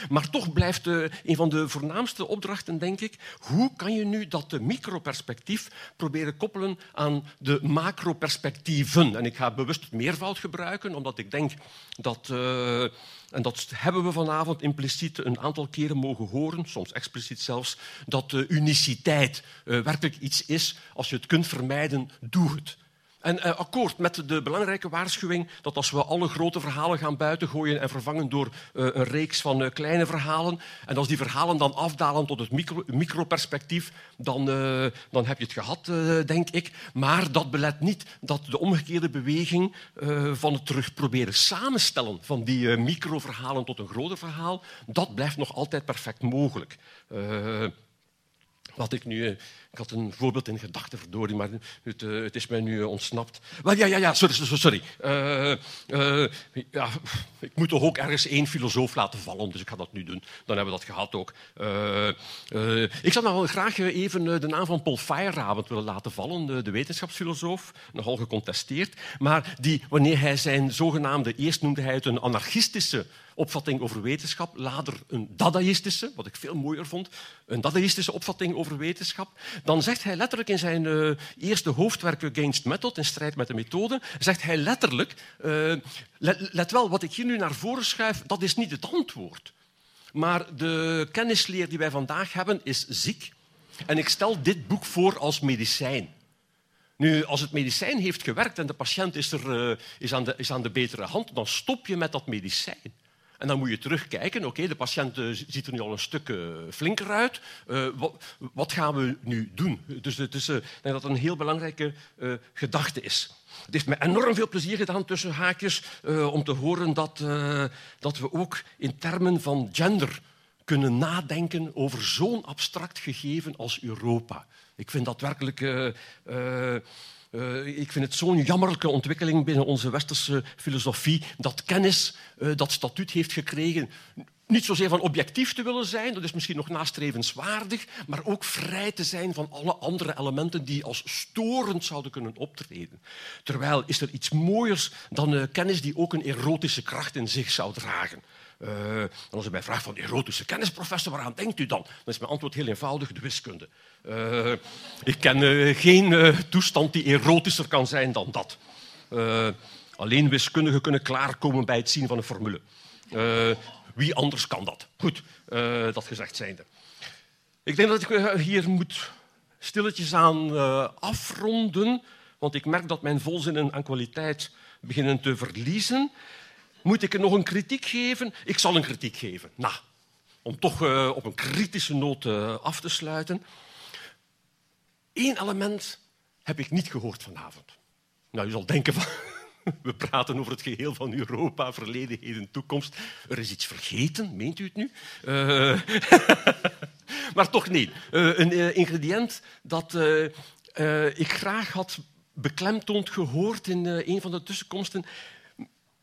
Maar toch blijft uh, een van de voornaamste opdrachten, denk ik, hoe kan je nu dat microperspectief proberen koppelen aan de macroperspectieven? En ik ga bewust het meervoud gebruiken, omdat ik denk dat, uh, en dat hebben we vanavond impliciet een aantal keren mogen horen, soms expliciet zelfs, dat uniciteit werkelijk iets is. Als je het kunt vermijden, doe het. En uh, akkoord met de belangrijke waarschuwing dat als we alle grote verhalen gaan buitengooien en vervangen door uh, een reeks van uh, kleine verhalen, en als die verhalen dan afdalen tot het micro, microperspectief, dan, dan heb je het gehad, denk ik. Maar dat belet niet dat de omgekeerde beweging van het terug proberen samenstellen van die microverhalen tot een groter verhaal, dat blijft nog altijd perfect mogelijk. Wat ik nu ik had een voorbeeld in gedachten, verdorie, maar het, uh, het, is mij nu uh, ontsnapt. Wel, ja, ja, ja, sorry. sorry, ja, ik moet toch ook ergens één filosoof laten vallen, dus ik ga dat nu doen. Dan hebben we dat gehad ook. ik zou nou wel graag even de naam van Paul Feyerabend willen laten vallen, de, de, wetenschapsfilosoof, nogal gecontesteerd, maar die, wanneer hij zijn zogenaamde, eerst noemde hij het een anarchistische opvatting over wetenschap, later een dadaïstische, wat ik veel mooier vond, een dadaïstische opvatting over wetenschap, dan zegt hij letterlijk in zijn uh, eerste hoofdwerk Against Method, in strijd met de methode, zegt hij letterlijk, uh, let, wel, wat ik hier nu naar voren schuif, dat is niet het antwoord. Maar de kennisleer die wij vandaag hebben is ziek. En ik stel dit boek voor als medicijn. Nu, als het medicijn heeft gewerkt en de patiënt is, er, uh, is, aan de, is aan de betere hand, dan stop je met dat medicijn. En dan moet je terugkijken. Oké, de patiënt uh, ziet er nu al een stuk uh, flinker uit. Wat, wat, gaan we nu doen? Dus ik denk dat het een heel belangrijke gedachte is. Het heeft me enorm veel plezier gedaan tussen haakjes om te horen dat, dat we ook in termen van gender kunnen nadenken over zo'n abstract gegeven als Europa. Ik vind dat werkelijk. Uh, ik vind het zo'n jammerlijke ontwikkeling binnen onze westerse filosofie dat kennis dat statuut heeft gekregen. Niet zozeer van objectief te willen zijn, dat is misschien nog nastrevenswaardig, maar ook vrij te zijn van alle andere elementen die als storend zouden kunnen optreden. Terwijl is er iets mooiers dan kennis die ook een erotische kracht in zich zou dragen. Uh, en als ik mij vraagt van erotische kennisprofessor, waaraan denkt u dan? Dan is mijn antwoord heel eenvoudig, de wiskunde. Uh, ik ken uh, geen toestand die erotischer kan zijn dan dat. alleen wiskundigen kunnen klaarkomen bij het zien van een formule. wie anders kan dat? Goed, dat gezegd zijnde. Ik denk dat ik hier moet stilletjes aan afronden, want ik merk dat mijn volzinnen aan kwaliteit beginnen te verliezen. Moet ik er nog een kritiek geven? Ik zal een kritiek geven. Nou, om toch uh, op een kritische noot uh, af te sluiten. Eén element heb ik niet gehoord vanavond. Nou, u zal denken van... We praten over het geheel van Europa, verleden, heden, toekomst. Er is iets vergeten, meent u het nu? Uh, maar toch nee. een ingrediënt dat ik graag had beklemtoond gehoord in een van de tussenkomsten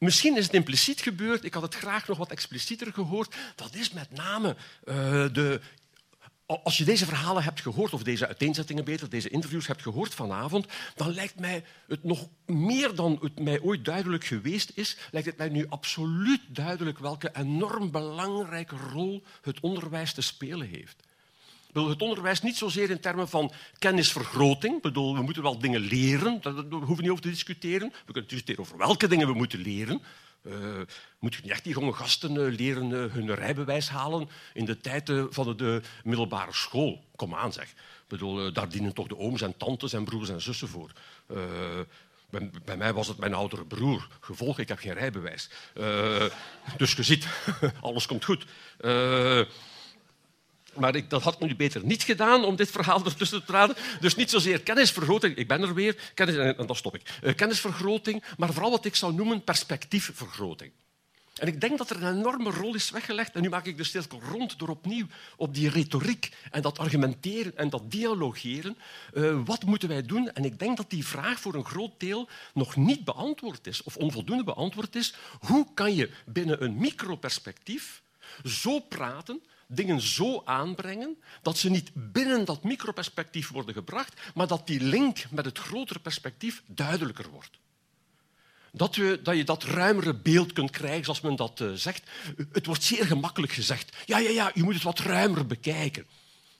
Misschien is het impliciet gebeurd, ik had het graag nog wat explicieter gehoord. Dat is met name uh, de. Als je deze verhalen hebt gehoord, of deze uiteenzettingen beter, deze interviews hebt gehoord vanavond, dan lijkt mij het nog meer dan het mij ooit duidelijk geweest is, lijkt het mij nu absoluut duidelijk welke enorm belangrijke rol het onderwijs te spelen heeft het onderwijs niet zozeer in termen van kennisvergroting. Bedoel, we moeten wel dingen leren, daar hoeven we niet over te discussiëren. We kunnen discussiëren over welke dingen we moeten leren. Uh, moet je niet echt die jonge gasten uh, leren uh, hun rijbewijs halen in de tijd van de, middelbare school? Kom aan, zeg. Bedoel, daar dienen toch de ooms en tantes en broers en zussen voor. Bij, bij, mij was het mijn oudere broer. Gevolg, ik heb geen rijbewijs. dus je ziet, alles komt goed. Maar ik, dat had ik nu beter niet gedaan om dit verhaal ertussen te traden. Dus niet zozeer kennisvergroting, ik ben er weer, kennis, en dan stop ik. Uh, kennisvergroting, maar vooral wat ik zou noemen perspectiefvergroting. En ik denk dat er een enorme rol is weggelegd, en nu maak ik de cirkel rond door opnieuw op die retoriek en dat argumenteren en dat dialogeren. Uh, wat moeten wij doen? En ik denk dat die vraag voor een groot deel nog niet beantwoord is, of onvoldoende beantwoord is. Hoe kan je binnen een microperspectief zo praten dingen zo aanbrengen dat ze niet binnen dat microperspectief worden gebracht, maar dat die link met het grotere perspectief duidelijker wordt. Dat dat je dat ruimere beeld kunt krijgen, zoals men dat uh, zegt. Het wordt zeer gemakkelijk gezegd. Ja, ja, ja, je moet het wat ruimer bekijken.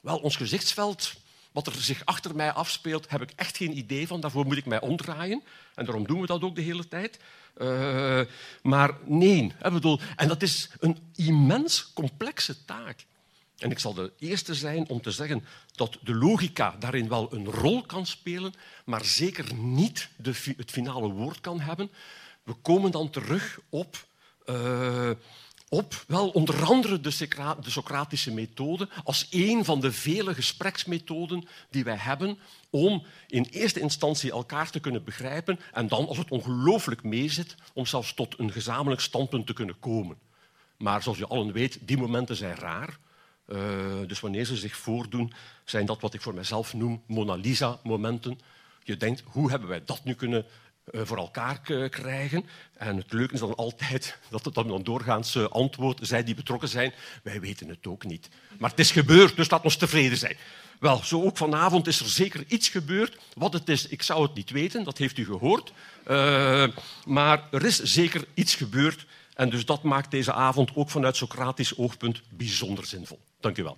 Wel, ons gezichtsveld, wat er zich achter mij afspeelt, heb ik echt geen idee van. Daarvoor moet ik mij omdraaien. En daarom doen we dat ook de hele tijd. Uh, maar nee, hè, bedoel, en dat is een immens complexe taak. En ik zal de eerste zijn om te zeggen dat de logica daarin wel een rol kan spelen, maar zeker niet de, het finale woord kan hebben. We komen dan terug op, uh, op wel onder andere de, de Socratische methode als een van de vele gespreksmethoden die wij hebben om in eerste instantie elkaar te kunnen begrijpen en dan, als het ongelooflijk meezit, om zelfs tot een gezamenlijk standpunt te kunnen komen. Maar zoals je allen weet, die momenten zijn raar. Uh, dus wanneer ze zich voordoen, zijn dat wat ik voor mezelf noem Mona Lisa-momenten. Je denkt, hoe hebben wij dat nu kunnen voor elkaar krijgen? En het leuke is dan altijd dat het dan doorgaans uh, antwoord, zij die betrokken zijn, wij weten het ook niet. Maar het is gebeurd, dus laat ons tevreden zijn. Wel, zo ook vanavond is er zeker iets gebeurd. Wat het is, ik zou het niet weten, dat heeft u gehoord. Maar er is zeker iets gebeurd En dus dat maakt deze avond ook vanuit Socratisch oogpunt bijzonder zinvol. Dank u wel.